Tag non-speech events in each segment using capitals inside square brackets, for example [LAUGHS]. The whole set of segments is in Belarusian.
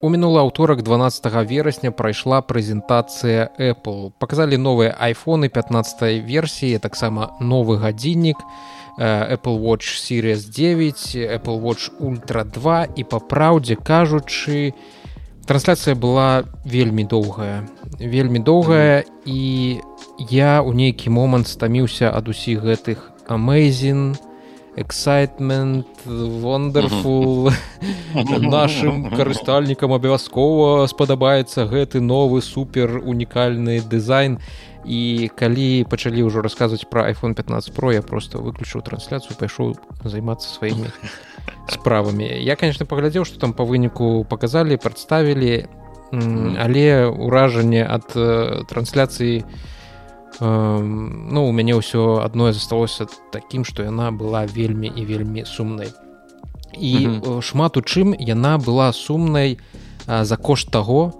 У мінулы аўторак 12 верасня прайшла прэзентацыя Apple. Паказалі новыя айфоны 15 версіі, таксама новы гадзіннік, э, Apple Watch Series 9, Apple Watch Ultra 2 і па праўдзе кажучы, трансляцыя была вельмі доўгая, вельмі доўгая. І я ў нейкі момант стаміўся ад усіх гэтых amazing, excitement wonderful. [LAUGHS] Нашим карыстальнікам абавязкова спадабаецца гэты новы супер унікальны дызайн. І калі пачалі ўжо расказваць про iphone 15 про я просто выключыў трансляцыю пайшоў займацца сваімі [LAUGHS] справамі. Я конечно паглядзеў что там по выніку показалі прадставілі. Але ўражанне ад трансляцыі у ну у мяне ўсё адное засталося такім што яна была вельмі і вельмі сумнай і mm -hmm. шмат у чым яна была сумнай за кошт таго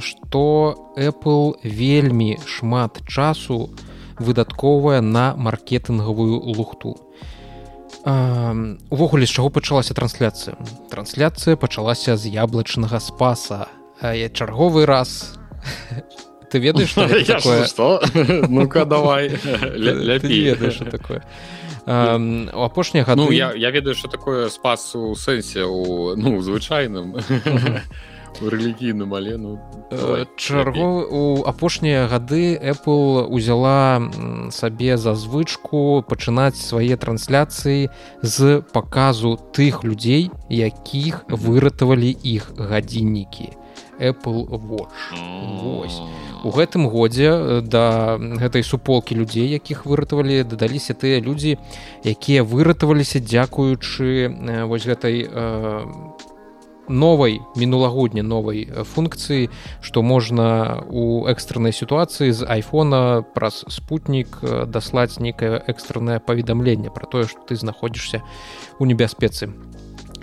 што Apple вельмі шмат часу выдатковая на маркетынгавую лухту. Увогуле з чаго пачалася трансляцыя? Трансляцыя пачалася з яблычнага спаса. Чарговы раз [LAUGHS] ты ведаешь что [LAUGHS] такое? что [LAUGHS] ну-ка давай ведаешь такое. У апошніх ну я я ведаю что такое спас у сэнсе у ну звычайным [LAUGHS] рэлігійным але ну чарго у апошнія гады apple узяла сабе за звычку пачынаць свае трансляцыі з паказу тых людзей якіх выратавалі іх гадзіннікі apple watch. Вось. У гэтым годзе э, да гэтай суполкі людзей якіх выратавалі дадаліся тыя людзі якія выратаваліся дзякуючы э, вось гэтай э, новай мінулагодня новай функцыі што можна у экстраннай сітуацыі з айфона праз спутнік даслаць нейкае экстраннае паведамленне пра тое што ты знаходзішся у небяспецы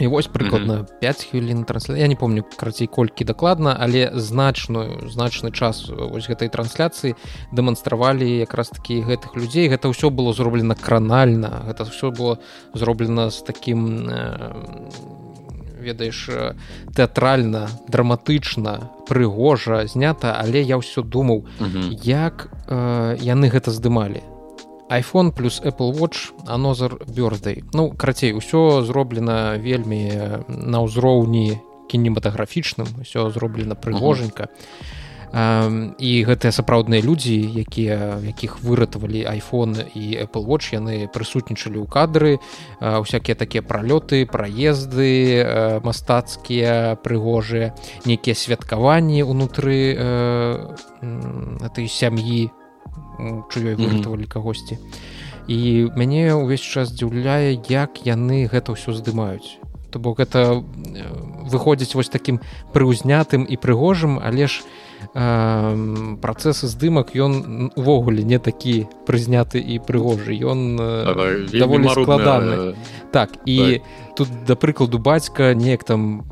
і вось прыкладна mm -hmm. 5 хвілін трансля я не помню карацей колькі дакладна але значную значны час вось гэтай трансляцыі дэманстравалі якраз такі гэтых людзей гэта ўсё было зроблена кранальна гэта все было зроблена з таким э, ведаеш тэатральна драматычна прыгожа знята але я ўсё думаў mm -hmm. як э, яны гэта здымалі iPhone плюс Apple Watch Another Birthday. Ну карацей усё зроблена вельмі на ўзроўні кінематаграфічным усё зроблена прыгоженька. І гэтыя сапраўдныя людзі якія якіх выратавалі iphone і apple watch яны прысутнічалі ў кадры усякія такія пралёты праезды мастацкія прыгожыя нейкія святкаванні унутры этой сям'і чуёй выратавалі кагосьці і мяне ўвесь час здзіўляе як яны гэта ўсё здымаюць. То бок гэта выходзіць вось такім прыўзнятым і прыгожым але ж э, працэсы здымак ён увогуле не такі прызняты і прыгожы. Ён даволі складаны. так і так. тут да прыкладу бацька неяк там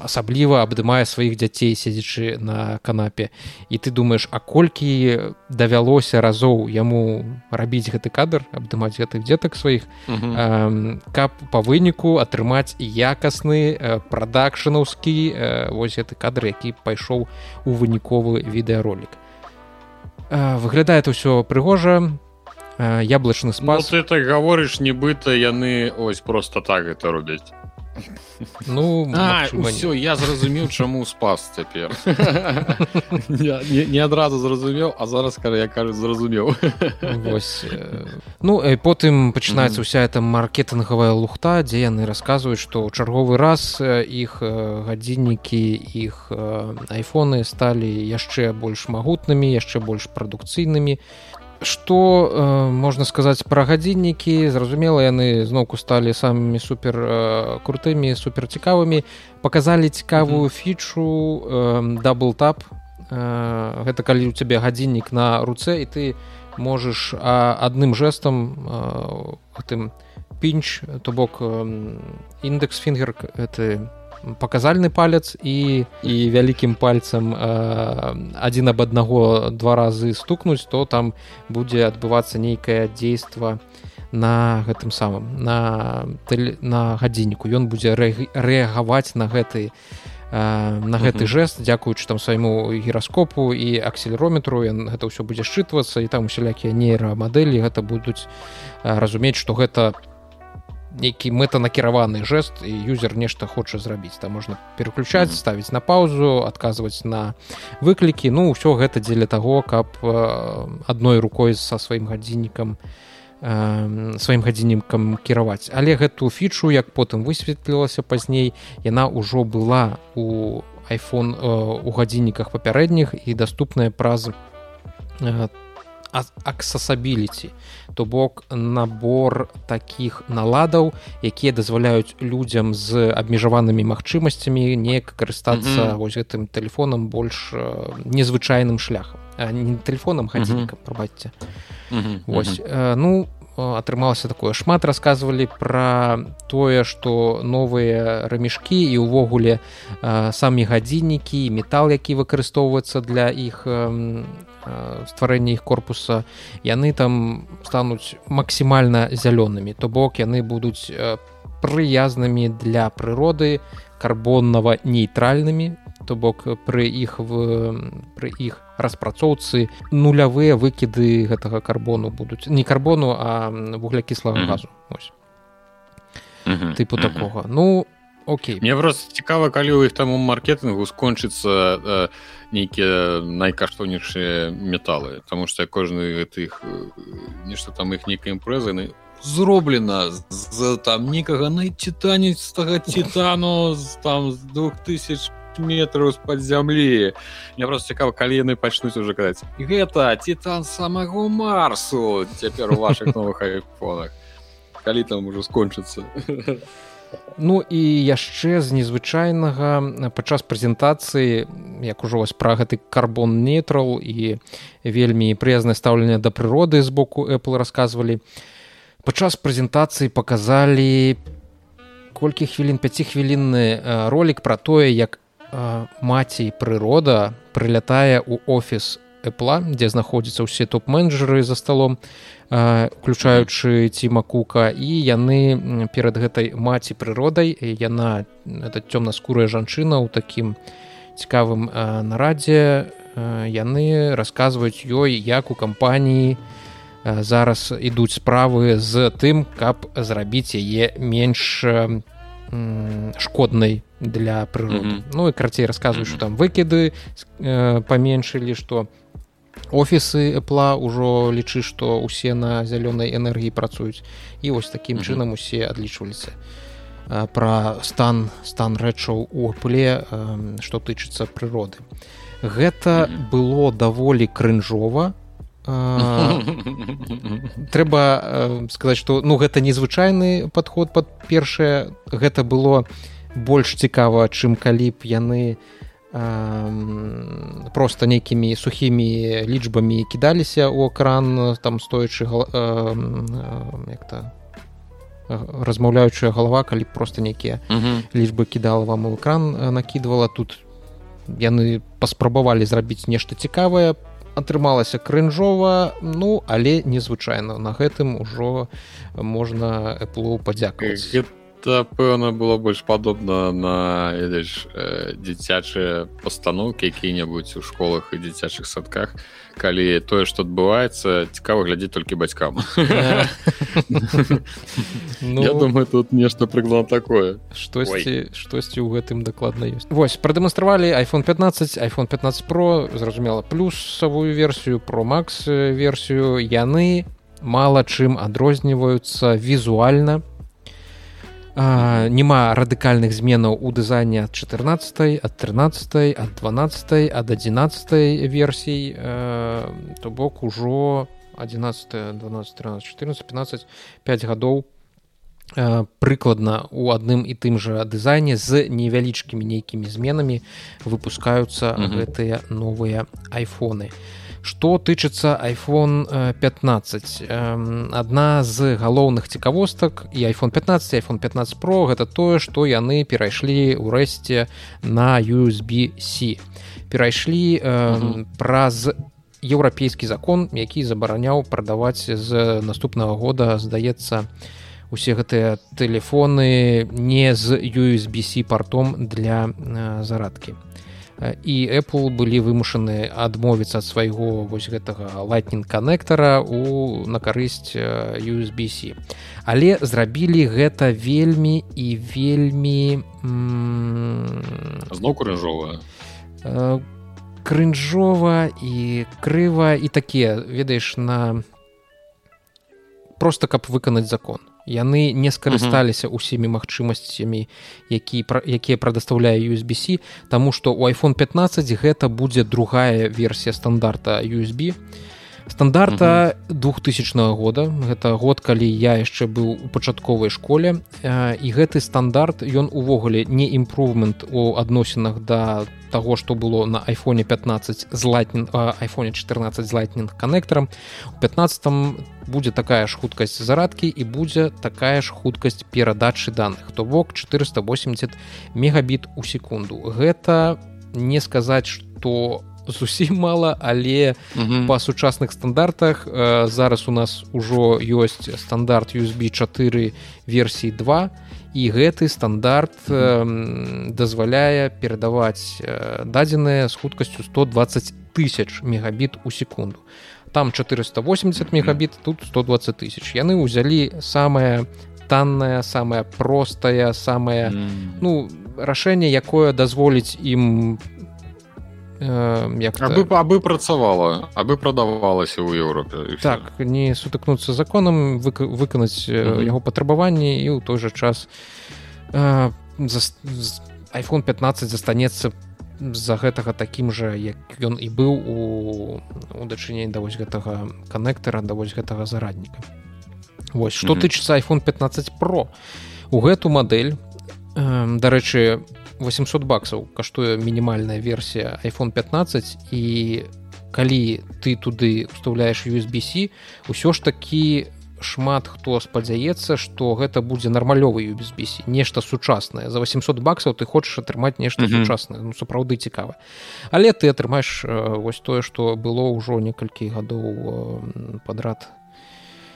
асабліва абдымае сваіх дзяцей седзячы на канапе. І ты думаешь а колькі давялося разоў яму рабіць гэты кадр абдымаць гэтых дзетак сваіх э, каб па выніку атрымаць якасны э, прадакшанаўскі э, вось гэты кадр які пайшоў у выніковы відэаролік. Э, выглядае это ўсё прыгожа. Э, яблычны спас. Ну, ты так гаворыш нібыта яны ось просто так это робяць ну все я зразумеў чаму спас цяпер [LAUGHS] не адразу зразумеў а зараз кара я кажу зразумеў ну [LAUGHS] потым пачынаецца ўся эта маркетынгавая лухта дзе яны расказваюць што ў чарговы раз іх гадзіннікі іх айфоны сталі яшчэ больш магутнымі яшчэ больш прадукцыйнымі что э, можна сказаць пра гадзіннікі? Зразумела яны зноўку сталі самымі супер э, крутымі супер цікавымі. Показалі цікавую фічу даблтап э, э, гэта калі у цябе гадзіннік на руцэ і ты можаш э, адным жэсам э, тым пінч то бок э, індекс фінгер это паказальны палец і і вялікім пальцам адзін аб аднаго два разы стукнуць то там будзе адбывацца нейкае дзейства на гэтым самым на на гадзінніку. Ён будзе рэагаваць на гэты на гэты жест дзякуючы там свайму гіраскопу і акселерометру гэта ўсё будзе счытвацца і там усялякія нейрамадэлі гэта будуць разумець што гэта нейкі мэтанакіраваны жест і юзер нешта хоча зрабіць там можна переключаць ставіць на паузу адказваць на выклікі ну ўсё гэта дзеля таго каб адной рукой са сваім гадзіннікам сваім гадзіннікам кіраваць. Але гэту фічу як потым высветлілася пазней яна ўжо была у iphone у гадзінніках папярэдніх і даступная праз аксасабіліці то бок набор таких наладаў якія дазваляюць людзям з абмежаванымі магчымасцямі неяк карыстацца mm -hmm. вось гэтым телефоном больш незвычайным шляхам не телефоном хадзінікам прабачце. Вось ну атрымалася такое. Шмат рассказывалі пра тое што новыя рамішкі і ўвогуле самі гадзіннікі метал які выкарыстоўваецца для іх стварэння іх корпуса яны там стануць максімальна зялёнымі. То бок яны будуць прыязнымі для прыроды карбоннава нейтральнымі то бок пры іх в пры іх распрацоўцы нулявыя выкіды гэтага карбону будуць. Не карбону а вуглякіслага газу. Ось тыпу такога. Ну Окей. мне просто цікава калі ў іх там у маркетынгу скончыцца э, нейкія найкаштоўнейшыя металы. Тому что кожны гэтых нешта там іх нейкай імпрэзы зроблена з там некага найцітаністага титану там з двух тысяч метраў з-пад зямлі мне просто цікава калі яны пачнуць уже казаць гэта титан самого марсу цяпер у ваших новых айфонах. Калі там уже скончыцца Ну і яшчэ з незвычайнага падчас прэзентацыі як ужо вось пра гэты карбон нейтрал і вельмі прыязнае стаўленне да прыроды з боку Apple расказвалі падчас прэзентацыі паказалі колькі хвілін 5 хвілінны ролик пра тое як маці прырода прылятае ў офіс Apple, дзе знаходзяцца ўсе топ-менеджеры за сталом уключаючы ціма кука. І яны перад гэтай маці прыродай яна это цёмна-скурая жанчына ў такім цікавым нарадзе яны расказваюць ёй як у кампаніі зараз ідуць справы з тым каб зрабіць яе менш шкоднай для прыроды mm -hmm. ну і карцей расказваю што там выкіды паменшылі што офісы эпла ўжо лічы што усе на зялёнай энергіі працуюць і вось такім чынам усе адлічваліся пра стан стан рэчаў у апле што тычыцца прыроды гэта было даволі крынжова трэба сказаць што ну гэта незвычайны падход под першае. Гэта было больш цікава чым калі б яны просто нейкімі сухімі лічбамі кідаліся ў экран там стоячы як-то размаўляючая галава калі просто нейкія лічбы кідала вам у экран накідвала. Тут яны паспрабавалі зрабіць нешта цікавае атрымалася крынжова ну але незвычайна. На гэтым ужо можна эплу падзякаваць гэта пэўна было больш падобна на ведаеш дзіцячыя пастаноўкі якія-небудзь у школах і дзіцячых садках калі тое што адбываецца цікава глядзець толькі бацькам ну, Я думаю тут нешта прыгла такое. Штосьці штосьці ў гэтым дакладна ёсць Вось прадэманстравалі iPhone 15 iPhone 15 про зразумела плюсавую версію про Max версію яны мала чым адрозніваюцца візуальна няма радыкальных зменаў у дызайне ад 14 ад 13 ад 12 ад 11 версій. То бок ужо 11 12 13 14 15 5 гадоў прыкладна у адным і тым жа дызайне з невялічкімі нейкімі зменамі выпускаюцца гэтыя новыя айфоны. а что тычыцца iphone 15 одна з галоўных цікавостак і iphone 15 iphone 15 pro гэта тое что яны перайшлі ў рэшце на usb-c перайшлі праз еўрапейскі закон які забараняў прадаваць з наступнага года здаецца усе гэтыя тэлефоны не з USB-C партом для зарадкі і Apple былі вымушаны адмовіцца ад свайго вось гэтага lightning коннектора у на карысць USB-C. Але зрабілі гэта вельмі і вельмі зноў крыжовая крынжова і крыва і такія ведаеш на просто каб выканаць закон яны не скарысталіся усімі магчымасцямі які якія прадастаўляе USB-C Таму што у iPhone 15 гэта будзе другая версія стандарта USB стандарта 2000 года. Гэта год калі я яшчэ быў у пачатковай школе. І гэты стандарт ён увогуле не імпрувмент у адносінах да того что было на айфоне 15 з лайтнин айфоне 14 з лайтнинг коннектором у 15 будзе такая ж хуткасць зарадкі і будзе такая ж хуткасць перадачы данных то бок 480 мегабіт у секунду. Гэта не сказаць что зусім мала але па сучасных стандартах э, зараз у нас ужо ёсць стандарт USB 4 версій 2 і гэты стандарт э, дазваляе перадаваць э, дадзеныя з хуткасцю 120 тысяч мегабіт у секунду. Там 480 мегабіт тут 120 тысяч. Яны ўзялі самое танная самая простая самая ну рашэнне якое дазволіць ім по як абы, абы працавала абы прадавалася ў Еўропе так не сутыкнуцца законам выка, выканаць mm -hmm. яго патрабаванні і ў той жа час э, за, iPhone 15 застанецца з-за гэтага такім жа як ён і быў у, у дачыненні да вось гэтага канектара да вось гэтага зарадніка Вось што mm -hmm. тычыцца iPhone 15 Pro у гэту мадэль э, дарэчы у 800 баксаў каштуе мінімальная версія iPhone 15 і калі ты туды уставляеш USB-C ўсё ж такі шмат хто спадзяецца што гэта будзе нармалёвы USB-C нешта сучаснае. За 800 баксаў ты хочаш атрымаць нешта mm -hmm. сучаснае. Ну, сапраўды цікава. Але ты атрымаеш э, вось тое што было ўжо некалькі гадоў э, падрад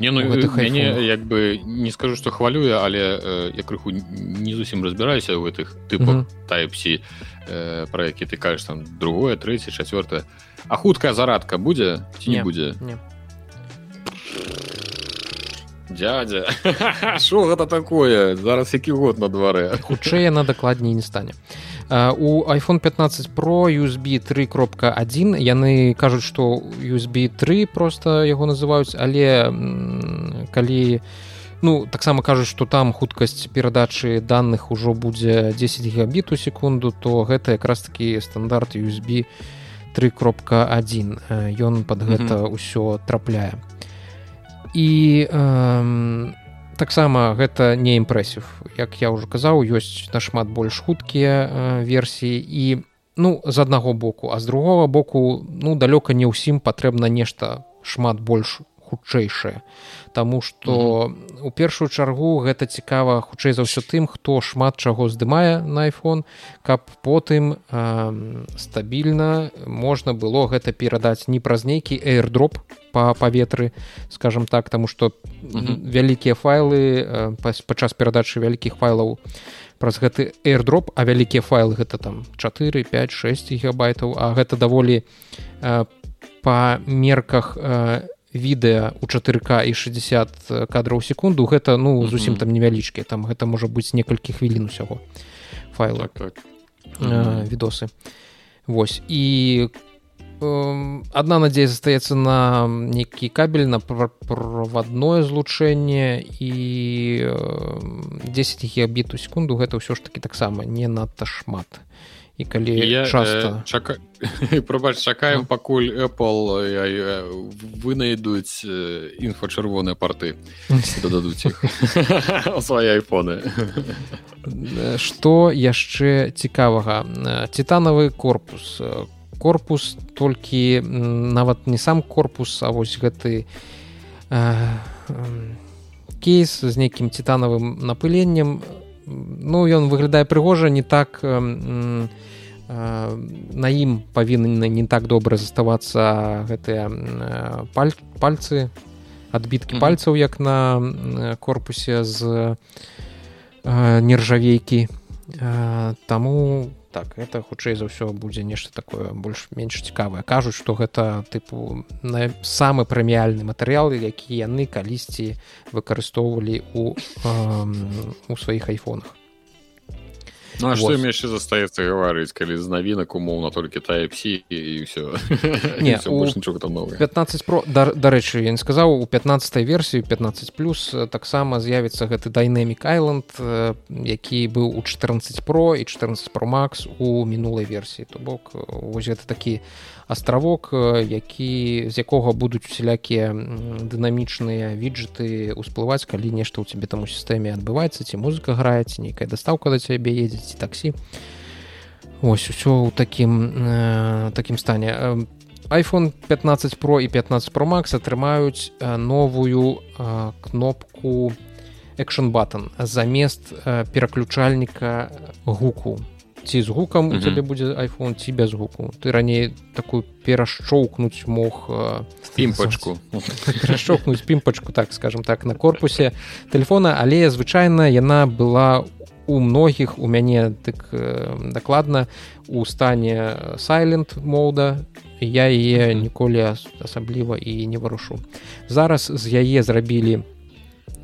не ну мяне як бы не скажу что хвалюе але э, я крыху не зусім разбіраюся у гэтых тыпах тайпсі э, про які ты кажаш там другое трэцяе чавёртае а хуткая зарадка будзе ці не будзе дядя. [LAUGHS] Що гэта такое? Зараз які год на дварэ. Хутчэй яна дакладней не стане у iPhone 15 Pro USB 3.1 яны кажуць што USB 3 просто яго называюць але калі ну таксама кажуць што там хуткасць перадачы данных ужо будзе 10 гигабіт у секунду то гэта якраз такі стандарт USB 3.1 ён под гэта ўсё трапляе. І э, таксама гэта не імпрэсіў. Як я ўжо казаў ёсць нашмат больш хуткія э, версіі і ну з аднаго боку. А з другого боку ну далёка не ўсім патрэбна нешта шмат больш хутчэйшае Таму што у першую чаргу гэта цікава хутчэй за ўсё тым хто шмат чаго здымае на iPhone каб потым э, стабільна можна было гэта перадаць не праз нейкі airdrop па паветры скажем так таму што вялікія файлы падчас перадачы вялікіх файлаў праз гэты airdrop а вялікія файлы гэта там 4 5 6 гигабайтаў а гэта даволі па мерках відэа у 4к і 60 кадраў секунду гэта ну зусім там невялічкі там гэта можа быць некалькі хвілін усяго файла. Так, так. відосы. Вось і одна надзея застаецца на нейкі кабель на правадное злучэнне і 10 гігабіт у секунду гэта ўсё ж таки таксама не надта шмат і калі я часто. Э, чака... [LAUGHS] пробач чакаем пакуль Apple э, э, вынайдуць э, інфачырвоныя порты [LAUGHS] дададуць іх. [LAUGHS] Свае айфоны. Што яшчэ цікавага? Титанавы корпус. Корпус толькі нават не сам корпус а вось гэты кейс з нейкім титанавым напыленнем. Ну ён выглядае прыгожа не так не на ім павінны не так добра заставацца гэтыя паль, пальцы адбіткі mm -hmm. пальцаў як на корпусе з э, нержавейкі э, таму так это хутчэй за ўсё будзе нешта такое больш-менш цікавае. Кажуць што гэта тыпу самы прэміяльны матэрыял які яны калісьці выкарыстоўвалі у у сваіх айфонах Ну, а что им яшчэ застаецца гаварыць калі з навінак умоўна толькі тайпсі і ўсё [LAUGHS] не нічога там новое 15 про дарэчы я не сказаў у 15 версію 15 плюс таксама з'явіцца гэты дайнемік айленд які быў у 14 про і 14 про макс у мінулай версіі. То бок вось гэта такі астравок які з якога будуць усялякія дынамічныя віджеты ўсплываць калі нешта ў цябе там у сістэме адбываецца ці музыка граецца нейкая дастаўка да цябе едзець таксі. Ось усё ў такім э, такім стане. Iphone 15 про і 15 про max атрымаюць новую э, кнопку action button замест э, пераключальніка гуку ці з гукам у цябе будзе iphone ці без гуку. Ты раней такую перашчоўкнуць мог пімпачку перашчоўкнуць пімпачку так скажем так на корпусе телефона. Але звычайна яна была у многіх у мяне так дакладна у стане сайленд мода я яе ніколі асабліва і не варушу. Зараз з яе зрабілі у Э,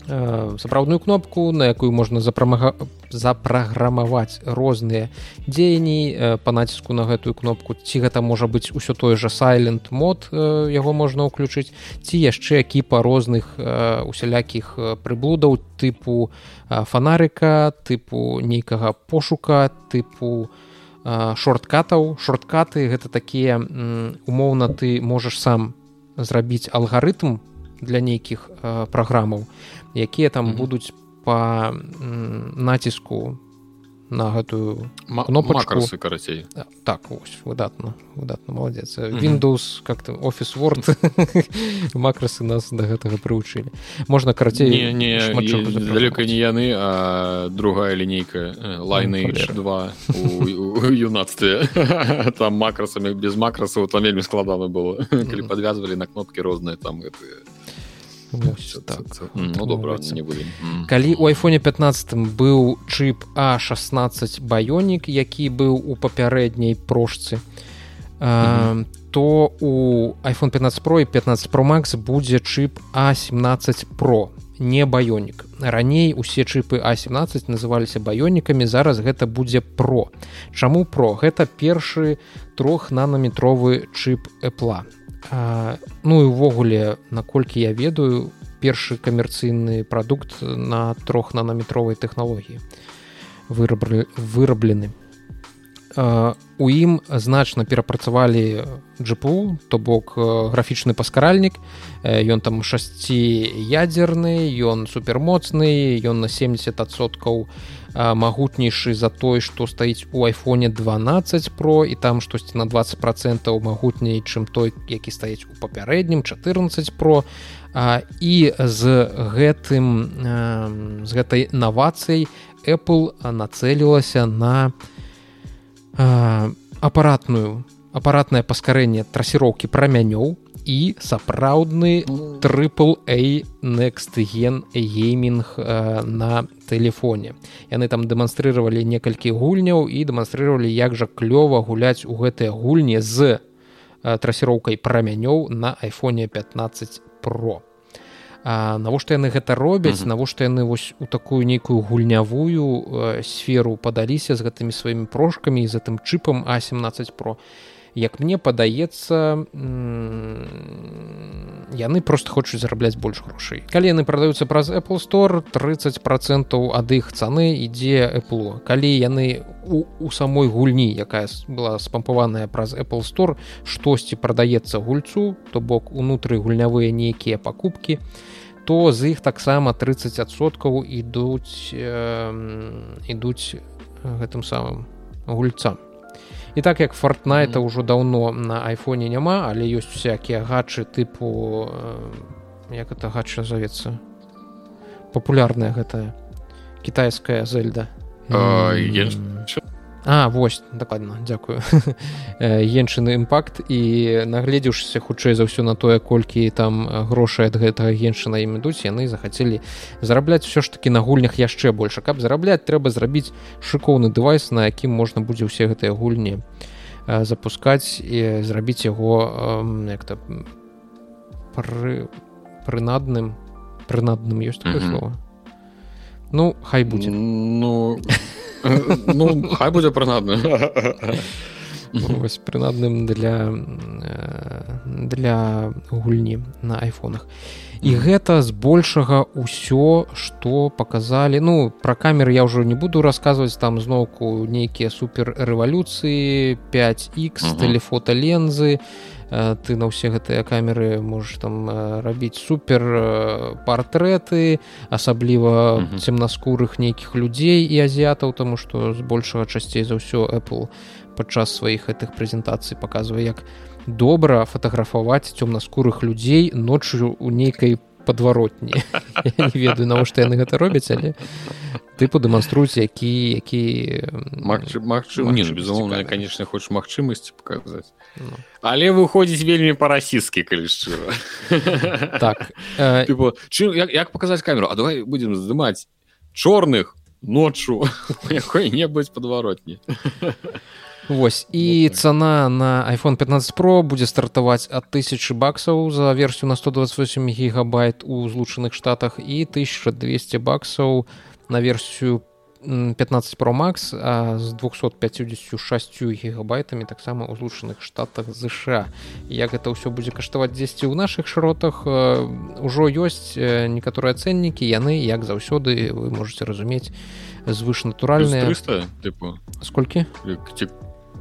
сапраўдную кнопку на якую можна запраграмаваць розныя дзеянні па націску на гэтую кнопку. Ці гэта можа быць усё той жа сайленд мод яго можна ўключыць ці яшчэ кіпа розных усялякіх прыблудаў тыпу фонарыка тыпу нейкага пошука тыпу шорткатаў. Шорткаты гэта такія умоўна ты можаш сам зрабіць алгарытм для нейкіх праграмаў якія там mm -hmm. будуць по націску на гэтую кнопачку? карацей так ось выдатна выдатна молодец mm -hmm. windows как-то офіс word. [LAUGHS] Макрасы нас до гэтага прывучылі можна карацей не, не, далёка не яны а другая лінейка лайны ну, 2 юнацтве. [LAUGHS] Там макрасамі без макрасаў там вельмі складана было [LAUGHS] калі подвязвалі на кнопки розныя там гэтые так. ну, добра, калі у айфоне 15 быў чып а16 баёнік які быў у папярэдняй прошцы то у iphone 15 про і 15 про max будзе чып а17 про не баёнік раней усе чыпы а17 называліся баёнікамі зараз гэта будзе про чаму про гэта першы трох нанометровы чып эпла А, ну і увогуле наколькі я ведаю першы камерцыйны прадукт на трох нанометровай тэхналогіі выраблены. У ім значна перапрацавалі джипу то бок графічны паскаральнік. Ён там шасціядзерны ён супермоцны ён на 70соткаў магутнейшы за той што стаіць у айфоне 12 про і там штосьці на 20 процентаў магутней чым той які стаіць у папярэднім 14 про а, і з гэтым з гэтай навацыяй apple нацэлілася на апаратную апаратнае паскарэнне трасіроўкі прамянёў і сапраўдны трыпл a nextген гейминг э, на телефоне яны там дэманстрировали некалькі гульняў і дэманстрировали як жа клёва гуляць у гэтыя гульні з э, трасіроўкай прамянёў на айфоне 15 про навошта яны гэта робяць? Навошта яны вось у такую нейкую гульнявую э, сферу падаліся з гэтымі сваімі прошкамі з гэтым чыпам а17 про і як мне падаецца яны просто хочуць зарабляць больш грошай. Калі яны прадаюцца праз apple store 30 процентаў ад іх цаны ідзе apple. Калі яны у, у самой гульні якая была спампаваная праз apple store штосьці прадаецца гульцу то бок унутры гульнявыя нейкія пакупкі то з іх таксама 30соткаў ідуць э, ідуць гэтым самым гульцам і так як фортнайта ўжо даўно на айфоне няма але ёсць усякія гачы тыпу э, як это гача завецца папулярная гэтая кітайская зельда А вось дакладна дзякую. [LAUGHS] Енчыны імпакт і нагледзеўшся хутчэй за ўсё на тое колькі там грошай ад гэтага геншына ім ідуць яны захацелі зарабляць все ж таки на гульнях яшчэ больше каб зарабляць трэба зрабіць шыкоўны дэвайс на якім можна будзе ўсе гэтыя гульні запускаць і зрабіць яго як-то пры прынадным прынадным ёсць такое mm -hmm. слово ну хай будзе. Ну ну хай будзе прынадным вось прынадным для для гульні на айфонах. І гэта збольшага ўсё што паказалі. Ну пра камеры я ўжо не буду расказваць там зноўку нейкія супер рэвалюцыі 5х тэлефота лензы ты на ўсе гэтыя камеры можаш там рабіць супер партрэты асабліва цемнаскурых нейкіх людзей і азіятаў таму што збольшага часцей за ўсё Apple падчас сваіх гэтых прэзентацый паказвае як добра фатаграфаваць цёмнаскурых людзей ноччу у нейкай подваротні не ведаю навошта яны гэта робяць але тыпу дэманструюць які які магчым безумоўна конечно хочаш магчымасці показаць. Ну. але выходзіць вельмі па-расійскі калі шчыра. Так [LAUGHS] э... чым як, як паказаць камеру? А давай будзем здымаць чорных ноччу [LAUGHS] якой-небудзь подваротні [LAUGHS] Вось. І цана на iPhone 15 Pro будзе стартаваць ад тысячи баксаў за версію на 128 гигабайт у злучаных штатах і 1200 баксаў на версію 15 Pro Max а з 256 гигабайтамі таксама ў злучаных штатах ЗША як гэта ўсё будзе каштаваць дзесьці ў наших шыротах ужо ёсць некаторыя цэннікі яны як заўсёды вы можете разумець звышнатуральныя сколькі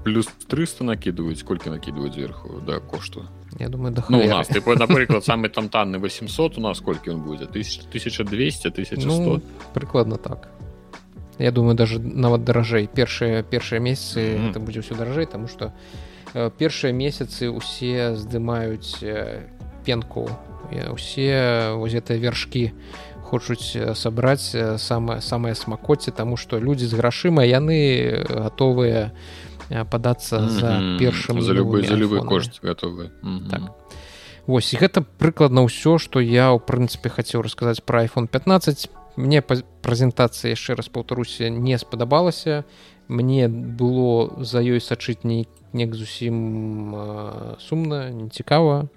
плюс 300 накидывают сколько накидывают сверху да кошту я думаю да ну, у нас ты напрыклад [LAUGHS] самый там танны 800 у нас сколько он будет? 1200 1100 ну, прыкладно так. Я думаю даже нават даражэй першыя першыя месяцы mm -hmm. это будзе все даражэй тому что э, першыя месяцы усе здымаюць э, пенку. Усе воз гэтыя вяршкі хочуць э, сабраць э, самае самае смакоце тому что людзі з грашыма яны гатовыя у падацца mm -hmm. за першым за любы за любы кошт готовы mm -hmm. так. Вось і гэта прыкладна ўсё што я ў прынцыпе хацеў расказаць пра iPhone 15 мне прэзентацыя яшчэ раз паўтаруся не спадабалася мне было за ёй сачыць не неяк зусім сумна нецікава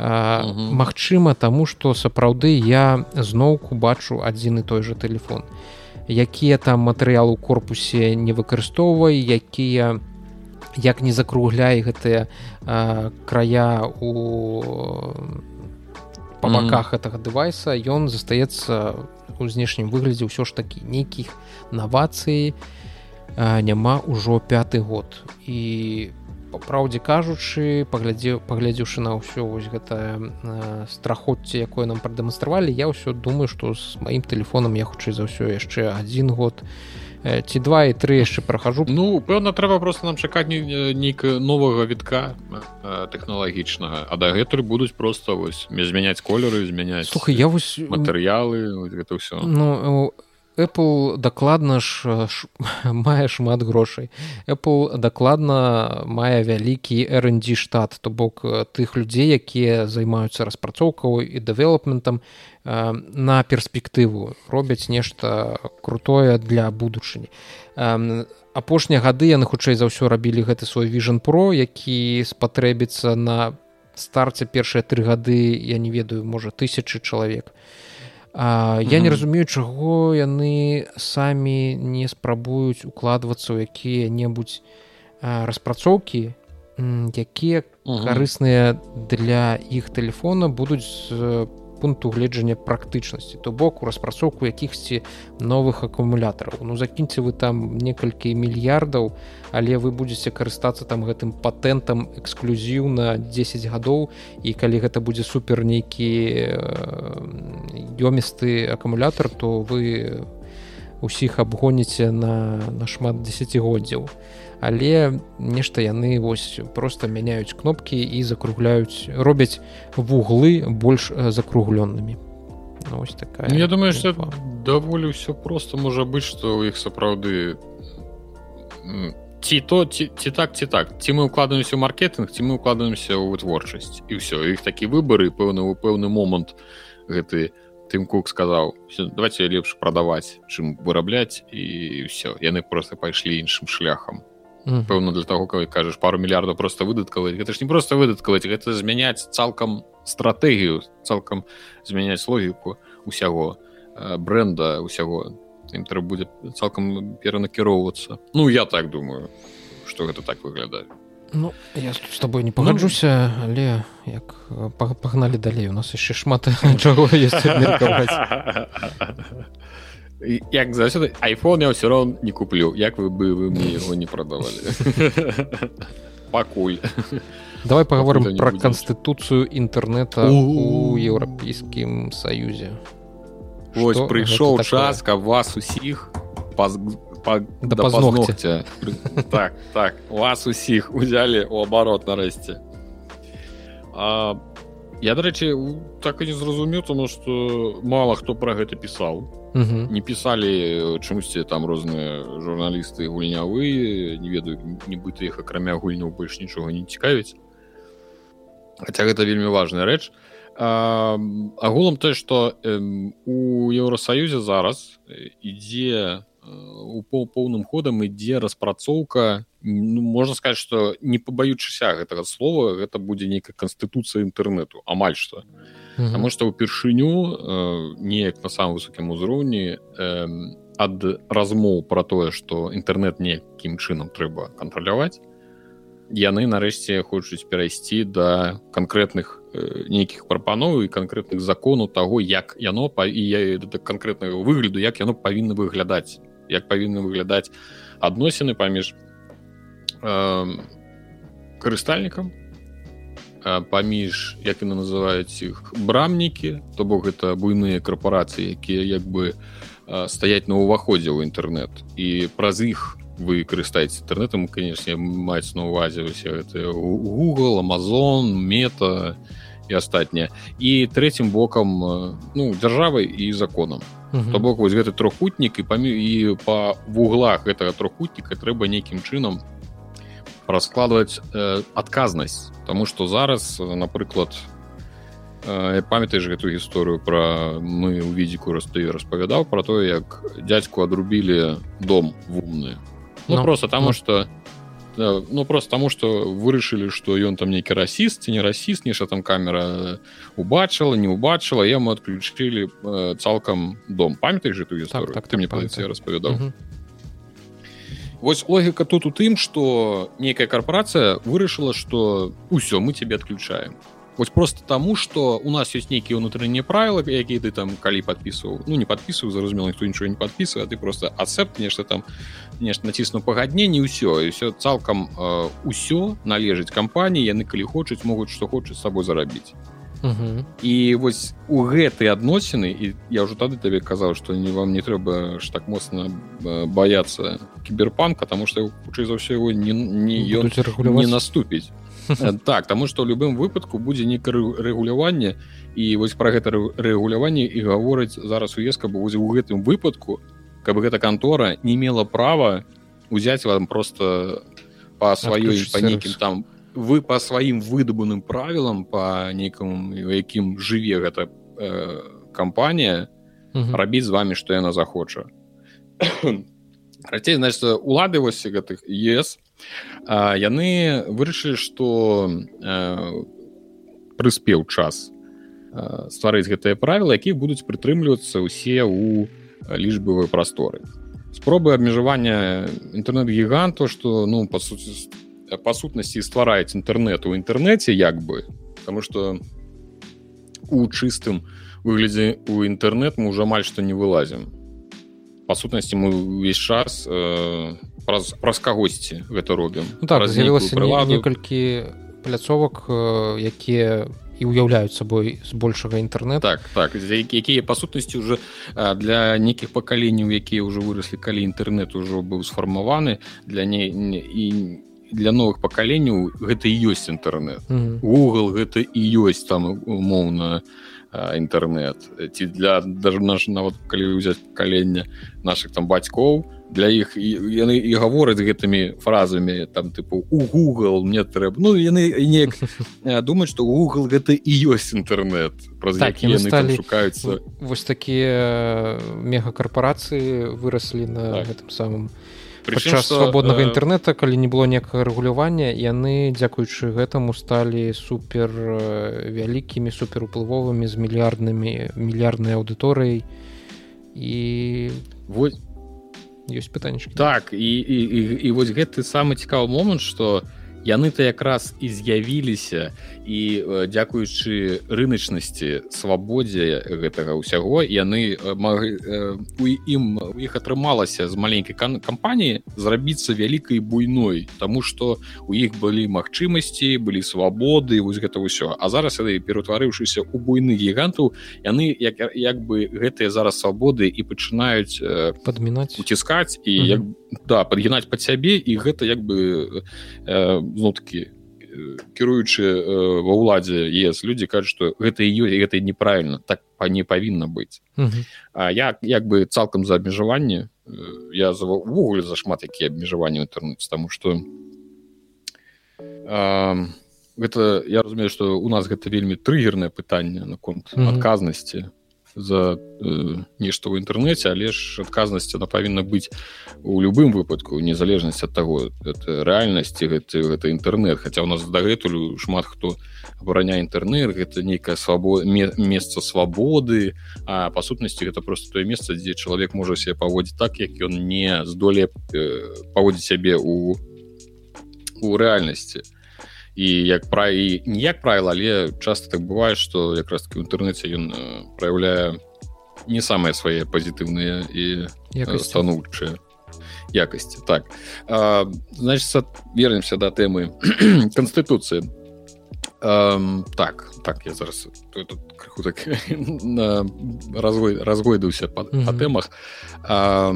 Магчыма таму што сапраўды я зноўку бачу адзін і той жа телефон якія там матэрыялы ў корпусе не выкарыстоўвай якія як не закругляй гэтыя края у па баках гэтага mm -hmm. дэвайса ён застаецца у знешнім выглядзе ўсё ж такі нейкіх навацыі няма ўжо пяты год і праўдзе кажучы паглядзеў паглядзеўшы на ўсё вось гэта э, страхоцце якое нам прадэманстравалі я ўсё думаю што з маім тэлефонам я хутчэй за ўсё яшчэ адзін год э, ці два і тры яшчэ прахажу ну пэўна трэба просто нам чакаць нейка новага вітка э, тэхналагічнага. А дагэтуль будуць просто вось змяняць колеры змяняць слухай я вось матэрыялы гэта ўсё. ну Apple дакладна ж ш, [LAUGHS] мае шмат грошай. Apple дакладна мае вялікі R&D штат, то бок тых людзей, якія займаюцца распрацоўкаў і дэвелопментам на перспектыву робяць нешта крутое для будучыні. апошнія гады яны хутчэй за ўсё рабілі гэты свой vision про, які спатрэбіцца на старце першыя тры гады я не ведаю можа тысячы чалавек. А, я mm -hmm. не разумею чаго яны самі не спрабуюць укладвацца ў якія-небудзь распрацоўкі якія mm -hmm. карысныя для іх тэлефона будуць пункту гледжання практычнасці то бок у распрацоўку якіхсьці новых акумулятараў ну закіньце вы там некалькі мільярдаў але вы будетеце карыстацца там гэтым патэнтам эксклюзіўна 10 гадоў і калі гэта будзе супер нейкі ёмісты акумулятор то вы усіх абгоніце на нашмат десятгоддзяў а але нешта яны вось просто мяняюць кнопкі і закругляюць робяць вуглы больш закруглённымі ну, такая ну, я думаю что даволі ўсё просто можа быць что у іх сапраўды ці то ці, ці так ці так. Ці мы укладаемся ў маркетинг ці мы укладаемся ў вытворчасць і все іх такі выборы пэўны у пэўны момант гэты тым кук сказаў давайте лепш прадаваць чым вырабляць і все яны просто пайшлі іншым шляхам пэўна для того калі кажаш пару мільярдаў просто выдаткаваць гэта ж не просто выдаткаваць гэта змяняць цалкам стратэгію цалкам змяняць логіку усяго бренда усяго ім трэба будзе цалкам перанакіроўвацца ну я так думаю что гэта так выглядае Ну я с тобой не пагаджуся ну, але як пагналі далей у нас яшчэ шмат [LAUGHS] чаго есть [LAUGHS] як заўсёды iphone я ўсё роўн не куплю. Як вы бы вы мне его не прадавалі [LAUGHS] пакуль давай паговорым про канстытуцыю інтэрнета у еўрапейскім саюзе Вось прыйшоў час каб вас усіх па дапазногця так так вас усіх узялі у абарот нарэшце а я дарэчы так і не зразумеў тому что мало хто про гэта пісаў. Не пісалі чамусьці там розныя журналісты гульнявы не ведаю нібыта іх акрамя гульняў больш нічога не цікавіць. Хаця гэта вельмі важная рэч. Агулам тое што у еўросаюзе зараз ідзе у поўным ходам ідзе распрацоўка ну, можна сказаць что не пабаючыся гэтага слова гэта будзе нейкая канстытуцыя інтэрнэту амаль што Таму што ўпершыню э, неяк на самым высокім узроўні э, ад размоў пра тое што інтэрнэт некім чынам трэба кантраляваць яны нарэшце хочуць перайсці да канкрэтных э, нейкіх прапаноў і канкрэтных законаў таго як яно па і я канкрэтнага выгляду як яно павінна выглядаць як павінны выглядаць адносіны паміж карыстальнікам паміж як яны называюць іх брамнікі. То бок гэта буйныя карпорацыі якія як бы стаяць на ўваходзе ў інтэрнэт. І праз іх вы карыстаеце інтэрнетам канешне маюць на увазе усе гэта google amazon мета і астатняе. І трэцім бокам ну дзяржавай і законам. То бок вось гэты трохутнік і памі і па вуглах гэтага трохутніка трэба нейкім чынам раскладваць э, адказнасць Таму што зараз напрыклад э, памятаеш гэтую гісторыю пра мы ў відзіку растаю распавядаў пра тое як дядзьку адрубілі дом вумны ну, ну просто таму што ну ну просто таму что вырашылі что ён там нейкі расіст ці не расіст неша там камера убачыла не убачыла яму адключылі э, цалкам дом. Памятай же ту так, так, ты мне па распавядаў Вось логіка тут у тым что нейкая карпорацыя вырашыла что ўсё мы тебе адключаем. Вось просто таму что у нас ёсць нейкія ўнутрэннія правілы якія ты там калі подпісваў ну не подпісваю зразумела ніхто нічого не подпісвае ты просто ацэпт нешта там нешта націснуў пагадненне ўсё і все цалкам э, ўсё належыць кампаніі яны калі хочуць могуць што хочуць с сабой зарабіць Угу. і вось у гэтай адносіны і я ўжо тады табе казаў што не вам не трэба ж так моцна баяцца кіберпанка тому что хутчэй за ўсё его не, не ён не наступіць так таму што ў любым выпадку будзе нейкае рэгуляванне і вось пра гэта рэгуляванне і гаворыць зараз уеска бо будзе ў гэтым выпадку каб гэта кантора не мела права узяць вам просто по сваёй па нейкім там вы по сваім выдабаным правілам по нейкаму якім жыве гэта э, кампанія рабіць з вами што яна захоча. [COUGHS] Рацей значит улады вось гэтых ес яны вырашылі што прыспеў час стварыць гэтыя правілы якіх будуць прытрымлівацца ўсе ў лічбавай прасторы. Спробы абмежавання інтэрнэт-гіганту што ну па суці па сутнасці ствараюць інтэрнэт у інтэрнэце як бы потому что у чыстым выглядзе у інтэрнэт мы ўжо амаль што не вылазім па сутнасці мы ўвесь час э, праз, праз кагосьці гэта робім ну, так з'явілася некалькі пляцовак э, якія і уяўляюць сабой збольшага інтэрнэт так так якія па сутнасці уже для нейкіх пакаленняў якія ўжо выраслі калі інтэрнэт ужо быў сфармаваны для не, не і для новых пакаленняў гэта і ёсць інтэрнэт mm -hmm. Google гэта і ёсць там умоўна інтэрнэт ці для даже наш нават калі ўзяць пакалення наших там бацькоў для іх яны і гавораць гэтымі фразамі там тыпу у google мне трэба ну яны неяк [LAUGHS] думаюць што google гэта і ёсць інтэрнет праз так, яны сталі шукаюцца вось такія мегакарпорацыі выраслі на так. гэтым самым час свабоднага інтэрнэта калі не было некага рэгулявання яны дзякуючы гэтаму сталі супер вялікімі суперуплывовымі з мільярднымі мільярднай аўдыторыяй. І вось. ёсць пытанне так і, і, і, і вось гэты самы цікавы момант что яны-то якраз і з'явіліся і дзякуючы рыначнасці свабодзе гэтага ўсяго яны маглі у ім іх атрымалася з маленькай кампаніі зрабіцца вялікай буйной Таму што у іх былі магчымасці былі свабоды вось гэта ўсё. А зараз яны ператварыўшыся ў буйны гігантаў яны як, як бы гэтыя зараз свабоды і пачынаюць падмінаць. уціскаць і як да падгінаць пад сябе і гэта як бы э, ну такі кіруючы э, ва ўладзе ес людзі кажуць што гэта і ёсць гэта неправільна так па не павінна быць. А як як бы цалкам за абмежаванне я увогуле за шмат якія абмежаванні інтэрнэце таму што гэта я разумею што у нас гэта вельмі трыгернае пытанне наконт адказнасці за э, нешта ў інтэрнэце але ж адказнасць она павінна быць у любым выпадку незалежнасць ад таго это рэальнасці гэта гэта інтэрнет хаця у нас дагэтуль шмат хто абараняе інтэрнет гэта нейкая свабо месца свабоды а па сутнасці гэта просто тое месца дзе чалавек можа себе паводзіць так як ён не здоле э, паводзіць сябе у у рэальнасці то і як пра і ніяк правіла але часто так бывае что якраз таки ў інтэрнэце ён праяўляе не самыя свае пазітыўныя і станоўчыя якасці так а, значит вернемся до тэмы [CLEARS THROAT] канстытуцыі так так я зараз крыху так [LAUGHS] развой разгойдаўся па, mm -hmm. па тэмах а,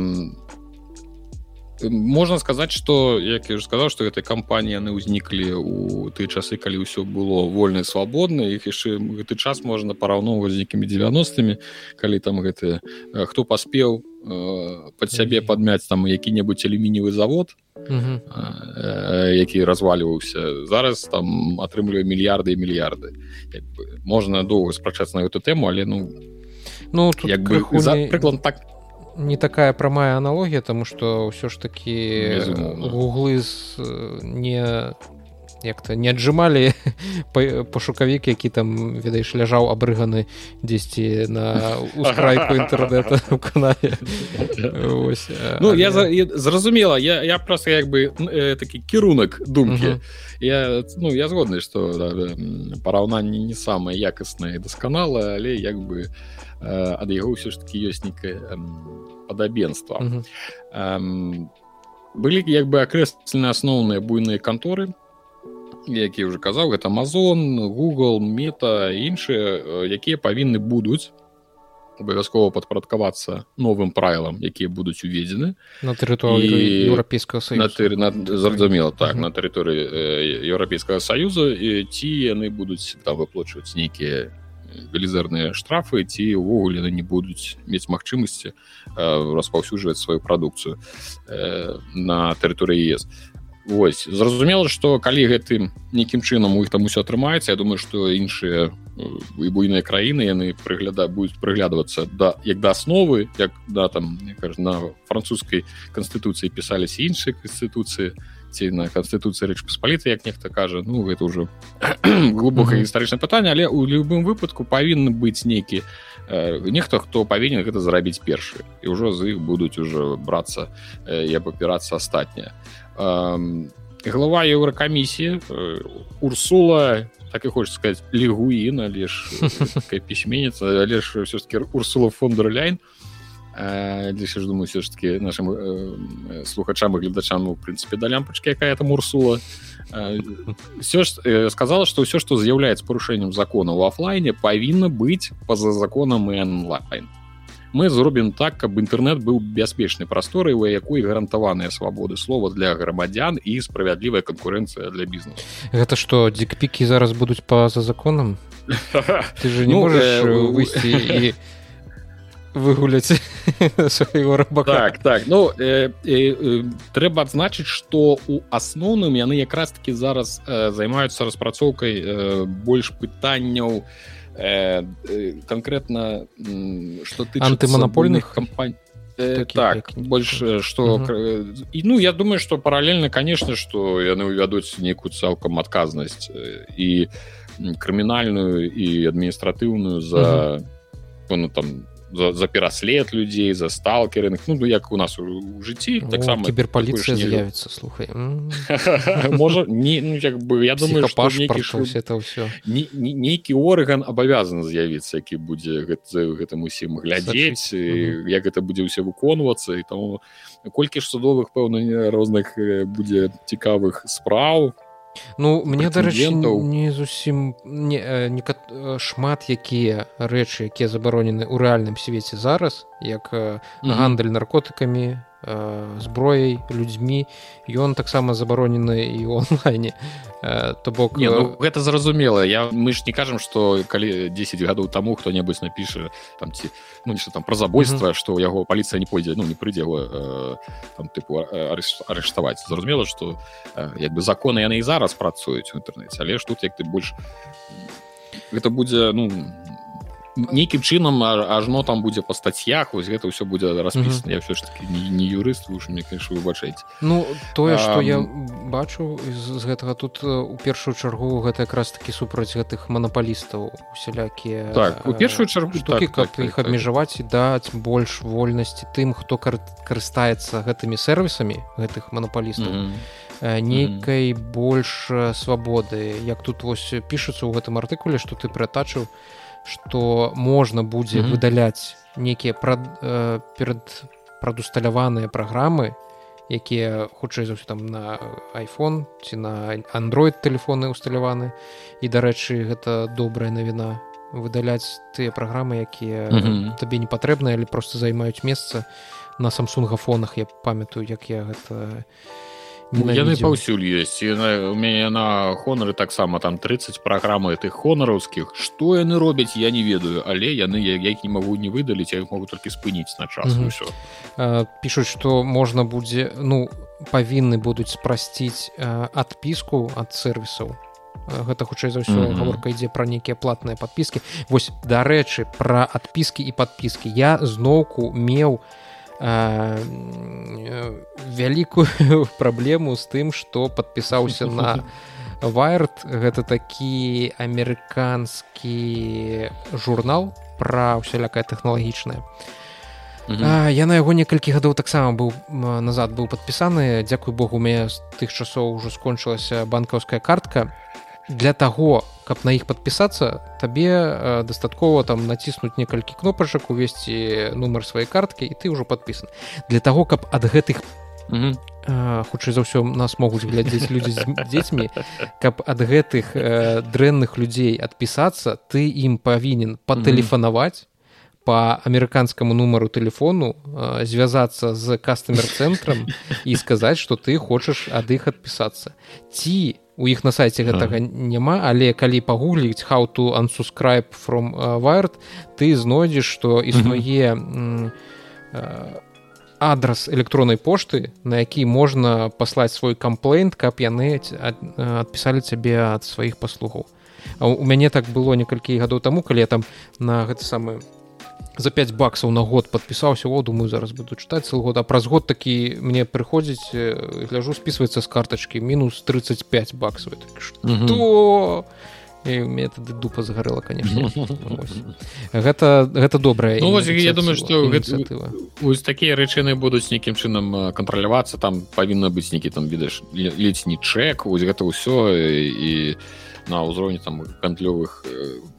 можна сказаць что як я уже сказал что гэтай кампаніі яны ўзніклі у тыя часы калі ўсё было вольна свабодна іх яшчэ гэты час можна параўноўваць з нейкімі 90мі калі там гэты хто паспеў под сябе падмяць там які-небудзь алюмінівы завод які разваліваўся зараз там атрымлівае мільярды і мільярды можна доўга спрачацца на эту тэму але ну ну як бы прыклад так не такая прамая аналогія тому что ўсё ж таки гуглы з не як-то не аджымалі [LAUGHS] пашукавік які там ведаеш ляжаў абрыганы дзесьці на ускрайку інтэрнета у канале ну я зразумела я я просто як бы такі кірунак думкі. Я ну я згодны что параўнанне не самае якаснае дасканала але як бы ад яго ўсё ж таки ёсць нейкая падабенства mm -hmm. былі як бы акрэслены асноўныя буйныя канторы які уже казаў гэта Amazon google мета іншыя якія павінны будуць абавязкова падпарадкавацца новым правілам якія будуць уведзены на тэрыторыі еўрапейскага зразумела так mm -hmm. на тэрыторыі еўрапейскага саюза і ці яны будуць там выплачваць нейкія велізарныя штрафы ці ўвогуле яны не будуць мець магчымасці э, распаўсюджваць сваю прадукцыю э, на тэрыторыі ЕС. Вось зразумела што калі гэтым нейкім чынам у іх там усё атрымаецца Я думаю што іншыя і буйныя краіны яны прыгляда будуць прыглядвацца да як да асновы як да там кажу, на французскай канстытуцыі пісаліся іншыя канстытуцыі ці на канстытуцыі рэч паспаліты як нехта кажа ну гэта ўжо [CLEARS THROAT] глубокае гістарычнае пытанне але у любым выпадку павінны быць нейкі э, нехта хто павінен гэта зрабіць першы і ўжо з іх будуць ужо брацца э, я папірацца астатняе глава еўракамісіі э, урсула так і хочется сказать лігуін але ж [LAUGHS] пісьменніца але ж все таки урсула фондер ляйн у Дзе ж думаю все ж таки нашим э, слухачам і гледачам у прынцыпе да лямпачки якая там урсула все ж э, сказала что ўсё что з'яўляецца парушэннем закона у офлайне павінна быць па-за законам і онлайн. Мы зробім так каб інтэрнет быў бяспечнай прасторай у якой гарантаваныя свабоды слова для грамадзян і справядлівая канкурэнцыя для бізнесу гэта что дзікпікі зараз будуць па-за законам [LAUGHS] ты же не ну, можешь э, выйсці і выгуляць [LAUGHS] свайго рыбака так так ну э, э, э, трэба адзначыць што у асноўным яны якраз таки зараз э, займаюцца распрацоўкай э, больш пытанняў э, э, конкретно что ты антыманапольных кампаній Э, так больше что угу. і ну я думаю что параллельно конечно что яны увядуць нейкую цалкам адказнасць і крымінальную і адміністратыўную за угу. ну там за, за пераслед людзей за сталкерных ну ну як у нас у жыцці таксама кіберпаліцыя з'явіцца слухай. [LAUGHS] Можа не ну, як бы я думаю паш это ўсё нейкі орган абавязан з'явіцца які будзе гэтым усім глядзець як гэта будзе ўсе выконвацца і таму колькі ж судовых пэўна розных будзе цікавых спраў то Ну мне дарэчы не зусім не, не шмат якія рэчы якія забаронены ў рэальным свеце зараз як гандаль наркотыкамі зброяй людзьмі ён таксама забаронены і [LAUGHS] онлайне. То бок не, ну, гэта зразумела я мы ж не кажам что калі 10 гадоў таму хто-небудзь напіша там ці ну что там про забойства что яго паліцыя не пойдзе ну не прыйдзе э, там тыпу арыштаваць зразумела что як бы законы яны і зараз працуюць у інтэрнэце але ж тут як ты больш гэта будзе ну не нейкім чынам ажно там будзе па статьях вось гэта ўсё будзе распісана mm -hmm. я все ж таки не, не юрыст вы мне конечно выбачаеце ну тое что я бачу з, гэтага тут у першую чаргу гэта якраз таки супраць гэтых манапалістаў усялякія так у першую чаргу штуки так, каб так, іх так, абмежаваць так. і даць больш вольнасці тым хто кар карыстаецца гэтымі сервісамі гэтых манапалістаў mm -hmm. нейкай mm -hmm. больш свабоды як тут вось пішацца ў гэтым артыкуле что ты прытачыў что можна будзе mm -hmm. выдаляць некія прад, э, перад прадусталяваныя праграмы якія хутчэй за ўсё там на iphone ці на android телефоны усталяваны і дарэчы гэта добрая навіна выдаляць тыя праграмы якія mm -hmm. табе не патрэбныя але просто займаюць месца на самсунгафонах я памятаю як я гэта не яны паўсюль ёсць яна, у мяне на хонары таксама там 30 праграмы тых хонараўскіх што яны робяць я не ведаю. Але яны як не магу не выдаліць я іх могу толькі спыніць на час mm -hmm. пішуць што можна будзе ну павінны будуць спрасціць адпіску ад сервісаў гэта хутчэй за ўсё mm -hmm. гаворка ідзе пра нейкія платныя подпіскі вось дарэчы пра адпіскі і подпіскі я зноўку меў у вялікую [LAUGHS] праблему з тым што падпісаўся на [LAUGHS] вайрт гэта такі амерыканскі журнал пра ўсялякае тэхналагічнае я на яго некалькі гадоў таксама быў назад быў падпісаны дзякуй богу у мяне з тых часоў ужо скончылася банкаўская картка для таго каб на іх подпісацца табе э, дастаткова там націснуць некалькі кнопачак увесці нумар сваёй карткі і ты ўжо подпісан для таго каб ад гэтых хутчэй за ўсё нас могуць глядзець людзі з [LAUGHS] дзецьмі каб ад гэтых э, дрэнных людзей адпісацца ты ім павінен патэлефанаваць по амерыканскаму нумару телефону э, звязацца з кастамер-цэнтрам [LAUGHS] і сказаць што ты хочаш ад іх адпісацца. Ці у іх на сайце гэтага няма але калі пагугліць how to unsubscribe from wired ты знойдзеш што існуе адрас электроннай пошты на які можна паслаць свой камплейнт каб яны адпісалі цябе ад сваіх паслугаў. А у мяне так было некалькі гадоў таму калі я там на гэты самы за 5 баксаў на год подпісаўся о думаю зараз буду чытаць цел год а праз год такі мне прыходзіць гляжу спісваецца з картачкі мінус 35 баксаў. То метады дупа згарэла конечно. [LAUGHS] Гэта гэта добрая ну, я думаю что ось такія рэчыны будуць нейкім чынам кантралявацца там павінна быць нейкі там ведаеш ледзь не чек вось гэта ўсё і на ўзроўні там гандлёвых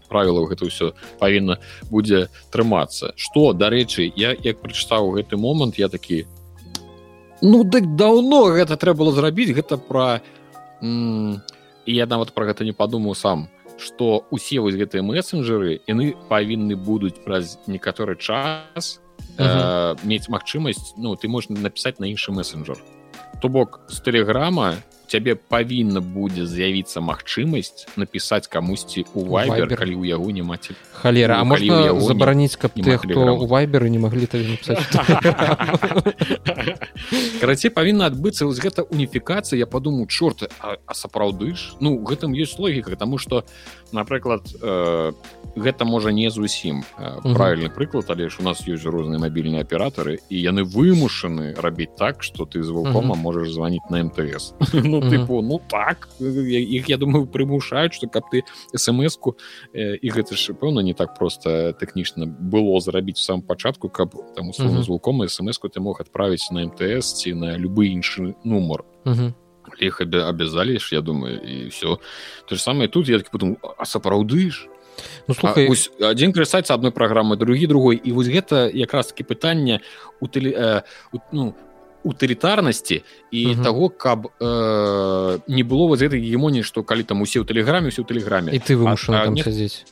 правілаў гэта ўсё павінна будзе трымацца. Что дарэчы я як прачытаў гэты момант я такі ну дык даўно гэта трэба было зрабіць гэта пра і я нават про гэта не падумаў сам что усе вось гэтыя месенджеры яны павінны будуць праз некаторы час мець магчымасць ну ты можна напісаць на іншы месенджер то бок з тэлеграма цябе павінна будзе з'явіцца магчымасць напісаць камусьці у вайбер калі ў яго няма ці халера А можна забараніць каб ты хто у вайберы не маглі карацей павінна адбыцца вось гэта уніфікацыя я падумаю чорты а, а сапраўды ж ну гэтым ёсць логіка тому что напрыклад э, гэта можа не зусім э, правильный прыклад але ж у нас ёсць розныя мабільныя аператары і яны вымушаны рабіць так что ты з вулкома можаш звоніць на МТС. Ну тыпу ну так іх я думаю прымушаюць что каб ты смс-ку і гэта ж пэўна не так просто тэхнічна было зрабіць сам пачатку каб там условно звуком смс-ку ты мог адправіць на МТС ці на любы іншы нумар іх абязалі ж я думаю і все то же самое тут я так потом а сапраўды ж? Ну, слухай... адзін карыстаецца адной праграмы другі другой. І вось гэта якраз таки пытанне у тэле э, ну утылітарнасці і -huh. того каб э, не было вот гэтай гемоніі што калі там усе ў тэлеграме все ў тэлеграме і ты вымушаны не...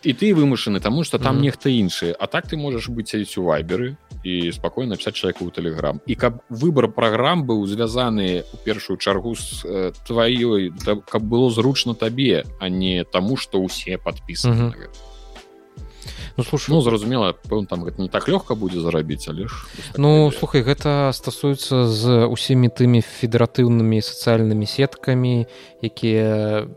і ты вымушаны таму что там -huh. нехта іншы А так ты можаш быць сядзець у вайберы і спакойна пісаць чалавеку ў тэлеграм і каб выбор праграм быў звязаны у першую чаргу з э, тваёй каб было зручна табе а не таму што ўсе падпісаны uh -huh. Ну слушай ну зразумела там гэта не так лёгка будзе зарабіць але ж ну слухай гэта стасуецца з усімі тымі федэратыўнымі сацыяльнымі сеткамі якія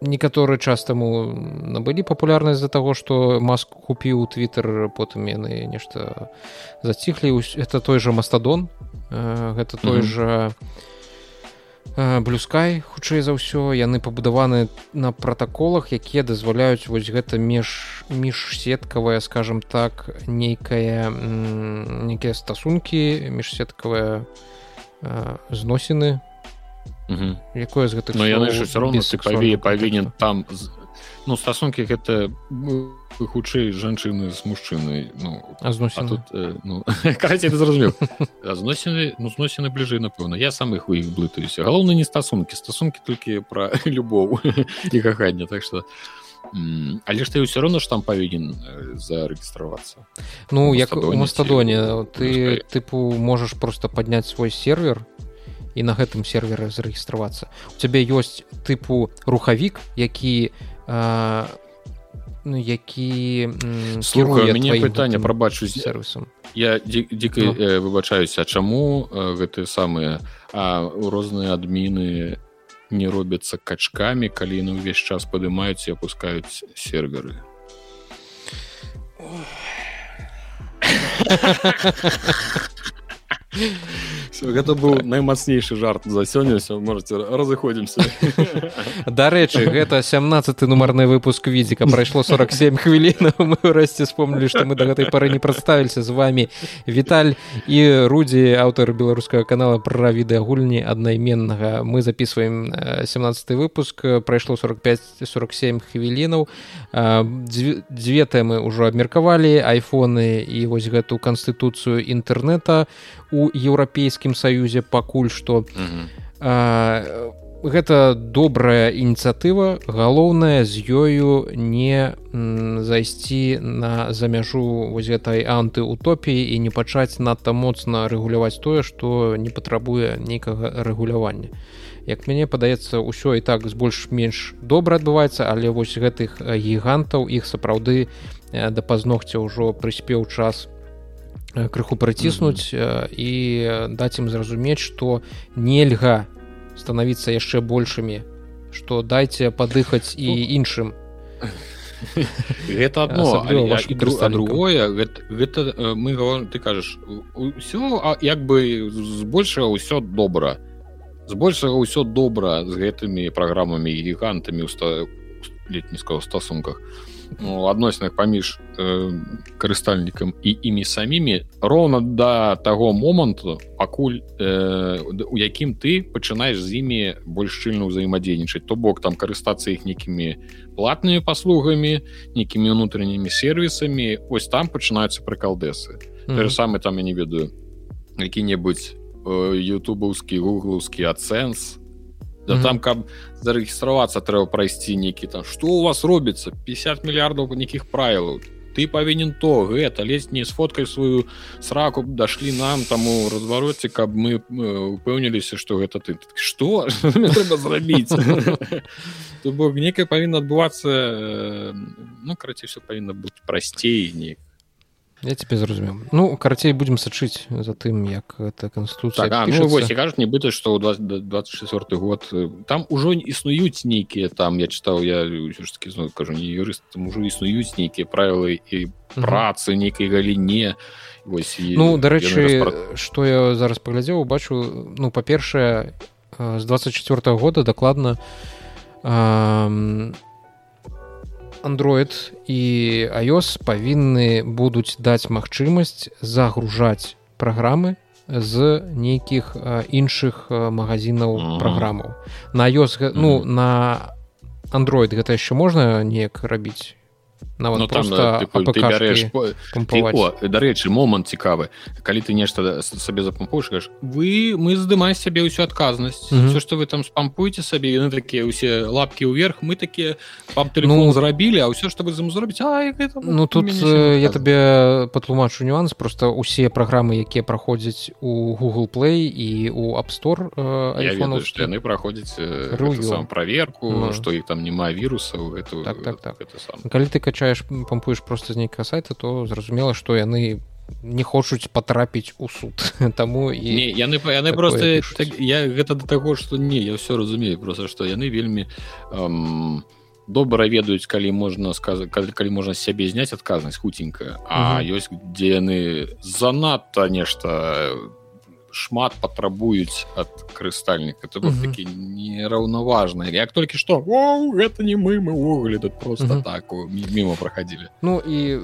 некаторы час таму набылі папулярнасць з-за таго што маску купіў твиттер потым яны нешта заціхлі это той же мастадон гэта той mm -hmm. же блюскай хутчэй за ўсё яны пабудаваны на пратаколах якія дазваляюць вось гэта меж міжсеткавая скажем так нейкая нейкія стасункі міжсеткавыя зносіны якое з гэтых но яны ж все роўно павінен там ну стасункі гэта хутчэй жанчыны з мужчынай ну а тут э, ну, [LAUGHS] зразумеў. Зносіны ну зносіны бліжэй напэўна. Я сам іх у іх блытаюся. Галоўна не стасункі. Стасункі толькі пра [LAUGHS] любоў [LAUGHS] і каханне. Так что але ж ты ўсё роўно ж там павінен э, зарэгістравацца. Ну як у мастадоне ты тыпу можаш просто падняць свой сервер і на гэтым сервере зарэгістравацца. У цябе ёсць тыпу рухавік які ну, які слухаю мяне пытанне прабачу сервисам я дзіка ну. э, выбачаюся чаму э, гэтыя самыя а розныя адміны не робяцца качкамі калі яны ўвесь час падымаюць і опускаюць серверы [LAUGHS] гэта быў наймацнейшы жарт за сёння все можете разыходзімся [LAUGHS] дарэчы гэта 17 нумарны выпуск відзіка прайшло 47 хвілін мы расці вспомнілі што мы да гэтай пары не прадставіліся з вами Віталь і рудзі аўтар беларускага канала пра відэагульні аднайменнага мы записываем 17 выпуск. Прайшло 45 47 хвілінаў дзве тэмы ўжо абмеркавалі айфоны і вось гэту канстытуцыю інтэрнета у еўрапейскім саюзе пакуль што. Гэта добрая ініцыятыва галоўнае з ёю не зайсці на за мяжу вось гэтай антыутопіі і не пачаць надта моцна рэгуляваць тое што не патрабуе нейкага рэгулявання. Як мяне падаецца ўсё і так з больш-менш добра адбываецца але вось гэтых гігантаў іх сапраўды да пазногця ўжо прыспеў час Э, крыху праціснуць mm -hmm. і даць ім зразумець што нельга станавіцца яшчэ большымі што дайце падыхаць і іншым гэта одно. Другое гэта, гэта мы говорим, ты кажаш ўсё як бы збольшага ўсё добра. Збольшага ўсё добра з гэтымі праграмамі гігантамі ў летніцкага стасунках ну, адносінах паміж э, карыстальнікам і імі самімі роўна да таго моманту пакуль э, у якім ты пачынаеш з імі больш шчыльна ўзаемадзейнічаць. То бок там карыстацца іх нейкімі платнымі паслугамі нейкімі унутранымі сервісамі. Ось там пачынаюцца прыкалдэсы. Mm -hmm. самы там я не ведаю які-небудзь ютубаўскі гуглаўскі ацэнс да mm -hmm. там каб зарэгістравацца трэба прайсці нейкі там что у вас робіцца 50 мільярдаў нейкіх правілаў ты павінен то гэта лезь не сфоткай сваю сраку дашлі нам таму развароце каб мы упэўніліся что гэта ты. Что? [LAUGHS] Трэба зрабіць [LAUGHS] то бок некая павінна адбывацца ну карацей все павінна быць прасцей неяк я тебе зразумеў ну карацей будем сачыць за тым як это конституция так, ну, вось, кажуць нібыта что ў 24 год э, там ужо існуюць нейкія там я чытаў я таки ну, кажу не юрыст там ужо існуюць нейкія правілы і працы нейкай галіне вось і, ну дарэчы что я зараз паглядзеў бачу ну па-першае з 24 -го года дакладна а, Android і iOS павінны будуць даць магчымасць загружаць праграмы з нейкіх іншых магазинаў праграмаў. На iOS ну на Android гэта яшчэ можна неяк рабіць нават ну, просто дарэчы момант цікавы калі ты нешта сабе запампуешь вы мы здымаем сябе ўсю адказнасць mm -hmm. все что вы там спампуеце сабе яны такія усе лапки ўверх мы такія вам ну, зрабілі а ўсё что вы зам зробіць ну тут я табе патлумачу нюанс. Просто усе праграмы якія праходзяць у google play і у app store ведаю, яны праходзяць проверку что ну. іх там няма вірусаў эту так, так, так. калі ты качаеш пампуеш просто з нейкага сайта то зразумела што яны не хочуць патрапіць у суд. [LAUGHS] Таму і не, яны яны просто так, я гэта да таго што не я ўсё разумею просто што яны вельмі эм, добра ведаюць калі можна сказаць калі, калі можна сябе зняць адказнасць хуценькая а ёсць дзе яны занадта нешта шмат патрабуюць ад карыстальніка то бок такі нераўнаважна як толькі што гэта не мы мы ўвогуле тут просто так мімо праходзілі ну і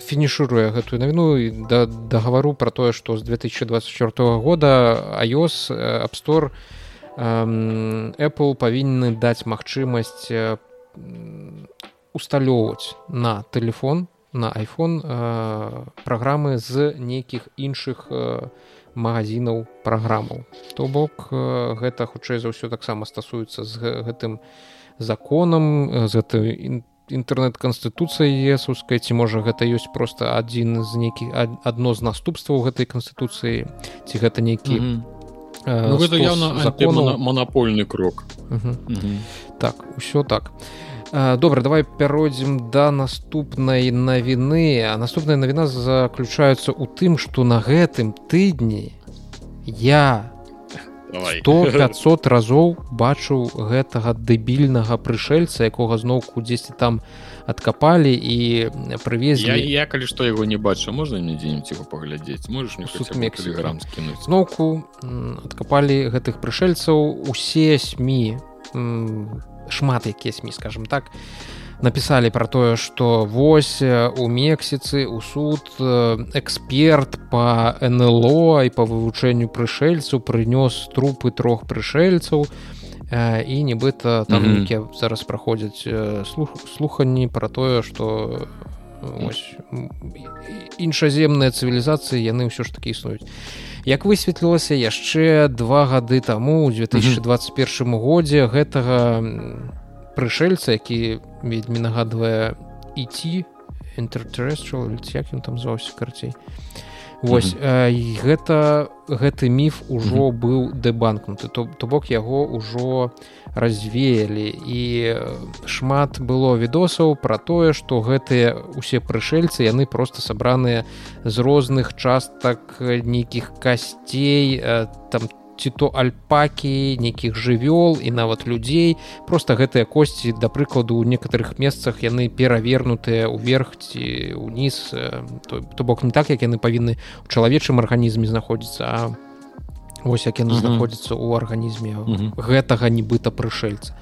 фінішыруе гэтую навіну і да дагавару про тое што з 2024 года iOS апстор Apple павінны даць магчымасць усталёўваць на телефон на iphone праграмы з нейкіх іншых у магазинаў праграмаў то бок э, гэта хутчэй за ўсё таксама стасуецца з гэтым законам з гэтай інтэрнэт-канстытуцыяй есускай ці можа гэта ёсць просто адзін з нейкіх адно з наступстваў гэтай канстытуцыі ці гэта нейкі mm -hmm. Ну, гэта явно манапольны крок uh -huh. Uh -huh. так усё так добра давай пяройдзем да наступнай навіны а наступная навіна заключаецца ў тым што на гэтым тыдні я то 500 разоў бачыў гэтага дэбільнага прышельца якога зноўку дзесьці там адкапалі і прывезлі. Я, я калі што яго не бачу можна мне дзе-нибудь его паглядзець? Можешь мексіграм скінуць? Зноўку адкапалі гэтых прышельцаў усе сМ шмат якія сМ скажем так написали про тое что вось у мексіцы у суд эксперт по нло і по вывучэнню прышельцу прынёс трупы трох прышельцаў і нібыта там mm -hmm. зараз праходзяць слух слуханні про тое что іншаземныя цывілізацыі яны ўсё ж таки існуюць як высветлілася яшчэ два гады таму у 2021 годзе гэтага прышельца які вельмі нагадвае ідці інтертерестral як ён там зваўся карцей Вось mm -hmm. э, гэта гэты міф ужо mm -hmm. быў дэбанкнуты то, то бок яго ўжо развеялі і шмат было відосаў пра тое што гэтыя усе прышельцы яны просто сабраныя з розных частак нейкіх касцей там там ці то альпакі нейкіх жывёл і нават людзей. Просто гэтыя косці да прыкладу у некаторых месцах яны перавернутыя ўверх ці уніз то, то бок не так як яны павінны у чалавечым арганізме знаходзіцца а вось як яны знаходзяцца ў арганізме гэтага нібыта прышельца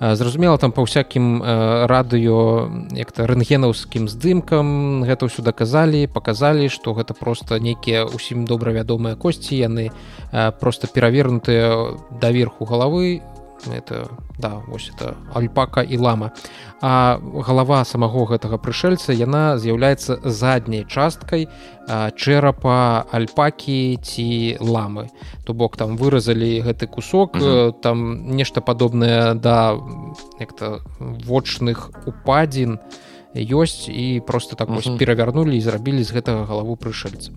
зразумела там па ўсякім радыё як-то рэнтгенаўскім здымкам гэта ўсё даказалі паказалі што гэта просто нейкія усім добра вядомыя косці яны просто перавернутыя даверху галавы это да вось это альпака і лама. А галава самого гэтага прышельца яна з'яўляецца задняй часткай чэрапа альпакі ці ламы. То бок там выразалі гэты кусок угу. там нешта падобнае да як-то вочных упадзін ёсць і просто так вось перавярнулі і зрабілі з гэтага галаву прышельца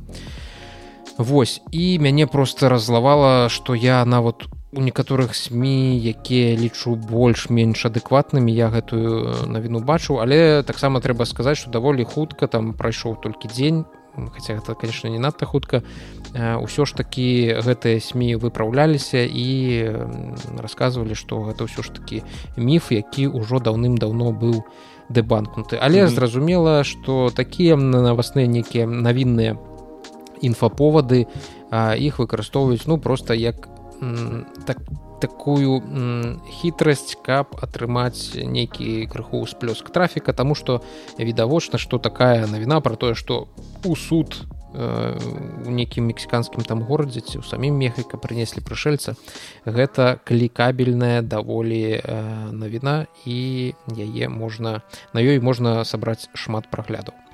Вось і мяне просто разлавала што я нават у некаторых сМ якія лічу больш-менш адэкватнымі я гэтую навіну бачу але таксама трэба сказаць что даволі хутка там прайшоў толькі дзень хотя это конечно не надта хутка ўсё ж таки гэтыя сМ выпраўляліся і рассказывалі что гэта ўсё ж таки міф які ўжо даўным-даўно быў дэбанкнуты але mm -hmm. зразумела что такія навасныя нейкія навінныя інфаповады іх выкарыстоўваюць ну просто як так такую хітрасць каб атрымаць нейкі крыху сплёск трафіка тому что відавочна что такая навіна про тое что у суд э, у нейкім мексіканскім там горадзе ці ў самім мехіка прынеслі прышельца гэта клікабельная даволі э, навіна і яе можна на ёй можна сабраць шмат праглядаў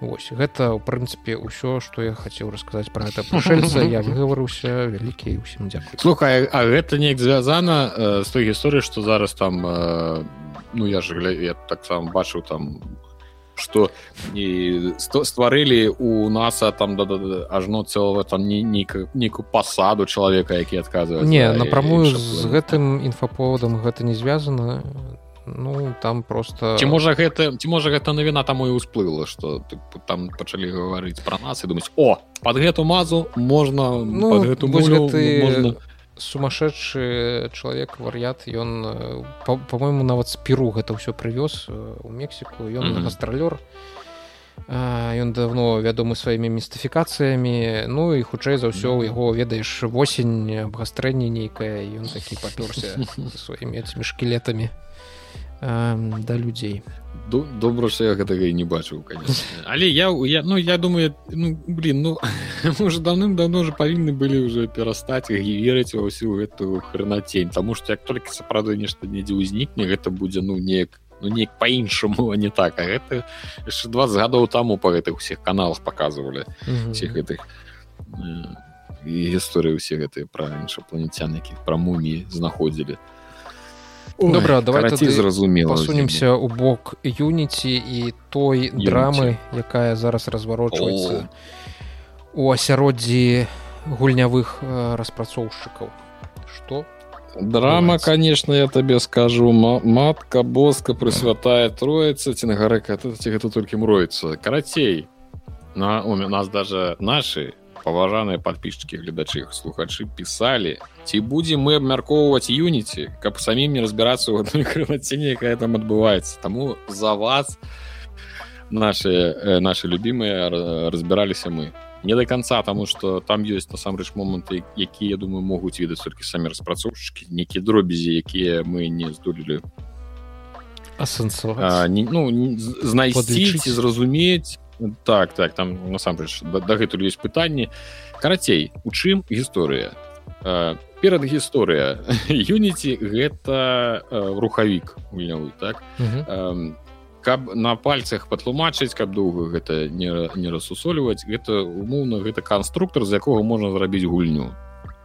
Вось гэта ў прынцыпе ўсё што я хацеў расказаць пра гэта прышельца я выгаварыўся вялікі ўсім дзякую слухай а гэта неяк звязана э, з той гісторыі што зараз там э, ну я ж я таксама бачыў там что і стварылі у наса там да, да, да, ажно цэлага там не нейкую пасаду чалавека які адказвае не напрамую з гэтым інфаповодам гэта не звязана ну там просто ці можа гэта ці можа гэта навіна там і ўсплыла что там пачалі гаварыць пра нас і думаць о под гэту мазу можна ну, гэту мулю, ты можна... сумасшедшы чалавек вар'ят ён по-моему нават з перу гэта ўсё прывёз у мексіку. Ён mm -hmm. гастралёр ён давно вядомы сваімі містыфікацыямі. Ну і хутчэй за ўсё у яго ведаеш восень абгастрэнне нейкае ён такі папёрся [LAUGHS] сваімі этими шкілетамі э, да людзей добра что я гэтага і не бачыў [LAUGHS] але я я ну я думаю ну блин ну [LAUGHS] уже давным-давно уже павінны былі уже перастаць і верыць ва ўсю гэтую хранацень тому что як только сапраўды нешта недзе ўзнікне гэта будзе ну неяк ну неяк по-іншаму не так. А гэта яшчэ 20 гадоў таму по гэтых усіх каналах показывалі всех гэтых гісторыі усе гэтыя пра іншапланетян якіх пра муміі знаходзілі то добра давай зразумела пасунемся у бок юніці і той драмы якая зараз разварочваецца у асяроддзі гульнявых распрацоўшчыкаў. Что драма конечно я табе скажу. Матка боска прысвятая троица ці на гарэка ці гэта толькі мроецца карацей на у нас даже наши паважаныя подписчики гледачы слухачы писали ці будем мы абмяркоўваць юніці каб самім не разбірацца ў одной крылаціне якая там адбываецца? Таму за вас наши э, наши любимые разбіраліся мы. Не до конца тому что там ёсць насамрэч моманты якія думаю могуць ведаць толькі самі распрацоўшчыкі нейкія дробязі якія мы не здолелі ну знайсці зразумець так так там насамрэч дагэтуль ёсць пытанні. Карацей у чым гісторыя? Перад гісторыя [LAUGHS] юніці гэта рухавік гульнявы так? Каб на пальцах патлумачыць каб доўга гэта не, не рассусольваць гэта умоўна гэта канструктор з якога можна зрабіць гульню.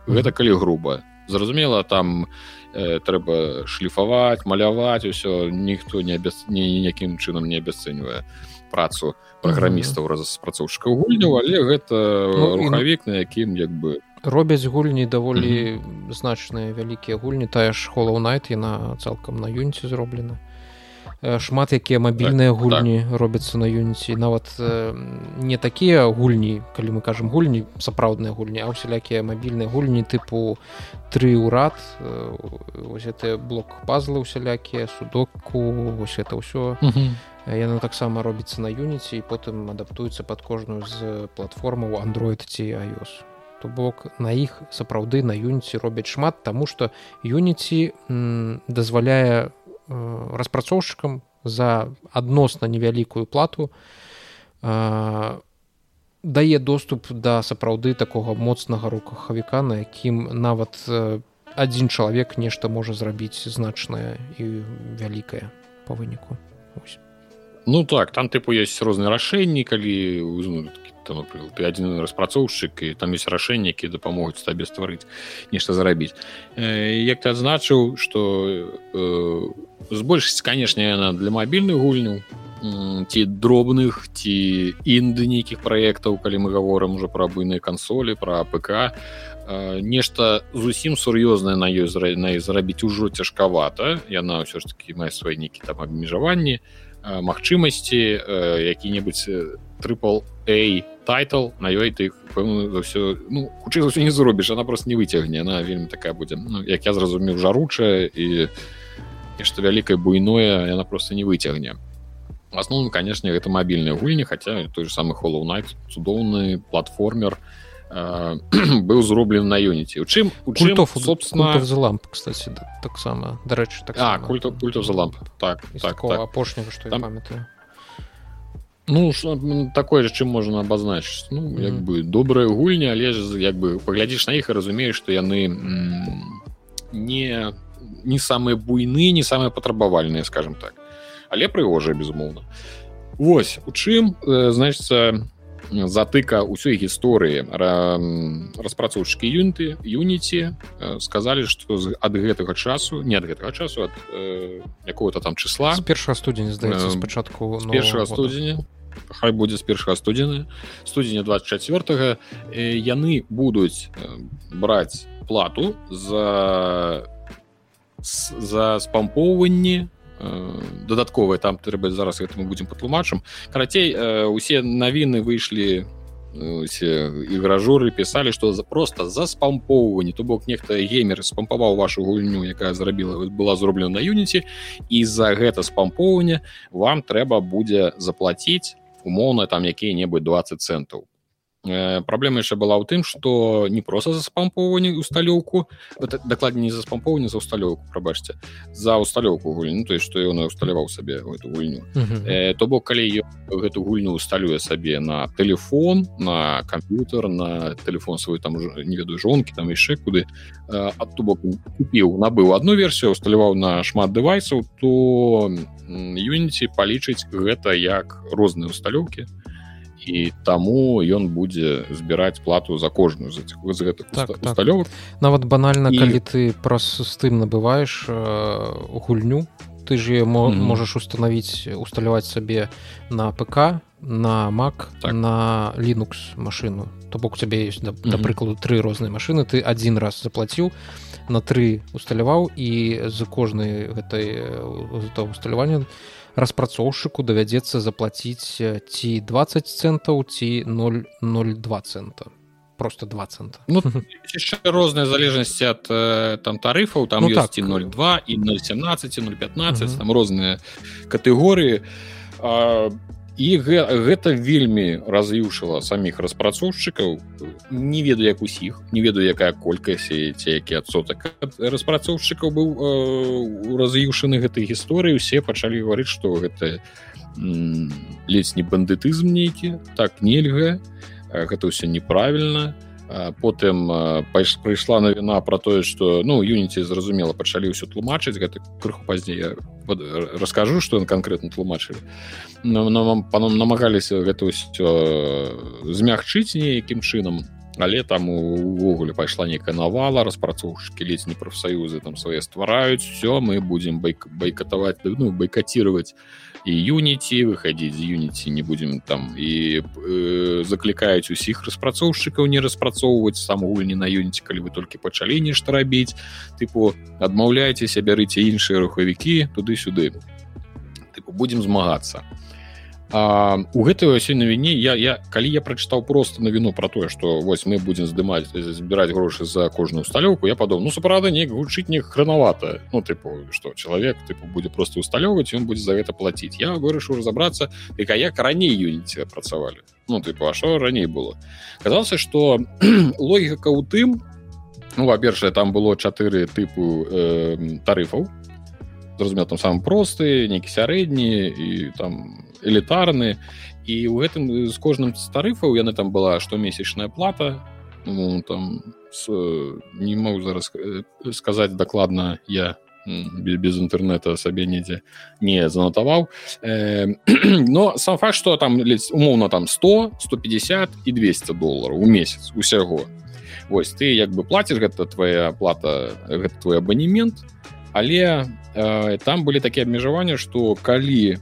Гэта калі груба. Зразумела там э, трэба шліфаваць маляваць усё ніхто не абяс... ніякім чынам не абясцэньвае працу праграмістаў распрацоўшчыкаў гульняў але гэта ну, рухавік на якім як бы робяць гульні даволі mm -hmm. значныя вялікія гульні. Тая ж холлаунайт яна цалкам на юніце зроблена. Шмат якія мабільныя так, гульні так. робяцца на юніці нават э, не такія гульні калі мы кажам гульні сапраўдныя гульні а усялякія мабільныя гульні тыпу тры ўрад э, это блок пазлы усялякія судоку вось это ўсё. Mm -hmm яна таксама робіцца на юніці і потым адаптуецца под кожную з платформаў android ці iOS. То бок на іх сапраўды на юніці робяць шмат таму што юніці дазваляе распрацоўшчыкам за адносна невялікую плату дае доступ да сапраўды такога моцнага рукахавіка на якім нават адзін чалавек нешта можа зрабіць значнае і вялікае по выніку. Ось Ну так там тыпу есть розныя рашэнні калі ну, там, ты адзін распрацоўшчык і там есть рашэнні якія дапамогуць табе стварыць нешта зарабіць э, як ты адзначыў что э, з большасці канешне яна для мабільных гульняў ці дробных ці інды нейкіх праектаў калі мы гаворым уже пра буйныя кансолі пра ПК нешта зусім сур'ёзнае на ёй на зрабіць ужо цяжкавата яна ўсё ж таки мае свае нейкі там абмежаванні магчымасці які-небудзь трипл a тайтл на ёй ты за ўсё ну хутчэй за ўсё не зробіш она просто не выцягне она вельмі такая будзе ну, як я зразумеў жаручая і нешта вялікае буйное яна просто не выцягне. В основном конечно гэта мабільныя гульні хотя той же самый холл night цудоўны платформер э, быў [CLEARS THROAT] зроблен на юніці у чым у чым собственно за ламп кстати таксама дарэчы так а культа культа за ламп так так, так. апошняга что там памятаю Ну шо, такое же чым можна абазначыць ну mm -hmm. як бы добрая гульня але ж як бы паглядзіш на іх і разумееш што яны не не самыя буйны не самыя патрабавальныя скажем так але прыгожая безумоўна Вось у чым э, значится затыка ўсёй гісторыі. Распрацоўшчыкі юнты юніці э, сказалі што ад гэтага часу не ад гэтага часу ад э, якого-то там числа першага студзеня здаецца спачатку з першага студзеня. Хай будзе з першага студзены студзеня 24 яны будуць браць плату за за спампоўванні Э, дадатковыя там трэба зараз гэта мы будзем патлумачым карацей э, усе навіны выйшлі э, усе ігражуры пісалі што за просто за спампоўванне то бок нехта геймер спампаваў вашу гульню якая зрабіла была зроблена на юніці і за гэта спампоўванне вам трэба будзе заплаціць умоўна там якія-небудзь 20 центаў Э, праблема яшчэ была ў тым што не проста за спампоўванне усталёўку дакладней не за спампоўванне за усталёўку прабачце за усталёўку гульню то есть што ён усталяваў сабе эту гульню uh -huh. э, то бок калі гэту гульню усталюе сабе на телефон на камп'ютер на телефон свой там не ведаю жонкі там яшчэ куды ад то бок купіў набыў одну версію усталяваў на шмат дэвайсаў то юніці палічыць гэта як розныя усталёўкі то і таму ён будзе збіраць плату за кожную з этих з гэтых так, усталёвак так. нават банальна і... калі ты праз стым набываеш э, гульню ты же мо, mm -hmm. можаш установіць усталяваць сабе на ПК на Mac так. на Linux машину то бок у цябе есть да, mm -hmm. да прыкладу тры розныя машины ты один раз заплаціў на тры усталяваў і з кожнай гэтай усталявання распрацоўшчыку давядзецца заплаціць ці 20 центаў ці 002 цента просто 2 цента ну, [LAUGHS] розная залежнасці ад там тарыфаў. Там ну, ёсць так. 02 і 017 015 там розныя катэгорыі а і гэта вельмі раз'юшыла саміх распрацоўшчыкаў. Не ведаю як усіх не ведаю якая колькасць ці які адсотак распрацоўшчыкаў быў э, раз'юшаны гэтай гісторыі усе пачалі гаварыць што гэта ледзь не бандытызм нейкі. Так нельга. Гэта ўсё неправільна потым пайш прыйшла навіна про тое что ну юніці зразумела пачалі ўсё тлумачыць гэта крыху пазней. Раскажу что он конкретно тлумачылі. Паном намагаліся гэта ўсё змягчыць нейкім чынам але там увогуле пайшла нейкая навала распрацоўшчыкі ледзь не прафсаюзы там свае ствараюць все мы будем байк байкатаваць ну байкацировать і юніці выходить з юніці не будем там і э, заклікаюць усіх распрацоўшчыкаў не распрацоўваць сам гульні на юніці калі вы толькі пачалі нешта рабіць тыпу адмаўляйцеся бярыце іншыя рухавікі туды-сюды тыпу будем змагацца А, у гэтай сёння навіне я я калі я прачытаў просто навіну про тое что вось мы будем здымаць збіраць грошы за кожную усталёўку я падаў ну сапраўда неяк гучыць не хранавата ну тыпу что чалавек тыпу будзе просто усталёўваць ён будзе за гэта платіць я вырашыў разобрацца дык а як раней юніце працавалі. Ну ты а що раней было? Казалася что [CLEARS THROAT] логіка у тым ну во-першае там было чатыры тыпу э, тарыфаў. Зразумеў там самы просты нейкі сярэдні і там элітарны і у гэтым з кожным з тарыфаў яны там была штомесячная плата. Ну, там с, не могу зараз сказаць дакладна я без, без інтэрнета сабе недзе не занатаваў э, [CLEARS THROAT] но сам факт что там умоўна там 100 150 і 200 долларов у месяц усяго Вось ты як бы плаціш гэта твоя плата гэта твой абанемент але э, там былі такія абмежаванні что калі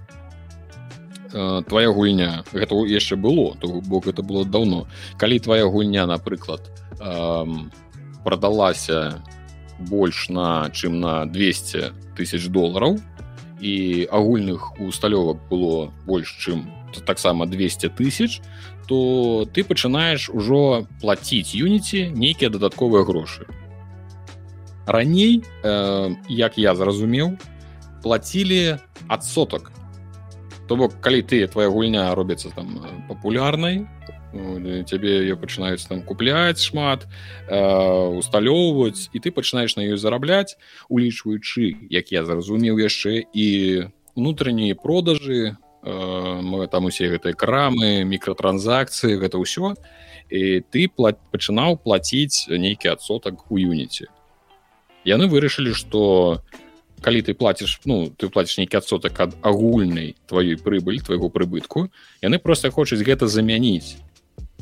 э, твоя гульня. Гэта яшчэ было то бок это было давно калі твоя гульня напрыклад э, продалася больш на чым на 200 тысяч долларов і агульных усталёвак было больш чым таксама 200 тысяч то ты пачынаеш ужо платіць юніці нейкія дадатковыя грошы. Раней э, як я зразумеў платілі адсотак то бок калі ты твоя гульня робіцца там папулярнай цябе ее пачынаюць там купляць шмат э, усталёўваць і ты пачынаеш на ёй зарабляць улічваючы як я зразумеў яшчэ і унутраннія продажы э, там усе гэтыя крамы мікротранзакцыі гэта ўсё. І ты пла пачынаў плаціць нейкі адсотак у юніце. Яны вырашылі что калі ты платіш ну ты платіш нейкі адсотак ад агульнай тваёй прыбыль твайго прыбытку яны просто хочуць гэта замяніць.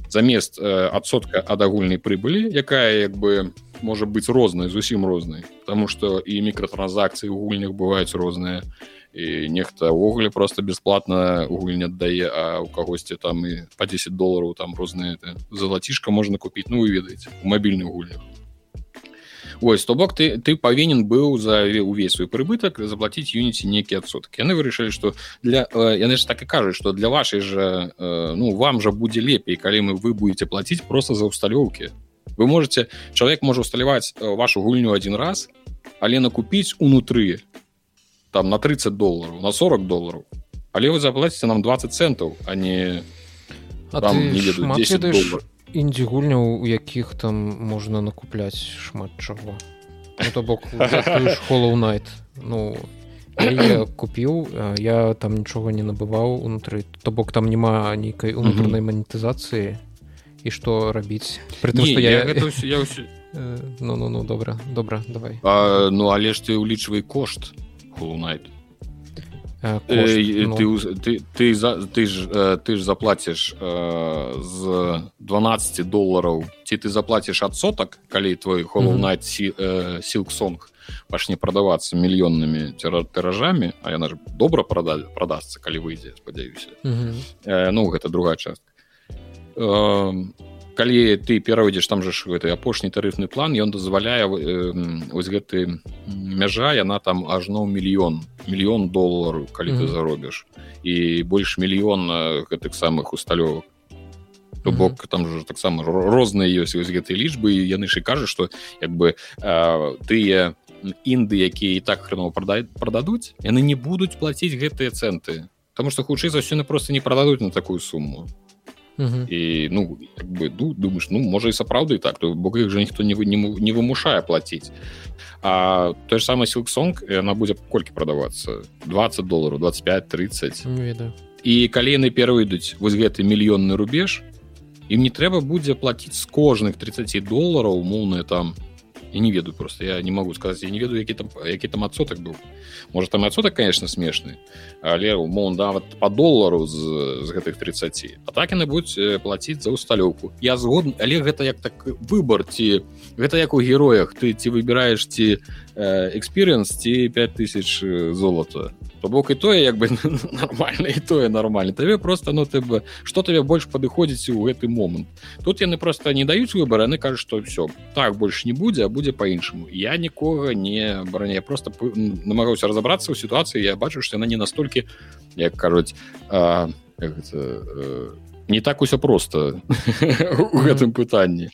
Замест э, адсотка ад агульнай прыбылі якая як бы можа быць рознай зусім рознай. Потому что і мікротранзакцыі у гульнях бываюць розныя і нехта ўвогуле просто бесплатна гульня аддае а у кагосьці там і по 10 долларов там розныя залацішка можна купіць ну вы ведаеце у мабільных гульнях Вось то бок ты ты павінен быў за увесь свой прыбытак заплатіць юніці нейкі адсоткі яны вырашылі што для э, яны ж так і кажуць што для вашай жа э, ну вам жа будзе лепей калі мы вы будете плаціць просто за усталёўкі вы можете чалавек можа усталяваць э, вашу гульню один раз але накупіць унутры там на 30 долларов на 40 долларов але вы заплаціце нам 20 центаў а не а там, не ведаю, 10 долларов індзі гульняў у якіх там можна накупляць шмат чаго. Ну, то бок [LAUGHS] школу найт ну я [CLEARS THROAT] купіў я там нічога не набываў унутры. То бок там няма нейкай унутранай манетызацыі і што рабіць? При том, не, я, я, я ўсё... ну ну ну добра добра давай. А, ну але ж ты ўлічвай кошт найт Э, кошт, ну... ты, ты, ты, за, ты ж э, ты ж заплатишь э, з 12 долларов. Ці ты заплатишь адсотак калі твой холлнайт силксонг пачне продавацца мільённымі тыражамі а яна ж добра прода продастся калі выйдзе спадзяюся ну гэта другая частка калі ты перайдзеш там же ж гэты апошні тарыфны план ён дазваляе вось гэты мяжа яна там ажно мільён мільён долару калі mm -hmm. ты заробіш і больш мільён гэтых самых усталёвак то бок mm -hmm. там же таксама розныя ёсць вось гэтыя лічбы яны ж і кажуць што як бы тыя інды якія і так хреново продаюць продадуць яны не будуць плаціць гэтыя цэнты Таму што хутчэй за ўсё яны просто не прададуць на такую сумму і ну бы ду, думаешь ну можа і сапраўды так то бок іх же ніхто не не, не вымушае платіць а той же самый силксонг она будзе колькі прадавацца 20 долларов 25 30 і калі яны перайдуць вось гэты мільённы рубеж. Ім не трэба будзе платіць з кожных 30 долларов умоўныя там я не ведаю просто я не могу сказать я не ведаю які там які там адсотак быў может там адсотак конечно смешны але умоўно да вот по доллару з, з гэтых 30 а так яны будуць платіць за усталёўку я згодны але гэта як так выбор ці гэта як у героях. Ты ці выбираешь ці экспірыенс ці 5000 золота. То бок і тое як бы [LAUGHS] нормально і тое нормально. Табе просто ну ты бы что табе больш падыходзіць у гэты момант тут яны просто не даюць выбор яны кажуць что все так больш не будзе а будзе по-іншаму я нікога не баране просто намагаўся разобрацца ў сітуацыі я бачу что яна не настолькі як кажуць не так усё просто [LAUGHS] у гэтым пытанні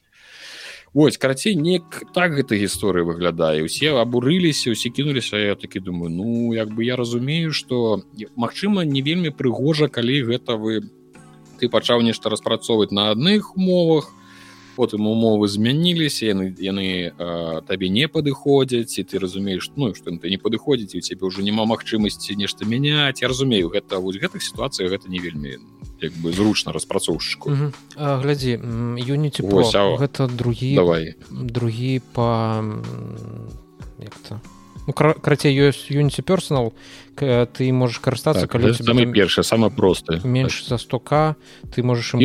Вось карацей не так гэта гісторыя выглядае. Усе абурыліся усе кінуліся я такі думаю ну як бы я разумею что Мачыма не вельмі прыгожа калі гэта вы ты пачаў нешта распрацоўваць на адных умовах потым умовы змяніліся яны яны табе не падыходзяць і ты разумееш ну что ты не падыходзіць у цябе ўжо няма магчымасці нешта мяняць. Я разумею гэта вось гэтых сітуацыях гэта не вельмі як бы зручна распрацоўшчыку глядзі юніці гэта другі давай другі по як-то ну, карацей ёсць юніці персонал ты можаш карыстацца так, калі самы першы самы просты менш так. за 100к ты можаш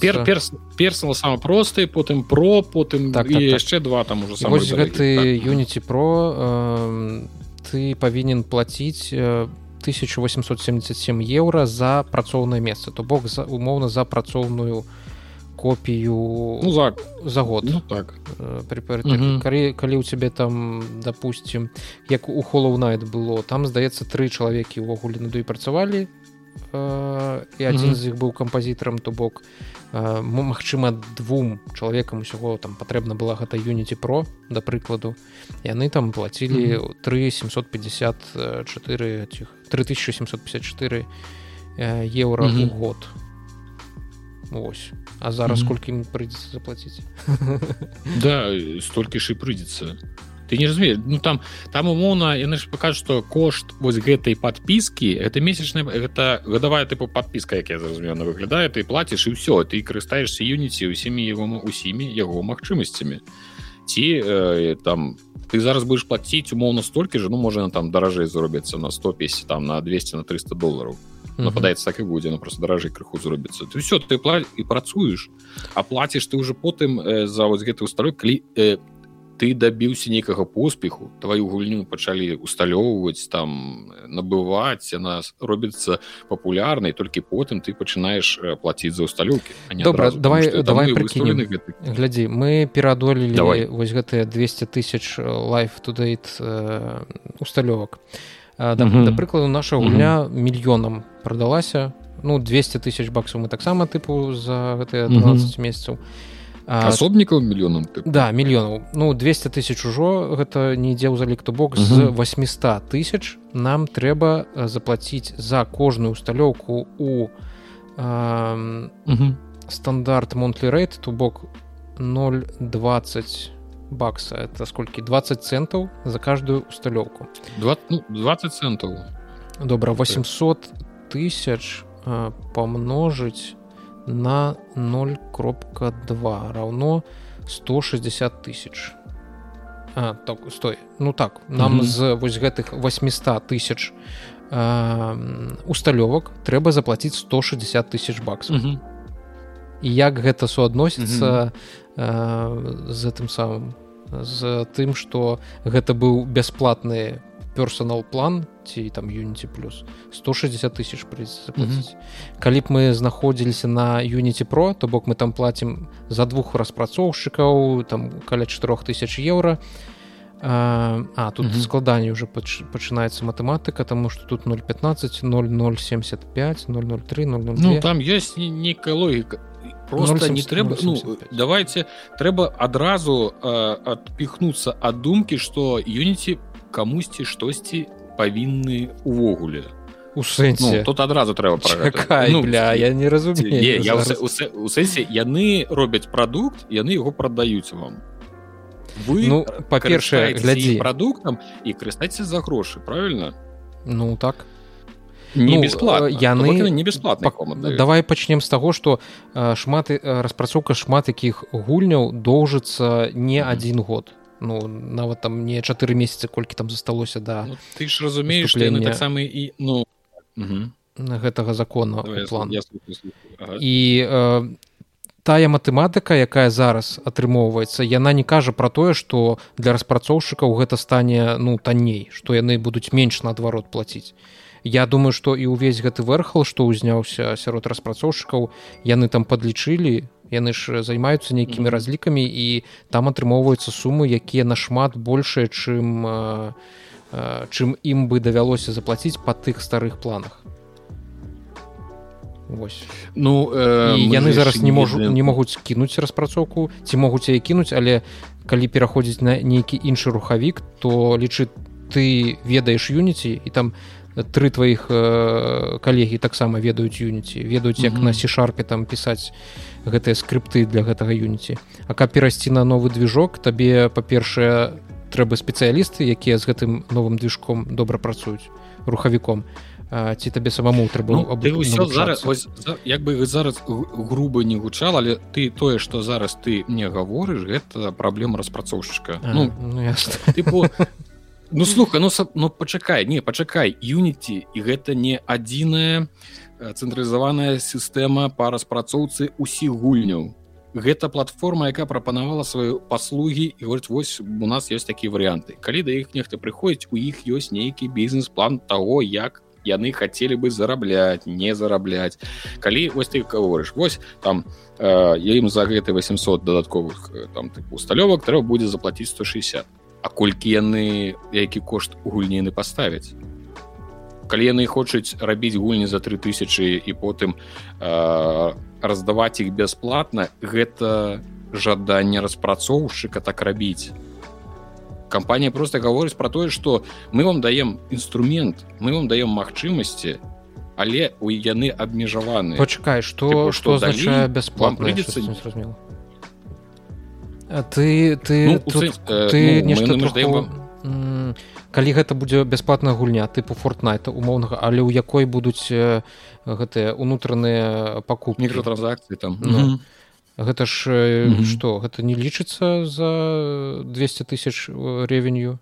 пер, пер, персонал самы просты потым про потым так, так, яшчэ так. два там уже гэты юніці так. про э, ты павінен плаціць 1877 еўра за працоўнае месца то бок за умоўна за працоўную копію ну, за за год. Ну, так. При, при, калі, калі у цябе там допустим як у холлоу найт было там здаецца тры чалавекі ўвогуле над і працавалі і адзін з іх быў кампазітарам то бок магчыма двум чалавекам усяго там патрэбна была гэта юніці про да прыкладу яны там плацілі 3 754 3754 еўра в год. Вось А зараз колькі ім прыйдзецца заплаціць да столькі ж і прыйдзецца ты не разумееш ну там там умоўна яны ж пакажуць што кошт вось гэтай подпіскі это месячная гэта гадавая тыпу подпіска як я зразумена выглядае ты плаціш і ўсё ты карыстаешься юніці усімі яго усімі яго магчымасцямі. Ці э, там ты зараз будешь плаціць умоўна столькі же ну можа там даражэй зробіцца на 150 там на 200 на 300 долларов нападаецца так і будзе ну просто даражэй крыху зробіцца ты все ты пла і працуеш а плаціш ты уже потым э, за вось гэты устарой калі э, ты дабіўся нейкага поспеху твою гульню пачалі усталёўваць там набываць яна робіцца папулярнай толькі потым ты пачынаеш плаціць за усталёўкі добра адразу, давай давай глядзі мы пераадолелі давай. вось гэтыя 200 тысяч лайф тудейт усталёвак да, да прыкладу наша гульня мільёнам прадалася ну 200 тысяч баксаў мы таксама тыпу за гэтыя 12 месяцаў і асобнікаў мільёнам да мільёнаў. Ну 200 тысяч ужо гэта не ідзе ў залік то бок з 800 тысяч нам трэба заплаціць за кожную усталёўку у стандарт монтлі рэйт то бок 020 бакса. Это сколькі 20 центаў за каждую усталёўку 20, ну, 20 центаў добра 800 тысяч помножыць на 0.2 равно 160 тысяч а, так стой ну так нам mm -hmm. з вось гэтых 800 тысяч усталёвак трэба заплатіць 160 тысяч баксов mm -hmm. і як гэта суадносіцца mm -hmm. з гэтым самым з тым что гэта быў бясплатны персонал план ці там юніці плюс 160 тысяч прыйдзецца mm -hmm. калі б мы знаходзіліся на юніці про то бок мы там платім за двух распрацоўшчыкаў там каля 4 тысяч еўра а, а тут mm -hmm. складанне уже пач, пачынаецца матэматыка тому что тут 015 0075 003 002 ну, там ёсць нейкая логіка просто 0, не трэба ну, давайте трэба адразу адпіхнуцца ад думкі что юніці камусьці штосьці павінны увогуле у сэнсе? Ну, тут адразу трэба ну, бля, я не разумею я у, у, у сэнсе яны робяць прадукт яны яго прадаюць вам. Вы ну па-першае глядзі. прадуктам і карыстайце за грошы правильно ну так. Не ну, бесплатно яны не бесплатно давай пачнем з таго что шмат распрацоўка шмат якіх гульняў доўжыцца не адзін год ну нават там не чатыры месяцы колькі там засталося да ну, ты ж разумееш яны таксама і ну гэтага закона план. ага. і э, тая матэматыка якая зараз атрымоўваецца яна не кажа пра тое што для распрацоўшчыкаў гэта стане ну танней што яны будуць менш наадварот плаціць. Я думаю што і ўвесь гэты вэрхал што ўзняўся сярод распрацоўшчыкаў яны там падлічылі яны ж займаюцца нейкімі mm -hmm. разлікамі і там атрымоўваюцца сумы якія нашмат большыя чым чым ім бы давялося заплаціць па тых старых планах Вось. ну э, яны зараз не можу не могуць кінуць распрацоўку ці могуць яе кінуць але калі пераходзіць на нейкі іншы рухавік то лічы ты ведаеш юніці і там тры тваіх э, калегі таксама ведаюць юніці ведаюць як mm -hmm. на сішарпе там пісаць гэтыя скрипты для гэтага юніці А каб перайсці на новы движок табе па-першае трэба спецыялісты якія з гэтым новым движком добра працуюць рухавіком. Ці табе самому трэба ну, аб... зараз ось, як бы зараз груба не гучал але ты тое что зараз ты не гаворыш гэта праблема распрацоўшчыка. Ну, ну тыпу, [LAUGHS] ну слухай ну, ну пачакай не пачакай юніці і гэта не адзіная цэнтралізаваная сістэма па распрацоўцы усіх гульняў. Гэта платформа якая прапанавала сваю паслугі і говорить вось у нас есть такія варианты калі да іх нехта прыходзіць у іх ёсць нейкі бізнес-план того як яны хацелі бы зарабляць не зарабляць калі вось ты гаворыш вось там э, я ім за гэты 800 дадатковых там тыпу усталёвак трэба будзе заплатіць 160 А колькі яны які кошт гульні яны паставяць. Калі яны хочуць рабіць гульні за 3000 і потым э, раздаваць іх бясплатна гэта жаданне распрацоўшчыка так рабіць. Кампанія просто гаворыць про тое что мы вам даем інструмент мы вам даем магчымасці але у яны абмежаваны пачакай что что означае бесплатно придется зразумела ты ты ну, тут, сэнс, ты ну, нешта троху... вам... калі гэта будзе бясплатная гульня тыпу фортнайта умоўнага але ў якой будуць гэтыя унутраныя пакупкі? Мікротранзакцыі там ну, mm -hmm гэта ж mm -hmm. что гэта не лічыцца за 200 тысяч э, ревеню?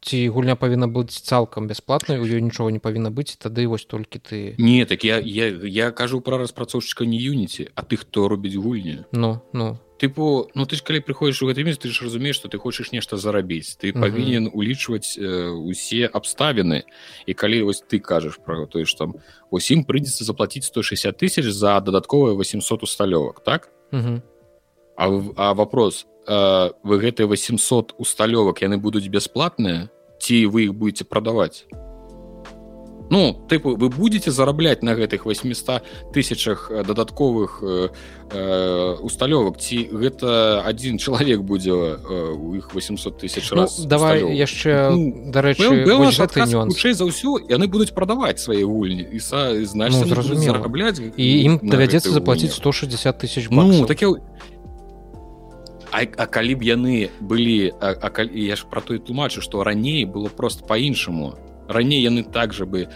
Ці гульня павінна быць цалкам бясплатнай у ёй нічога не павінна быць тады вось толькі ты. Не так я я, я кажу пра распрацоўшчыка не юніці а ты хто робіць гульню ну ну тыпу ну ты ж калі прыходзіш у гэта месца ты ж разумееш што ты хочаш нешта зарабіць ты угу. павінен улічваць э, усе абставіны і калі вось ты кажаш пра тое ж там усім прыйдзецца заплаціць 160 тысяч за дадатковыя 800 усталёвак так? Угу. а, а вопрос э, вы гэтыя 800 усталёвак яны будуць бясплатныя ці вы іх будете прадаваць ну тыпу вы будете зарабляць на гэтых 800 тысячах э, дадатковых э, э, усталёвак? Ці гэта один чалавек будзе э, у іх 800 тысяч ну, раз давай яшчэ ну, дарэчы хутчэй за ўсё яны будуць прадаваць свае гульні і са значит ну, зарабляць і ім давядзецца заплатіць 160 тысяч ну, так я А, а калі б яны былі а, а, я ж про той тлумачу што раней было просто по-іншаму раней яны также бы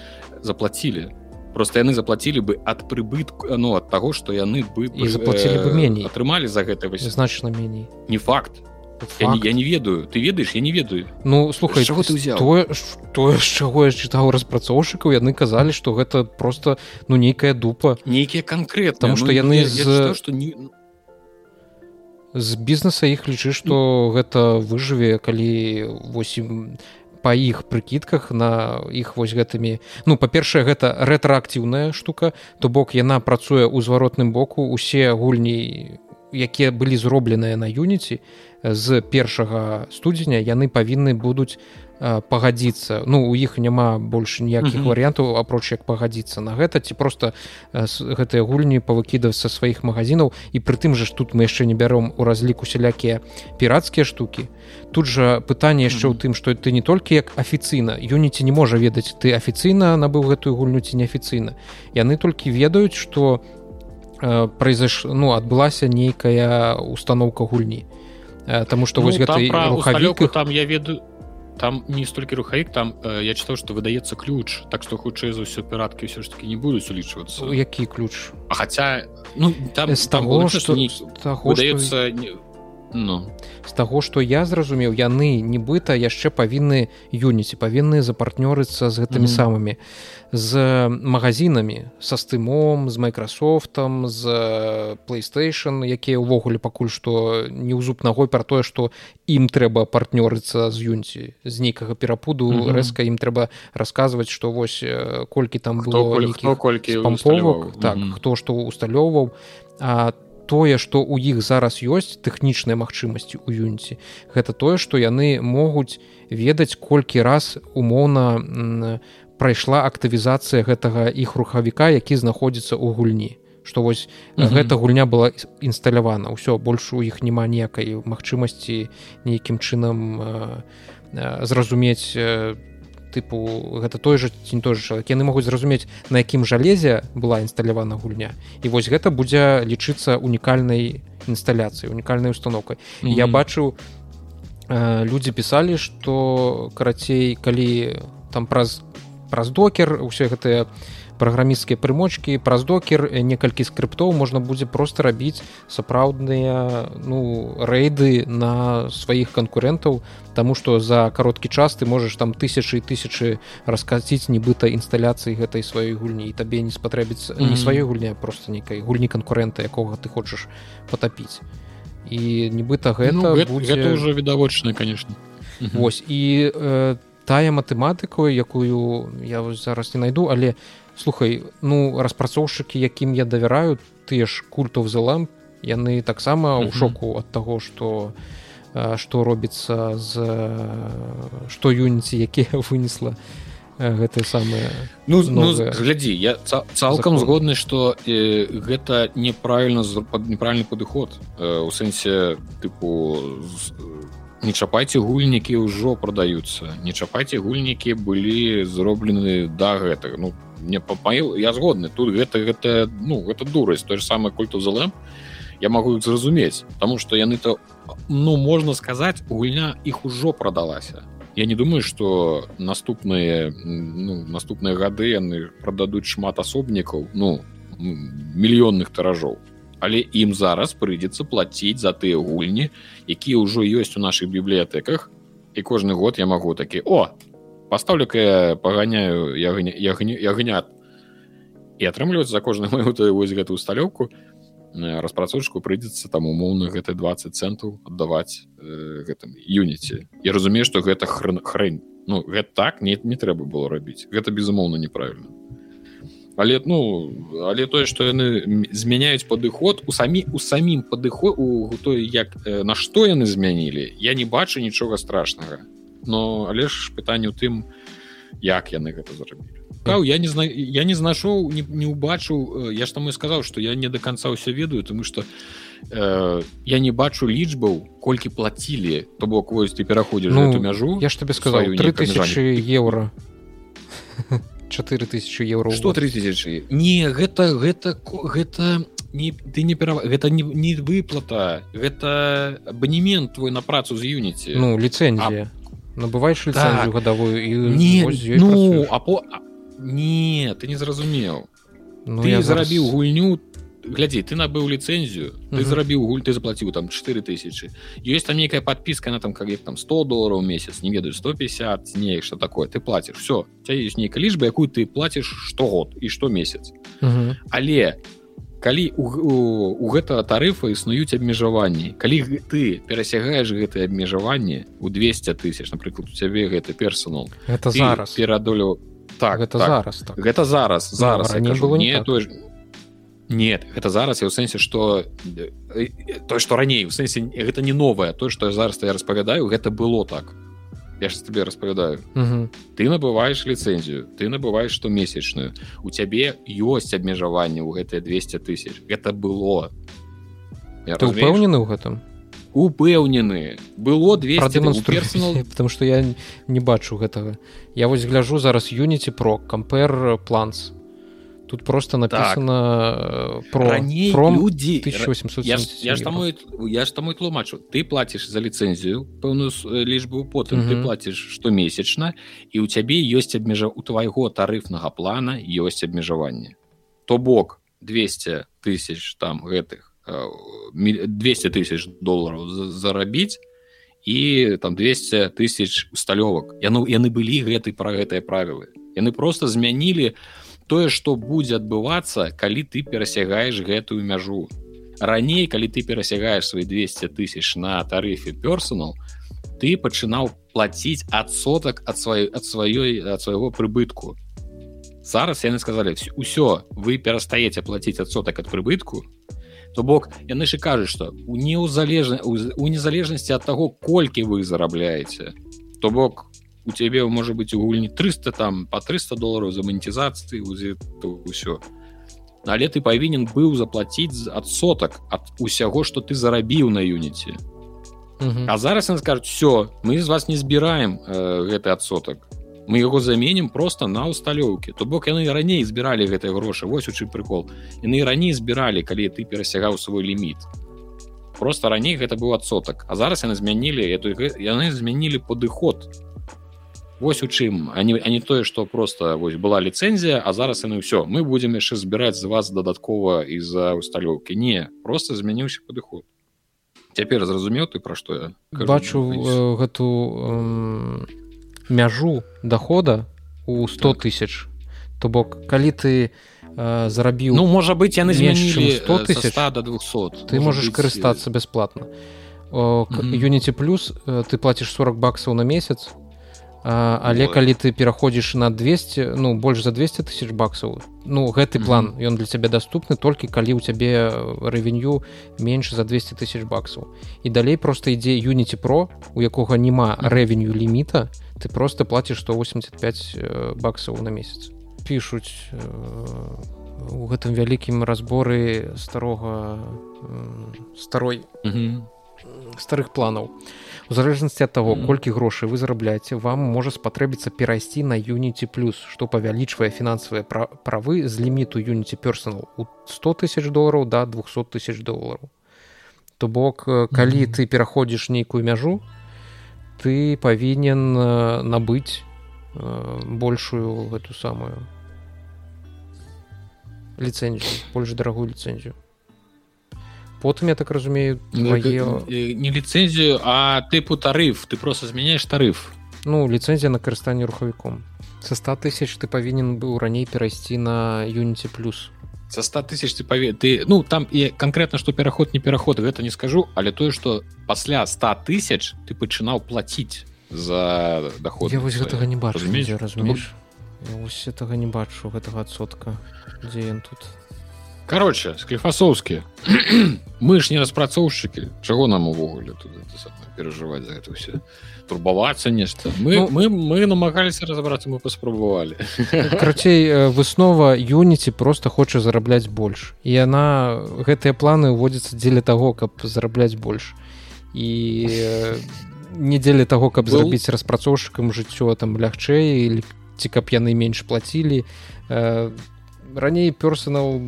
заплатілі просто яны заплатілі бы ад прыбытку ну ад таго што яны бы і заплатілі бы меней. атрымалі за гэта значна меней. Не факт. Я не, я не ведаю. Ты ведаеш? Я не ведаю. Ну слухай чаго ты взял? тое тое з чаго я чытаў распрацоўшчыкаў яны казалі што гэта просто ну нейкая дупа. Нейкія канкрет там што ну, яны з што не з бізнеса іх лічы што гэта выжыве калі восьім па іх прыкідках на іх вось гэтымі ну па-першае гэта рэтраактыўная штука то бок яна працуе ў зваротным боку усе гульні якія былі зробленыя на юніці з першага студзеня яны павінны будуць пагадзіцца. Ну у іх няма больш ніякіх mm -hmm. варыянтаў апроч як пагадзіцца на гэта ці просто гэтыя гульні павыкідаць са сваіх магазинаў і прытым жа ж тут мы яшчэ не бяром у разліку сялякія пірацкія штукі. Тут жа пытанне яшчэ ў тым што ты не толькі як афіцыйна юніці не можа ведаць ты афіцыйна набыў гэтую гульню ці неафіцыйна яны толькі ведаюць што произош ну адбылася нейкая установка гульні. Таму што ну, вось гэты рухавіку там я ведаю там не столькі рухавік там э, я чытаў што выдаецца ключ так што хутчэй за ўсё піраткі ўсё ж таки не будуць улічвацца які ключ А хаця ну там з таго што выдаецца не Ну. з таго што я зразумеў яны нібыта яшчэ павінны юніці павінны запартнёрыцца з гэтымі mm -hmm. самымі з магазинамі са стымом з майкрасофтам з playstation якія ўвогуле пакуль што не ў зуб ногой пра тое што ім трэба партнёрыцца з юнці з нейкага перапуду mm -hmm. рэзка ім трэба расказваць што вось колькі там было колькі памповак так mm -hmm. хто што усталёўваў а там тое што ў іх зараз ёсць тэхнічныя магчымасці ў юніці гэта тое што яны могуць ведаць колькі раз умоўна прайшла актывізацыя гэтага іх рухавіка які знаходзіцца ў гульні што вось mm -hmm. гэта гульня была інсталявана ўсё больш у іх няма ніякай магчымасці нейкім чынам э, э, зразумець там э, тыпу гэта той жа ці не той же чалавек. Яны могуць зразумець на якім жалезе была інсталявана гульня. І вось гэта будзе лічыцца унікальнай інсталяцыі унікальнай установкай. Mm -hmm. я бачыў э, людзі пісалі што карацей калі там праз праз докер усе гэтыя праграмісцкія прымочки праз докер некалькі скрыптоў можна будзе просто рабіць сапраўдныя ну рэйды на сваіх канкурентаў Таму што за кароткі час ты можаш там тысячы і тысячы раскаціць нібыта інсталяцыі гэтай сваёй гульні і табе не спатрэбіцца mm -hmm. не сваёй гульня просто нейкай гульні канкурэнта якога ты хочаш потапіць і нібыта гэта, ну, гэта, будзе... гэта ўжо відавочна конечно. Вось і э, тая матэматыкаю якую я зараз не найду але слухай ну распрацоўшчыкі якім я давяраю тыя ж культов залам яны таксама ў шоку ад таго што што робіцца з што юніці якія [LAUGHS] вынесла гэтыя самыя ну, ну глядзі я цалкам згодны што э, гэта неправільна неправільны падыход э, у сэнсе тыпу не чапайце гульнікі ўжо прадаюцца. Не чапайце гульнікі былі зроблены да гэтага. Ну мне папаіл я згодны тут гэта гэта ну гэта дурасць. Той же самое культу залэм я могу зразумець тому что яны то ну можна сказаць гульня іх ужо прадалася. Я не думаю что наступныя ну, наступныя гады яны прададуць шмат асобнікаў ну мільённых таражоў але ім зараз прыйдзецца плаціць за тыя гульні якія ўжо ёсць у наших бібліятэках. І кожны год я магу такі о пастаўлю-ка паганяю ягнят і атрымліваць за кожны мою вось гэтую сталёўку распрацоўчку прыйдзецца там умоўна гэта 20 центаў аддаваць э, гэтым юніце я разумею што гэта хрэн хрэнь. Ну гэта так нет не трэба было рабіць. Гэта безумоўна неправільна але ну але тое што яны змяняюць падыход у самі у самім падыход у той як э, на што яны змянілі я не бачу нічога страшнага но але ж пытанне у тым як яны гэта зрабілі Каў, я не знаю я не знайшоў не, не убачыў я ж там і сказаў что я не до конца ўсё ведаю тому что э, я не бачу лічбаў колькі платілі то бок вось ты пераходзіш ну, эту мяжу я ж тебе сказал 3000 евро 4000 евро что 3000 не гэта гэта гэта не ты не пера гэта не, не выплата гэта абонемент твой на працу з юніці ну ліцэнзія набываеш ліцэнзію так. гадавую і не ну а по а не ты не зразумеў ну, ты зарабіў зараз... гульню глядзі ты набыў ліцэнзію ты угу. зарабіў гуль ты заплаціў там 4000 ёсць там нейкая подпіска на там как там 100 долларов месяц не ведаю 150 неяк что такое ты платишь все ця есть нейкая лічба якую ты платишь штогод і што месяц угу. але калі у, у, у гэтага тарыфа існуюць абмежаванні калі ты перасягаешь гэтые абмежаванні у 200 тысяч напрыклад у цябе гэты персонал это зараз перадолю так гэта так. зараз так. гэта зараз зараз не кажу, было не так. той нет гэта зараз я ў сэнсе что то что раней у сэнсе гэта не новае. То что зараз я распавядаю гэта было так. Я ж тебе распавядаю. Ты набываешь ліцэнзію ты набываешь что месячную у цябе ёсць абмежаванне ў гэтыя 200 тысяч. Это было. Упэўнены ў гэтым? Упэўнены. Было 200 персонал [LAUGHS] потому что я не бачу гэтага. Я вось гляжу зараз юніці про кампер планс тут просто написано так. про раней людзі 1800 я, я ж таму я ж таму тлумачу. Ты платишь за ліцэнзію пэўную лічбу потым mm -hmm. ты платишь штомесячна і у цябе ёсць абмежа у твайго тарыфнага плана ёсць абмежаванне то бок 200 тысяч там гэтых 200 тысяч долларов зарабіць і там 200 тысяч сталёвак яны яны былі гэты пра гэтыя правілы яны просто змянілі тое что будзе адбывацца калі ты перасягаешь гэтую мяжу. Раней калі ты перасягаешь свои 200 тысяч на тарыфе персонал ты пачынаў платіць адсотак ад сваёй ад сваёй ад свайго прыбытку. Зараз яны сказали ўсё вы перастаеце платіць адсотак ад прыбытку то бок яны ж кажуць что у неўзалежна у незалежнасці ад таго колькі вы зарабляеце то бок у цябе можа быть у гульні 300 там по 300 долларов за манетизацыі ўсё але ты павінен быў заплатіць адсотак ад усяго что ты зарабіў на юніце А зараз ён скажуць все мы з вас не збіраем э, гэты адсотак мы яго заменім просто на усталёўкі то бок яны раней збіралі гэтыя грошы вось у чым прикол. Яны раней збіралі калі ты перасягаў свой ліміт. Просто раней гэта быў адсотак а зараз яны змянілі эту яны змянілі падыход Вось у чым. Они а не тое что просто вось была ліцэнзія а зараз яны ўсё мы будемм яшчэ збіраць з вас дадаткова из-за усталёўкі не просто змяніўся падыход. Цяпер зразумеў ты пра што я бачу э, гэту э, мяжу дохода у 100 так. тысяч. То бок калі ты э, зарабіў ну можа быть яны змянілі 100 тысяч. до 200 ты можешь карыстацца бясплатна. Юніці плюс ты платишь 40 баксаў на месяц. а, але вот. калі ты пераходзіш на 200 ну больш за 200 тысяч баксаў ну гэты план ён для цябе доступны толькі калі у цябе рэвеню менш за 200 тысяч баксаў і далей просто ідзе юніці про у якога няма рэвеню ліміта ты просто платіш 185 баксаў на месяц. Пишутць у гэтым вялікім разборы старога старой старых планаў. у у залежнасці ад таго колькі грошай вы зарабляеце вам можа спатрэбіцца перайсці на юніці плюс што павялічвае фінансавыя правы з ліміту юніці персонал у 100 тысяч долараў до 200 тысяч долараў то бок калі ты пераходзіш нейкую мяжу ты павінен набыць большую гэту самую ліцэнзію больш дарагую ліцэнзію потым я так разумею. Ну, не ліцэнзію а тыпу тарыф ты просто змяняешь тарыф ну ліцэнзія на карыстанне рухавіком со 100 тысяч ты павінен быў раней перайсці на юніці плюс со 100 тысяч ты паве ты ну там і конкретно что пераход не пераход гэта не скажу але тое что пасля 100 тысяч ты пачынаў платіць за доход. Я вось гэтага не бачу разумееш ось этого не бачу гэтага адсотка дзе ён тут короче склифасоўскі [CLEARS THROAT] мы ж не распрацоўшчыкі чаго нам увогуле тут перажываць за это все турбавацца нешта мы ну, мы мы намагаліся разабрацца мы паспрабавалі [LAUGHS] карацей выснова юніці просто хоча зарабляць больш і яна гэтыя планы ўводзяцца дзеля таго каб зарабляць больш і не дзеля таго каб Был... зрабіць распрацоўшчыкам жыццё там лягчэй ці каб яны менш плацілі. Раней персонал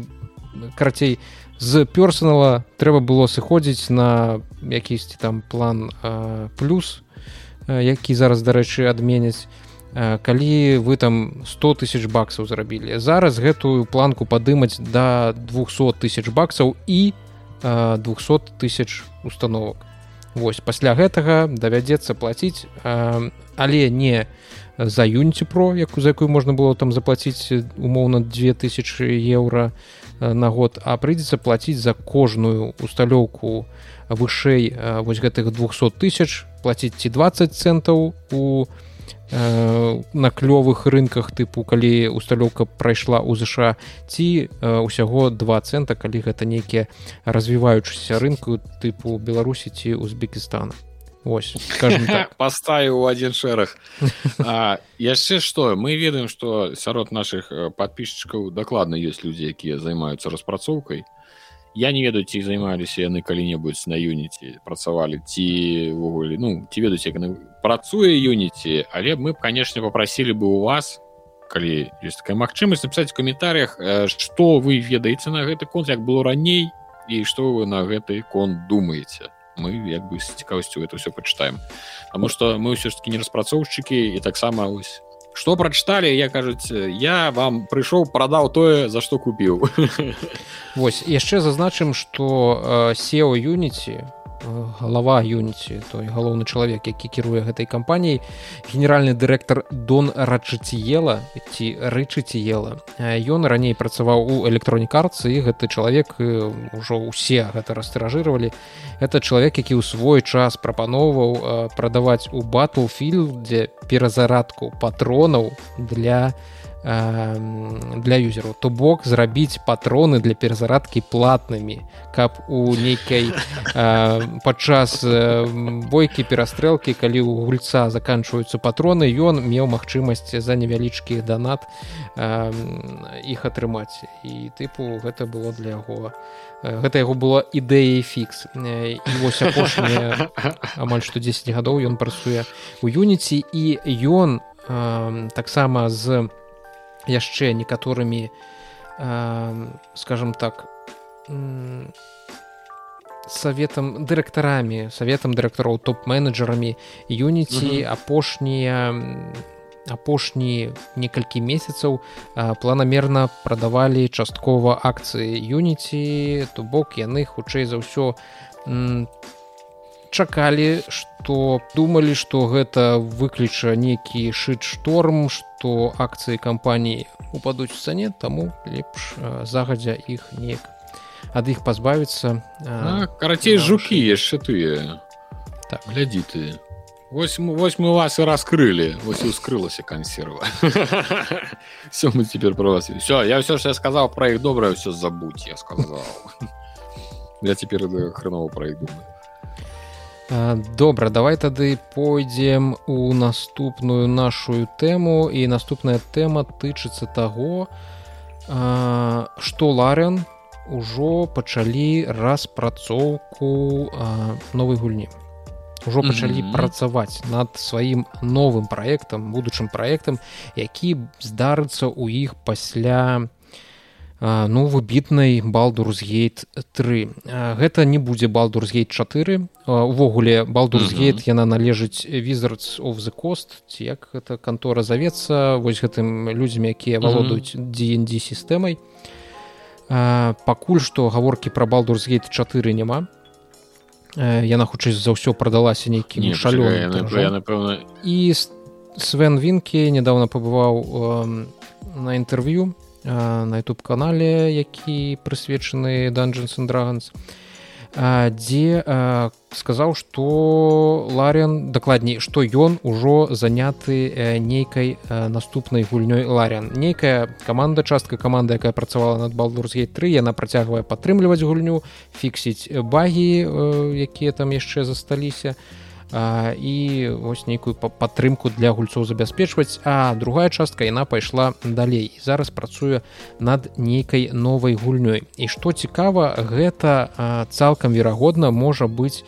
карацей з персонала трэба было сыходзіць на якісьці там план э, плюс які зараз дарэчы адменяць калі вы там 100 тысяч баксаў зарабілі зараз гэтую планку падымаць до 200 тысяч баксаў і э, 200 тысяч установок Вось пасля гэтага давядзецца плаціць э, але не за юніці про як за якую можна было там заплаціць умоўна 2000 еўра на Э, на год а прыйдзецца плаціць за кожную усталёўку вышэй э, вось гэтых 200 тысяч плаціць ці 20 центаў у э, на клёвых рынках тыпу калі усталёўка прайшла ў ЗША ці ўсяго два цэнта калі гэта нейкія развіваючыся рынку тыпу беларусі ці узбекістана Вось так. [LAUGHS] поставіў один шэраг яшчэ што мы ведаем што сярод наших э, подписчикаў дакладна ёсць людзі якія займаюцца распрацоўкай я не ведаю ці займаліся яны калі-небудзь на юніці працавалі ці ўвогуле ну ці ведаюць як працуе юніці але мы б канешне попрасілі бы у вас калі есть такая магчымасць напісаць в каментарях што э, вы ведаеце на гэты конт як было раней і што вы на гэты конт думаете мы як бы з цікавасцю это все пачытаем Таму что мы ўсё ж таки не распрацоўшчыкі і таксама ось. Что прачыталі я кажуць я вам прыйшоў прадаў тое за што купіў Вось [LAUGHS] яшчэ зазначым что сео юніці у галава юніці той галоўны чалавек які кіруе гэтай кампаніяй генеральны дырэктар дон рачыціела ці рычыціела ён раней працаваў у электронікарцы і гэты чалавек ужо ўсе гэта растыражыравалі. Это чалавек які ў свой час прапаноўваў прадаваць у батлфільм дзе перазарадку патронаў для для для юзеру то бок зрабіць патроны для перазарадкі платнымі каб у нейкай [LAUGHS] падчас бойкі перастрэлкі калі у гульца заканчваюцца патроны ён меў магчымасць за невялічкі данат іх атрымаць. І тыпу гэта было для яго гэта яго было ідэяй фікс. Вось [LAUGHS] амаль што 10 гадоў ён працуе у юніці і ён таксама з яшчэ некаторымі э, скажем так советам дырэктарамі советам дырэктароў топ-менеджерамі юніці апошнія апошні некалькі месяцаў планамерна прадавалі часткова акцыі юніці то бок яны хутчэй за ўсё чакалі что думалі что гэта выключа нейкі шыт шторм что акцыі кампаніі упадуць у цане таму лепш загадзя іх неяк ад іх пазбавіцца карацей жукі яшчэ тыя. Так. Глядзі ты. Вось, вось мы вас і раскрылі. Вось і ускрылася кансерва. [LAUGHS] Все мы теперь про вас. Все я все что я сказал про іх добрае все забудь я сказал [LAUGHS] я теперь хреново про іх думаю добра давай тады пойдзем у наступную нашу тэму і наступная тэма тычыцца таго што ларен ужо пачалі распрацоўку новай гульні ужо пачалі mm -hmm. працаваць над сваім новым праектам будучым праектам які здарыцца ў іх пасля ну выбітнай балдурсгейт 3 гэта не будзе балдурсгейт 4 увогуле балдурсгейт mm -hmm. яна належыць візардс of the кост ці як гэта кантора завецца. Вось гэтым людзям якія валодаюць dnd сістэмай. Пакуль што гаворкі пра балдурсгейт 4 няма. Яна хутчэй за ўсё прадалася нейкім шалёным і свен вінкі недавно пабываў э, на інтэрв'ю на youtube канале які прысвечаны dungeons and dragons. Дзе сказаў што ларен дакладней што ён ужо заняты нейкай наступнай гульнёй. Ларен нейкая каманда частка каманды якая працавала над балдурсгей 3 яна працягвае падтрымліваць гульню фіксіць багі якія там яшчэ засталіся. і і вось нейкую падтрымку для гульцоў забяспечваць. А другая частка яна пайшла далей. Зараз працуе над нейкай новай гульнёй. І што цікава гэта цалкам верагодна можа быць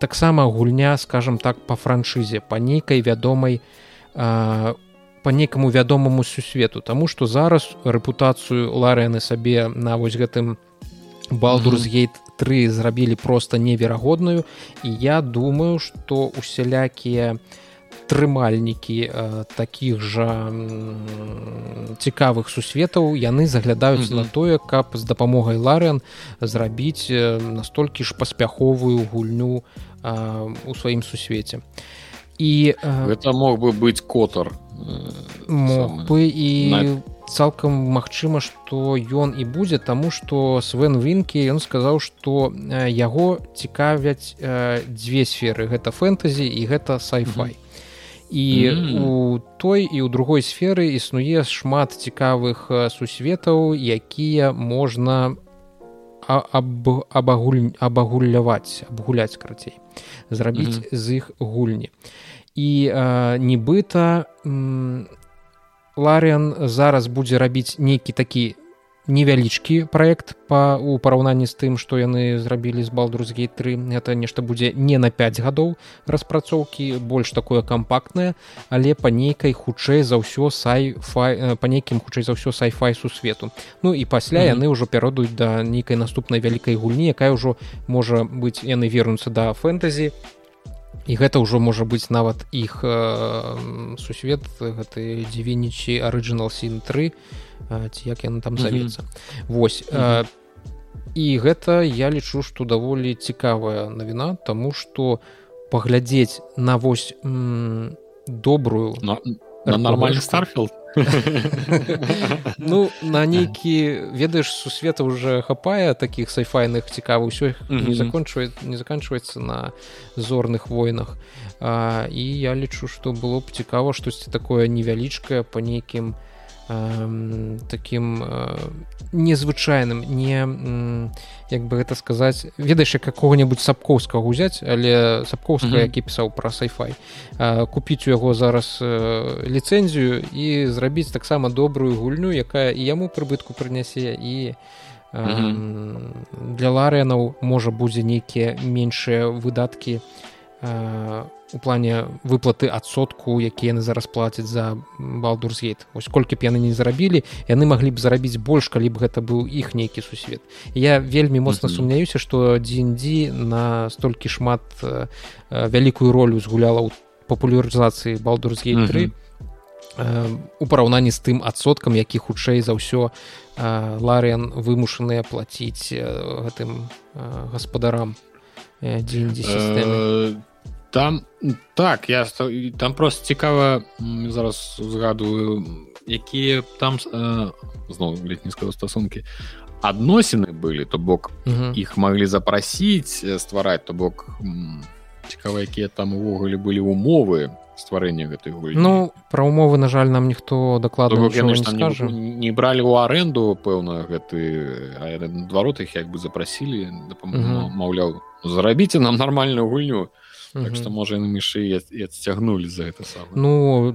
таксама гульня скажем так по франшызе по нейкай вядомай по нейкаму вядомаму сусвету. Таму што зараз рэпутацыю ларэны сабе на вось гэтым балдурсгейт 3 зрабілі просто неверагодную і я думаю что усялякія трымальнікі э, таких жа цікавых сусветаў яны заглядаюць mm -hmm. на тое каб з дапамогай ларен зрабіць настолькі ж паспяховую гульню э, у сваім сусвеце і э, это мог бы быць котар э, мог бы і на цалкам магчыма што ён і будзе таму што свен вінкі ён сказаў што яго цікавяць дзве сферы гэта фэнтэзі і гэта сайфай і mm -hmm. у той і ў другой сферы існуе шмат цікавых сусветаў якія можна аб абагуль абагуляваць абгуляць карацей зрабіць mm -hmm. з іх гульні і нібыта у ларыан зараз будзе рабіць нейкі такі невялічкі проект па у параўнанні з тым што яны зрабілі з балдурсгей 3 это нешта будзе не на 5 гадоў распрацоўкі больш такое кампактнае але па нейкай хутчэй за ўсё сай фай па нейкім хутчэй за ўсё сайфай сусвету. Ну і пасля mm -hmm. яны ўжо перадуюць да нейкай наступнай вялікай гульні якая ўжо можа быць яны вернуцца да фэнтэзі. і гэта ўжо можа быць нават іх э, сусвет гэты дзівінічі арыджинал син 3 э, ці як яна там завецца mm -hmm. восьось mm -hmm. э, і гэта я лічу што даволі цікавая навіна тому что паглядзець на вось добрую на, на нормальный старфілд ну на нейкі ведаеш сусвета уже хапае таких сайфайных цікава ўсё не закончвае не заканчваецца на зорных войнах. А, і я лічу што было б цікава штосьці такое невялічкае по нейкім таким незвычайным не як бы гэта сказаць ведаеш какого-нибудь сапкоўскага узяць але сапкоўска mm -hmm. які пісаў про сайфай купіць у яго зараз ліцэнзію і зрабіць таксама добрую гульню якая і яму прыбытку прынясе і mm -hmm. для ларыянаў можа будзе нейкія меншыя выдаткі у у плане выплаты адсотку які яны зараз плацяць за балдурсгейт ось колькі б яны не зарабілі яны маглі б зарабіць больш калі б гэта быў іх нейкі сусвет. Я вельмі моцна сумняюся што дзеньдзі на столькі шмат э, вялікую ролю згуляла ў папулярызацыі балдурсгей 3 у параўнанні з тым адсоткам які хутчэй за ўсё ларыан вымушаныя плаціць гэтым гаспадарам сістэмы там так я там просто цікава зараз згадываю якія там э, зноў сказал стасункі адносіны былі то бок іх маглі запрасіць ствараць то бок цікава якія там увогуле былі умовы стварэння гэтай гульні Ну пра умовы на жаль нам ніхто дакладна не, не, не бралі ў аренду пэўна гэты дварот іх як бы запрасілі маўляў зарабіце нам нармальную гульню так што можа яны мышы і адцягнулі за гэта сам ну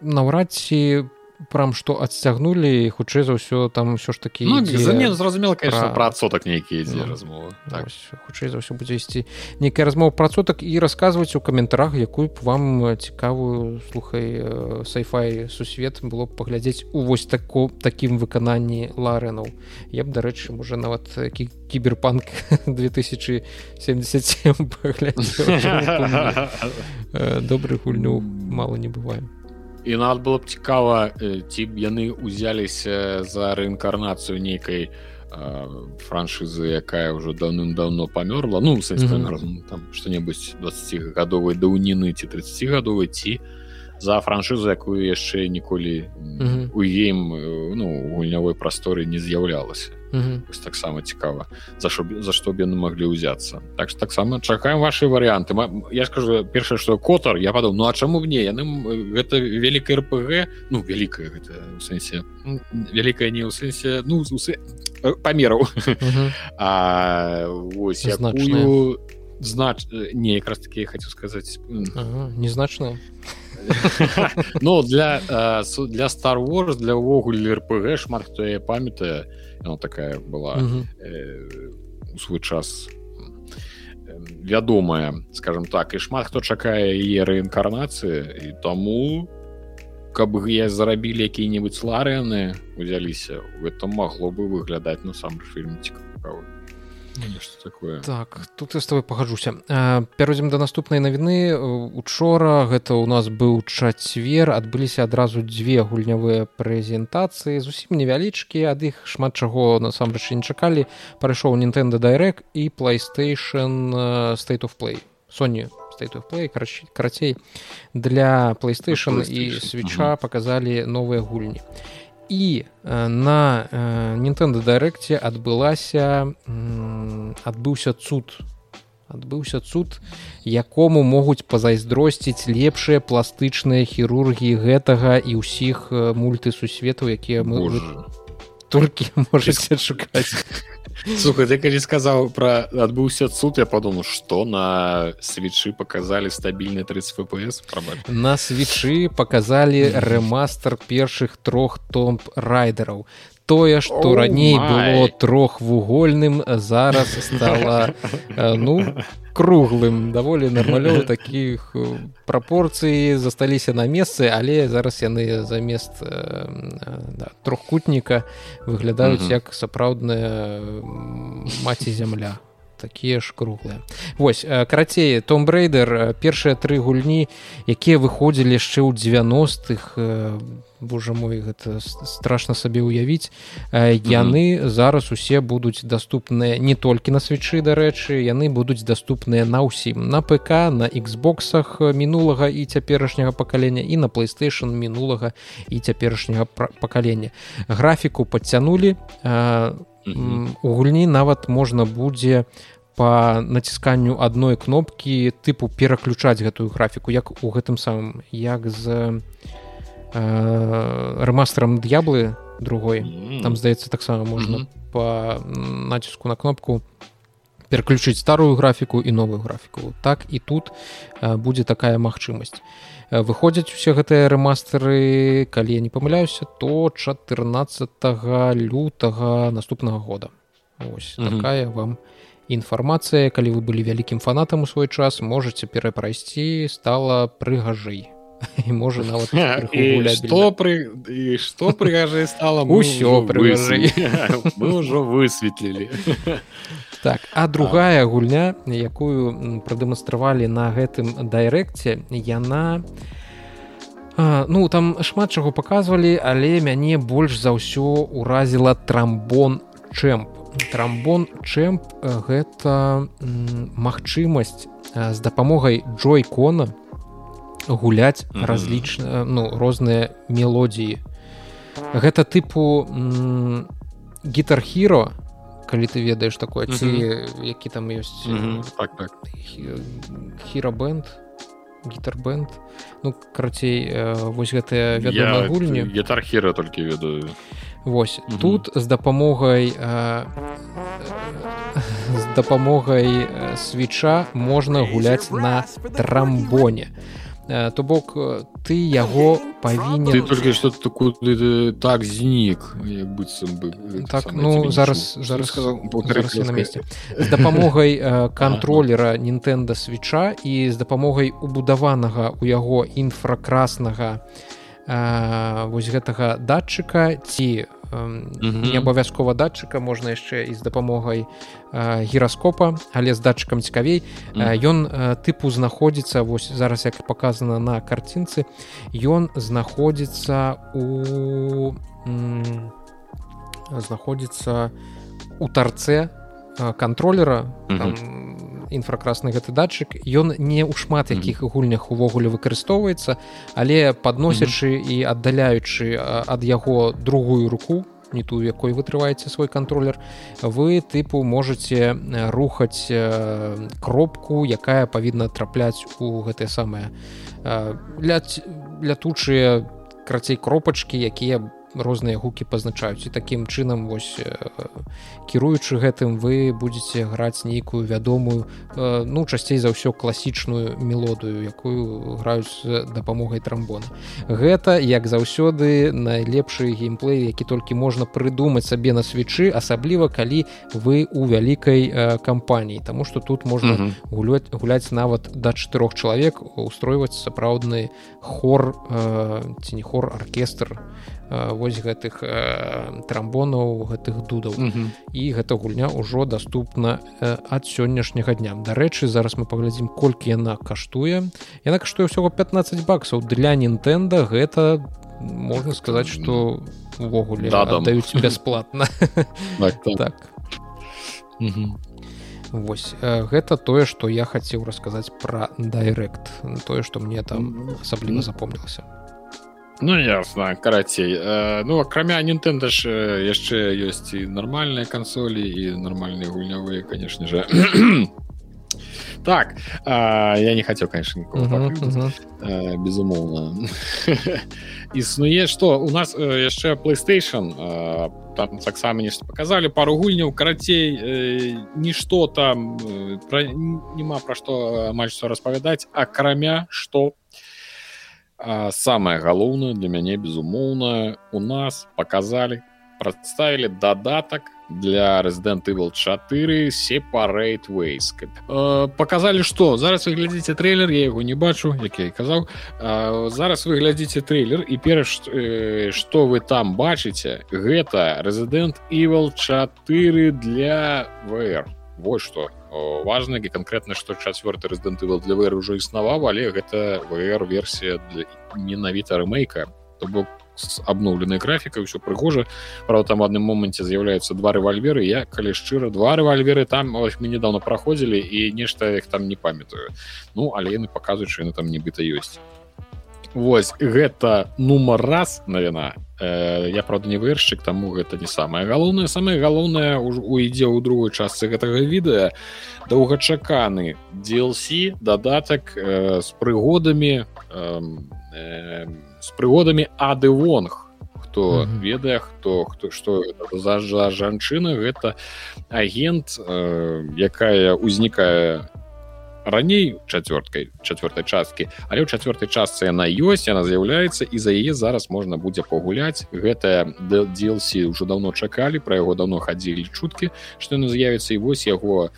наўрад ці прям што адцягнулі хутчэй за ўсё там ўсё ж такі ну, зразумела конечно пра адсотак нейкія ідзе ну, размова так. хутчэй за ўсё будзе ісці нейкая размова пра адсотак і расказваць у каментарах якую б вам цікавую слухай сайфай сусвет было б паглядзець у вось тако такім выкананні ларэнаў я б дарэчы можа нават які кіберпанк 2077 добрый гульню мало не [LAUGHS] бываем і нават было б цікава ці б яны ўзяліся за рэінкарнацыю нейкай франшызы якая ўжо даўным-даўно памёрла ну mm -hmm. там што-небудзь 20гадовай даўніны ці 30гадовай ці за франшызу якую яшчэ ніколі mm -hmm. у ім ну гульнявой прасторы не з'яўлялася таксама цікава за що за што б яны маглі ўзяцца так ж таксама чакаем ваши варианты я скажу першае что котар я падаў ну а чаму мне яны гэта вялікая рпг ну вялікая гэта у сэнсе вялікая не ў сэнсе ну усы памераў ось якую знач не якраз таки хочу сказаць незначная [LAUGHS] Ну для для Star Wars для ўвогуле рпг шмат хто я памятаю она такая была у свой час вядомая скажем так. І шмат хто чакае яе рэінкарнацыі і таму каб я зарабілі якія-небудзь ларыяны узяліся. Гэта магло бы выглядаць насамрэч фільм цікавы Ну, такое? Так тут я с тобой пагажуся пяройдзем да наступнай навіны учора гэта у нас быў чацвер адбыліся адразу дзве гульнявыя прэзентацыі. Зусім невялічкі ад іх шмат чаго насамрэч не чакалі. Парайшоў Nintendo Direct і playstation state of play. Sony state of play карацей для playstation, playstation. і свеча показалі новыя гульні і на Nintendo Дайрэкце адбылася адбыўся цуд. Адбыўся цуд якому могуць пазайздросціць лепшыя пластычныя хірургіі гэтага і ўсіх мультысусветаў якія мы толькі [LAUGHS] можете шукаць [LAUGHS] Слухай, ты калі сказаў пра адбыўся суд. Я падумаў што на свечы показалі стабільны 30 фпс? На свечы показалі рэмастер першых трох томп райдераў тое што раней было трохвугольным зараз стала ну круглым. Даволі нармалёў таких прапорцыі засталіся на месцы але зараз яны замест да, трохкутніка выглядаюць як сапраўдная маці зямля. Такія ж круглыя. Восьось карацей том брейдер першыя тры гульні якія выходзілі яшчэ ў 90-х Божа мой гэта страшна сабе ўявіць. Яны зараз усе будуць даступныя не толькі на свечы дарэчы яны будуць даступныя на ўсім. На ПК на Xбоксах мінулага і цяперашняга пакалення і на playstation мінулага і цяперашняга пакалення. Графіку падцянулі у гульні нават можна будзе по націсканню адной кнопкі тыпу пераключаць гэтую графіку як у гэтым самым як з рэмастерам д'яблы другой там здаецца таксама можна по націску на кнопку пераключыць старую графіку і новую графіку. Так і тут будзе такая магчымасць выходзяць усе гэтыя рэмастеры калі я не памыляюся то 14 лютага наступнага года. Ось такая вам інфармацыя калі вы былі вялікім фанатам у свой час можете перапрайсці стала прыгажэй і можа нават что пры что прыгажэй стала ўсё мы [LAUGHS] ўжо [LAUGHS] высветлілі [LAUGHS] так а другая гульня якую прадэманстравалі на гэтым дайрэкце яна а, ну там шмат чаго паказвалі але мяне больш за ўсё уразіла трамбон чэмп. Трамбон чэмп гэта магчымасць з дапамогай джой кона гуляць mm -hmm. разлічна ну розныя мелодіі гэта тыпу гітархіро калі ты ведаеш такое ці які там ёсць так, так. хірабэнд гітарбэнд ну карацей вось гэтыя вядомыя гульні. Гітархіра толькі ведаю. Вось тут з дапамогай з дапамогай свеча можна гуляць на трамбоне то бок ты яго павінен только что такую так знік быццам бы так ну зараз зараз сказал на месте. З дапамогай контроллера Нтэнда свеча і з дапамогай убудаванага у яго інфракраснага вось гэтага датчыка ці не абавязкова датчыка можна яшчэ і з дапамогай гіраскопа але з датчыкам цікавей. Ён тыпу знаходзіцца вось зараз як показана на карцінцы ён знаходзіцца у знаходзіцца у тарце контроллера інфракрасны гэты датчык ён не ў шмат якіх гульнях увогуле выкарыстоўваецца але падносячы і аддаляючы ад яго другую руку не ту якой вытрываеце свой контроллер вы тыпу можете рухаць кропку якая павінна трапляць у гэтыя самыя лятучыя крацей кропачкі якія будут розныя гукі пазначаюць. І такім чынам вось кіруючы гэтым вы будете граць нейкую вядомую ну часцей за ўсё класічную мелодыю якую граюць з дапамогай трамбона. Гэта як заўсёды найлепшы геймплей які толькі можна прыдумаць сабе на свечы асабліва калі вы у вялікай кампаніі. Таму что тут можна гуляць гуляць нават да чатырох чалавек устройваць сапраўдны хор ці не хор аркестр вось гэтых трамбонаў гэтых дудаў. Mm -hmm. і гэта гульня ўжо доступна ад сённяшняга дня. Дарэчы зараз мы паглядзім колькі яна каштуе. Яна каштуе ўсяго 15 баксаў. Для нінтэнда гэта можна сказаць что увогуле да, даюць бясплатна. [LAUGHS] Так, так. так. Mm -hmm. Вось гэта тое што я хацеў расказаць пра дайрект тое што мне там асабліва запомнілася Ну ясна карацей э, ну акрамя Нтэнда ж яшчэ ёсць і нармальныя кансолі і нармальныя гульнявыя конечно же [CLEARS THROAT] так э, я не хацеў конечно uh -huh, uh -huh. э, безумоўна [LAUGHS] існуе что у нас э, яшчэ playstation э, там таксама нешта показалі пару гульняў карацей э, нішто там э, пра, няма пра што амаль што распавядаць акрамя что по самое галоўнае для мяне безумоўна у нас показалі прадставілі дадатак для resident evil 4 separate ways. Э, показалі что? Зараз вы глядзіце трейлер я его не бачу як я казаў э, зараз вы глядзіце трейлер і перш э, что вы там бачыце гэта resident evil 4 для vr вот что важна і канкрэтна што чацвёрты рэзідэнтывал для вр ужо існаваў але гэта вр версія для менавіта рэмейка. То бок абноўленай графікай ўсё прыгожа. Правда там адным моманце з'яўляюцца два рэвальверы. Я калі шчыра два рэвальверы там ось мы недавно праходзілі і нешта іх там не памятаю. Ну але яны паказваюць яны там нібыта ёсць Вось гэта нумар раз навіна. Э, я правда не выршчык таму гэта не самае галоўнае. Самае галоўнае уйдзе ў другой частцы гэтага відэа доўгачаканы DLC дадатак э, з прыгодамі э, э, з прыгодамі адывонг хто mm -hmm. ведае хто хто што за жанчына гэта агент э, якая ўзнікае раней чацвёрткай чацвёртай часткі але ў чацвёртай частцы яна ёсць яна з'яўляецца і за яе зараз можна будзе пагуляць. Гэтая DLC ўжо давно чакалі пра яго давно хадзілі чуткі што яны з'явіцца і вось яго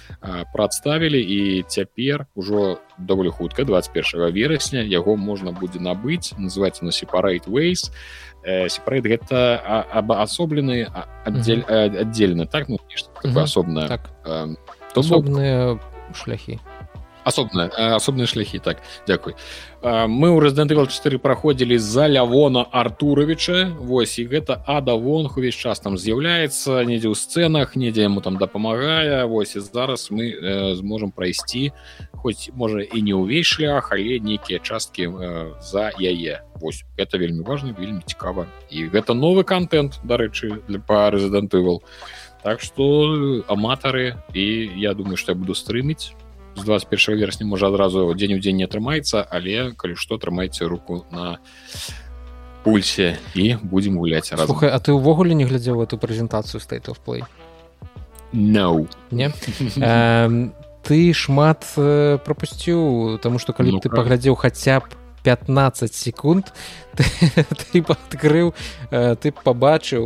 прадставілі і цяпер ужо даволі хутка 21 верасня яго можна будзе набыць. Называется на separate ways сепарейт гэта абаасоблены аддзель аддзельна так? Ну, асобна так. асобныя шляхі асобна асобныя шляхі так дзякуй мы ў рэзідэнтывал 4 праходзілі за лявона артуровича. Восьось і гэта ада вонг увесь час там з'яўляецца недзе ў сцэнах недзе яму там дапамагае. Восьось і зараз мы э, зможам прайсці хоць можа і не ўвесь шлях але нейкія часткі э, за яе. Восьось это вельмі важно вельмі цікава. І гэта новы контент дарэчы для па рэзідэнтывал так что аматары і я думаю что я буду стрыміць з 21 верасня можа адразу дзень у дзень не атрымаецца але калі што трымайце руку на пульсе і будзем гуляць Слухай, а ты ўвогуле не глядзеў эту прэзентацыю state of play? No. не? [LAUGHS] Ты шмат э, пропусціў тому что калі ну ты паглядзеў хаця б 15 секунд [LAUGHS] ты адкрыў ты пабачыў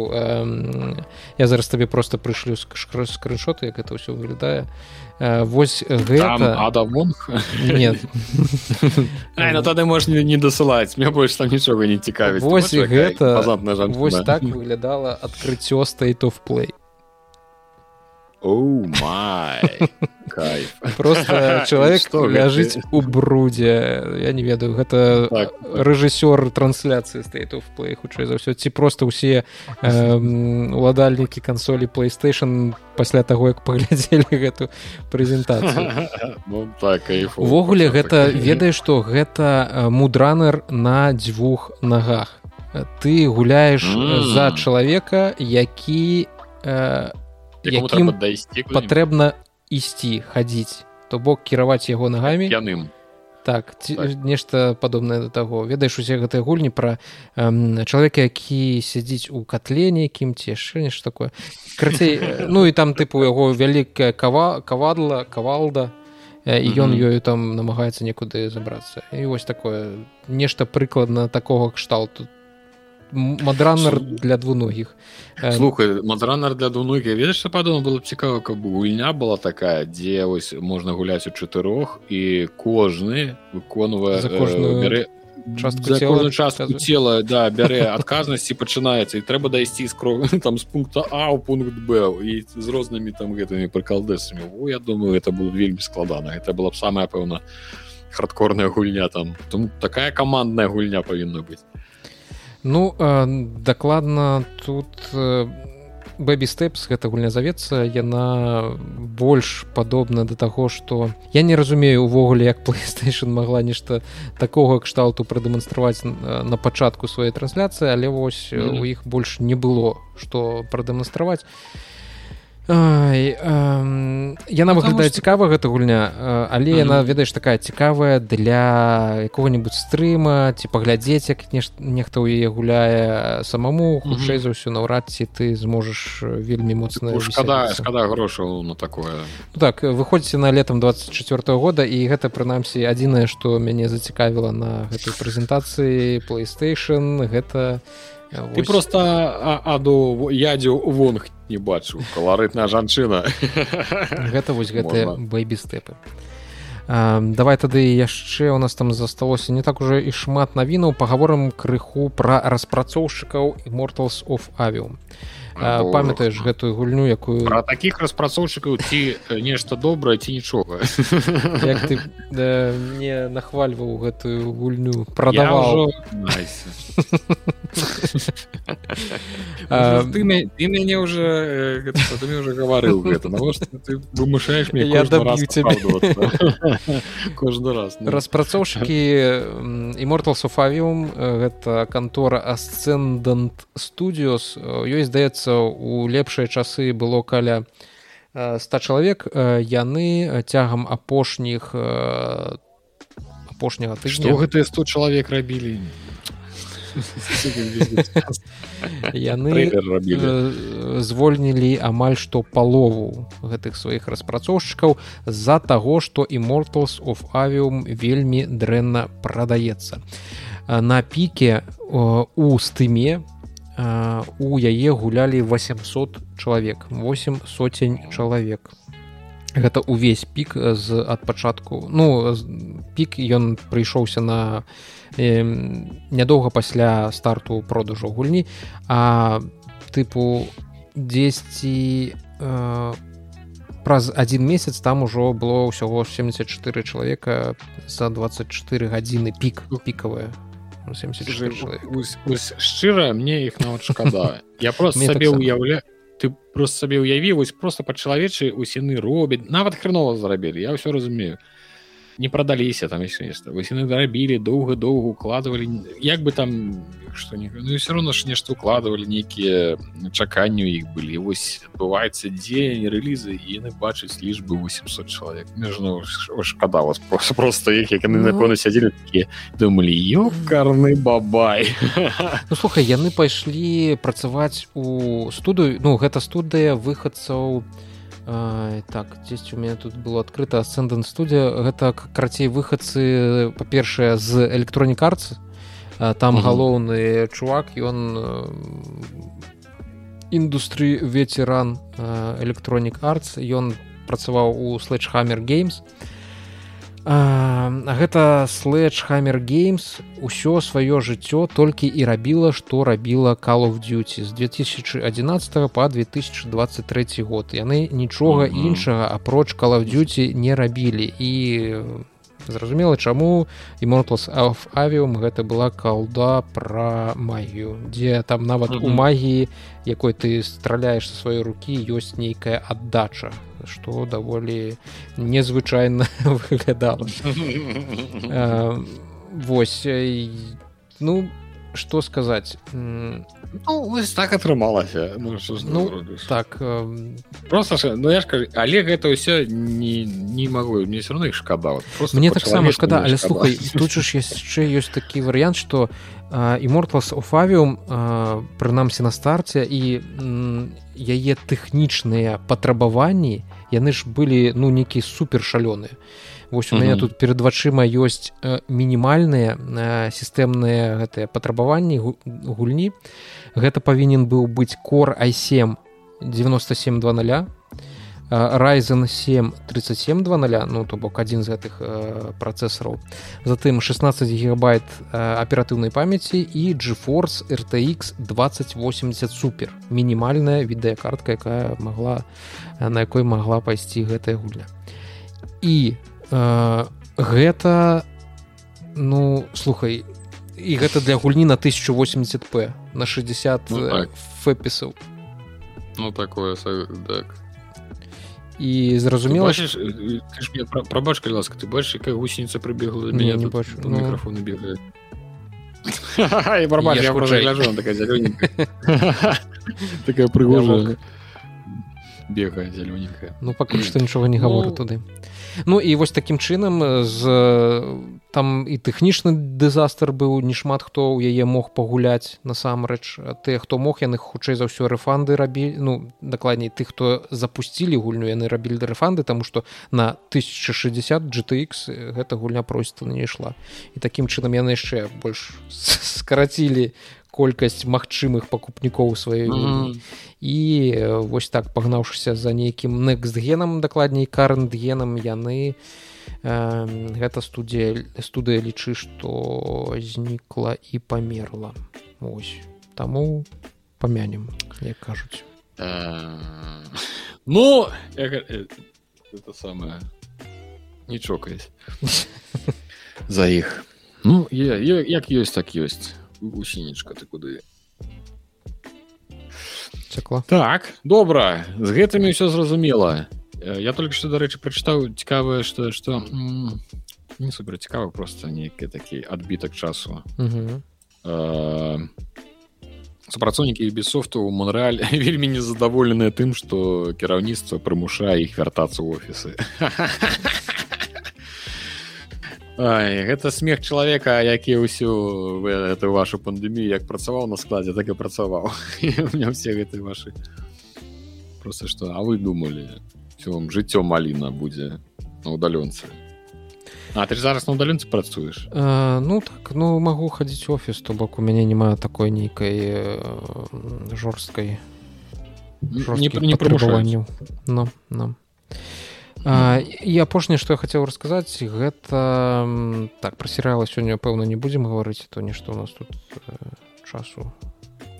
я зараз табе просто прышлю скриншоты як это ўсё выглядае восьось гэта нет. [LAUGHS] Ну тады можешь не дасылаць мне больш там нічога не цікавіць. Вось гэта вось так выглядала адкрыццё state of play Oh my. [LAUGHS] Кайф. просто [LAUGHS] чалавек ляжыць у брудзе я не ведаю гэта так, так. рэжысёр трансляцыі state of play хутчэй за ўсё ці просто ўсе уладальнікі кансолі playstation пасля таго як паглядзелі гэту [LAUGHS] прэзентацыю ну, так, увогуле гэта ведае што гэта мудранер на дзвюх нагах ты гуляеш mm. за чалавека які э, якім патрэбна ісці хадзіць то бок кіраваць яго нагамі. Яным так ці так. нешта падобнае да таго. Ведаеш усе гэтыя гульні пра чалавека які сядзіць у катлене якім ці яшчэ нешта такое. Крацей [LAUGHS] ну і там тыпу яго вялікая кава кавадла кавалда і ён ёю там намагаецца некуды забрацца. І вось такое нешта прыкладна такога кшталту мадраннер для двуногіх слухай мадраннер для двуногіх ведаеш падумал было б цікава каб гульня была такая дзе вось можна гуляць у чатырох і кожны выконвае за кожную бярэ частку частку цела да бярэ адказнасці пачынаецца і трэба дайсці з кров там з пункта а у пункт б і з рознымі там гэтымі прыкалдэсамі О я думаю это было вельмі складана это была б самая пэўна хардкорная гульня там там такая камандная гульня павінна быць Ну э, дакладна тут бэбі э, стэпс гэта гульня завецца яна больш падобна да таго што я не разумею увогуле як playstation могла нешта такога кшталту прадэманстраваць на пачатку сваёй трансляцыі але вось mm -hmm. у іх больш не было што прадэманстраваць Ай, э, яна выглядае што... цікава гэта гульня але mm -hmm. яна ведаеш такая цікавая для якога-нибудь стрыма ці паглядзець як нешта нехта ў яе гуляе самому хутчэй mm -hmm. за ўсё наўрад ці ты зможаш вельмі моцна шкада шкада грошаў на такое ну, так выходзіце на летом 24 -го года і гэта прынамсі адзінае што мяне зацікавіла на гэтай прэзентацыі playstation гэта ты просто аду ядзю вонг не бачу. Каларытная жанчына гэта вось гэтыя бэйбі стэпы. Давай тады яшчэ у нас там засталося не так уже і шмат навінаў. Пагаворам крыху пра распрацоўшчыкаў і морталс of авіум памятаеш гэтую гульню якую про таких распрацоўшчыкаў ці нешта добрае ці нічога ты да, не нахвальваў гэтую гульню продавал ты мяне уже уже гаварыў гэта ты вымушаеш мне кожны раз распрацоўшчыкі імортал софавіум гэта кантора асцэндант студіос ёй здаецца здаецца у лепшыя часы было каля 100 чалавек. Яны цягам апошніх апошняга ты што гэтыя 100 чалавек рабілі? Яны звольнілі амаль што палову гэтых сваіх распрацоўшчыкаў з-за таго што immortals of авіум вельмі дрэнна прадаецца. На піке у стыме у яе гулялі 800 чалавек 8 соцень чалавек. Гэта увесь пік з ад пачатку. Ну пік ён прыйшоўся на э, нядоўга пасля старту продажу гульні а тыпу 10 э, праз один месяц там ужо было ўсяго 74 чалавека за 24 гадзіны пік пікавая шчыра мне іх нават шкада я просто сабе уяўля ты просто сабе ўяві вось просто па-чалавечы усіны робяць нават хренова зарабілі я ўсё разумею не прадаліся там яшчэ нешта вось яны дарабілі доўга доўга укладывалі як бы там что не ну, все равно ж нешта укладывалі нейкія чаканню іх былі вось адбываецца дзень рэлізы і яны бачаць лічбы 800 чалавек ну, шкада вас [LAUGHS] просто просто як як яны ну... напэўна сядзелі такія думалі ёкарны бабай [LAUGHS] ну, слухай яны пайшлі працаваць у студыю ну гэта студыя выхадцаў у А, так дзесьці у меня тут было адкрыта асцендэн студія гэта карацей выхадцы па-першае з электронік арц там угу. галоўны чувак ён індустры ветеран электронік арц ён працаваў у слэчхаммер геймс і гэта слэдж хаммер геймс усё сваё жыццё толькі і рабіла што рабіла call of duty з 2011 по 2023 год яны нічога mm -hmm. іншага апроч call of duty не рабілі і зразумела чаму immortals of авіум гэта была калда пра магію дзе там нават mm -hmm. у магіі якой ты страляеш са сваёй рукі ёсць нейкая аддача што даволі незвычайна [LAUGHS] выглядала восьось ну что сказаць ну, так атрымалася ну, ну, так э... просто ну я ж кажу але гэта ўсё не не могу мне все равно их шкада мне таксама шкада але слухай [LAUGHS] тут ж яшчэ ёсць такі варыянт что immortals of авіум прынамсі на старце і яе тэхнічныя патрабаванні яны ж былі ну нейкі супер шалёныя Вось у мяне mm -hmm. тут перад вачыма ёсць мінімальныя сістэмныя гэтыя патрабаванні гульні. Гэта павінен быў быць кор i7 9720 Ryzen 7 3720 ну то бок адзін з гэтых э, працэсараў. Затым 16 гигабайт э, аператыўнай памяці і GeForce RTX 2080 супер. Мінімальная відэакартка якая могла на якой могла пайсці гэтая гульня. І э, гэта ну слухай і гэта для гульні на 1080p на 60 ну, так. фэпісаў. Ну такое так і зразумела прабач калі ласка ты бачыш якая гусеніца прыбегла меня не бачу. Ну... мікрафоны бегае такая прыгожая бегае зялёненькая ну пакуль што нічога не гавору туды Ну і вось такім чынам з там і тэхнічны дызастр быў не шмат хто ў яе мог пагуляць насамрэч. Тыя хто мог яны хутчэй за ўсё рэфанды рабілі ну дакладней тых хто запусцілі гульню яны рабілі рэфанды таму што на 1060 GTX гэта гульня проста не ішла. І такім чынам яны яшчэ больш скарацілі колькасць магчымых пакупнікоў сваёй mm -hmm. і вось так пагнаўшыся за нейкім некстгенам дакладней карэнтгенам яны э, гэта студія студыя лічы што знікла і памерла. Ось таму памянем як кажуць. Ну это самое нічога [LAUGHS] за іх. Ну як ёсць так ёсць гусенечка ты куды цякла так добра з гэтымі ўсё зразумела я только что дарэчы прачытаў цікавае что что не супер цікава просто нейкі такі адбітак часу. Супрацоўнікі бесофту у монреаль [LAUGHS] вельмі незадаволеныя тым что кіраўніцтва прымушае іх вяртацца ў офісы [LAUGHS] Ай, гэта смех чалавека які ўсю эту вашу пандемію як працаваў на складзе так і працаваў. [LAUGHS] Мне все гэты ваши просто что а вы думали вам жыццё маліна будзе на удалёнцы А ты зараз на удалёнцы працуеш? Ну так ну магу хадзіць офіс то бок у мяне няма такой нейкай жорсткай не, не прыбыванню но нам і апошняе што я хацеў расказаць гэта так пра серыяла сёння пэўна не будзем гаварыць то нешта у нас тут часу.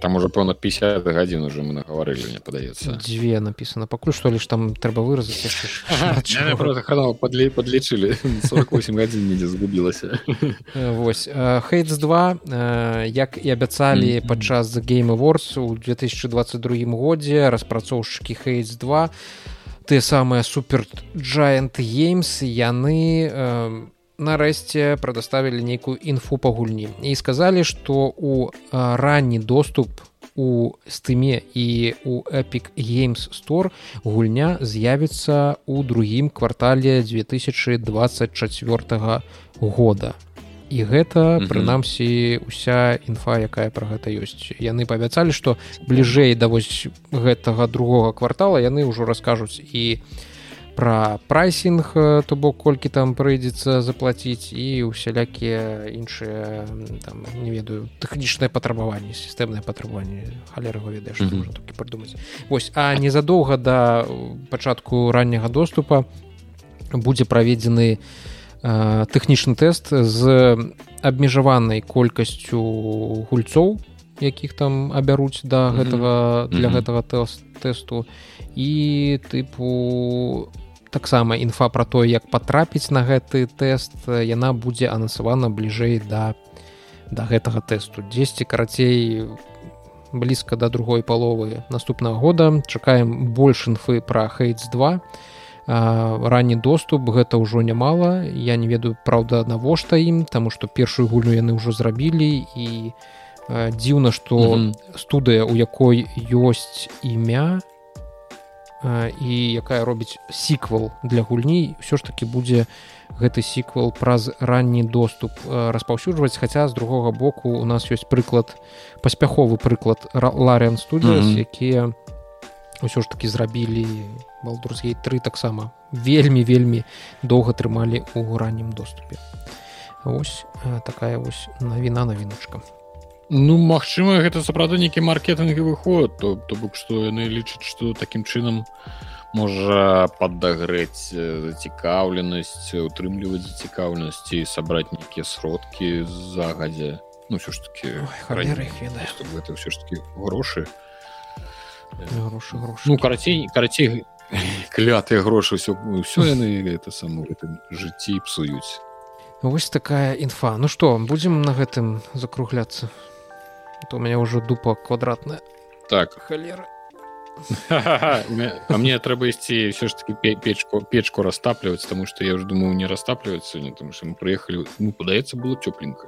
Там уже пэўна 50 гадзін уже мы нагаварылі мне падаецца дзве написано. Пакуль што лишь там трэба выразаць канал падлей подлічылі 48 гадзін недзе згубілася восьось хейтс 2 як і абяцалі падчас за game awards у 2022 годзе распрацоўшчыкі хейтс 2 ты самыя супер giant games яны у нарэшце прадаставілі нейкую інфу па гульні. І сказалі што у ранні доступ у стыме і у эпік games store гульня з'явіцца ў другім квартале 2024 года і гэта прынамсі уся інфа якая пра гэта ёсць. Яны павяцалі што бліжэй да вось гэтага другога квартала яны ўжо раскажуць і у пра прайсінг то бок колькі там прыйдзецца заплаціць і усялякія іншыя там не ведаю тэхнічнае патрабаванне сістэмнае патрабаванне халерго ведаеш mm -hmm. прыдумаць. Восьось а незадоўга да пачатку ранняга доступа будзе праведзены тэхнічны тэст з абмежаванай колькасцю гульцоў якіх там абяруць да гэтага mm -hmm. для гэтага тэст тэсту. І тыпу таксама інфа пра тое як патрапіць на гэты тэст яна будзе анансавана бліжэй да да гэтага тэсту. 10 карацей блізка да другой паловы наступнага года. Чакаем больш інфы пра хейтс 2 ранні доступ гэта ўжо нямала я не ведаю праўда навошта ім таму што першую гульню яны ўжо зрабілі і дзіўна што mm -hmm. студыя у якой ёсць імя і якая робіць сіквал для гульні ўсё ж таки будзе гэты сіквал праз ранні доступ распаўсюджваць хаця з другога боку у нас ёсць прыклад паспяховы прыклад ларыан студыя mm -hmm. якія ўсё ж таки зрабілі балдурсгей 3 таксама. Вельмі вельмі доўга трымалі ў раннім доступе. Ось такая вось навіна навіначка. Ну магчыма гэта сапраўды нейкі маркетынгавы ход. То то бок што яны лічаць што такім чынам можа паддагрэць зацікаўленасць утрымліваць зацікаўленасць і сабраць нейкія сродкі загадзя. Ну ўсё ж таки гэта ўсё ж таки грошы грошы ну карацей карацей [LAUGHS] клятыя грошы ўсё ўсё яны это само гэтым жыцці псуюць Вось такая інфа. Ну што будзем на гэтым закругляцца? То у меня ўжо дупа квадратная. Так. Халера [LAUGHS] а мне трэба ісці все ж таки печку печку растапліваць тому что я уже думаю не растапліваць сёння тому что мы прыехалі ну падаецца было цёпленька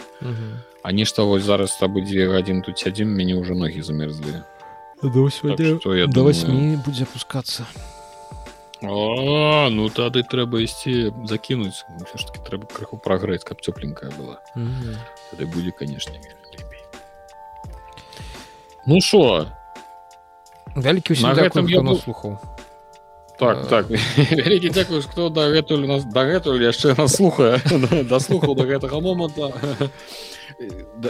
а нешта вось зараз с тобой дзве гадзін тут сядзім мяне ўжо ногі замерзлі так, до восьми будзе опускацца ну тады трэба ісці закінуць. Ж таки трэба крыху прагрэць каб цёпленькая была. Тады будзе канешне Ну що? Вялікі ўсім гэтым я слухаў. Так, так. [LAUGHS] Вялікі дзякую, хто дагэтуль нас дагэтуль яшчэ нас слухае [LAUGHS] даслухаў да гэтага моманта.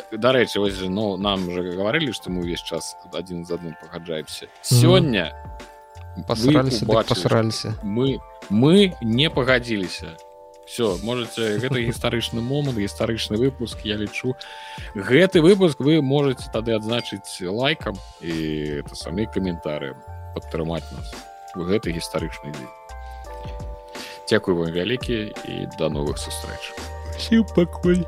Дарэчы, вось ну, нам уже гаварылі, што мы ўвесь час адзін з адным пагаджаемся. Сёння пасраліся пасраліся. Мы мы не пагадзіліся все можете гэта гістарычны момант гістарычны выпуск я лічу гэты выпуск вы можете тады адзначыць лайкам і это самі каментары падтрымаць нас у гэты гістарычны дзень Дякую вам вялікі і да новых сустрэч сіў пакуль.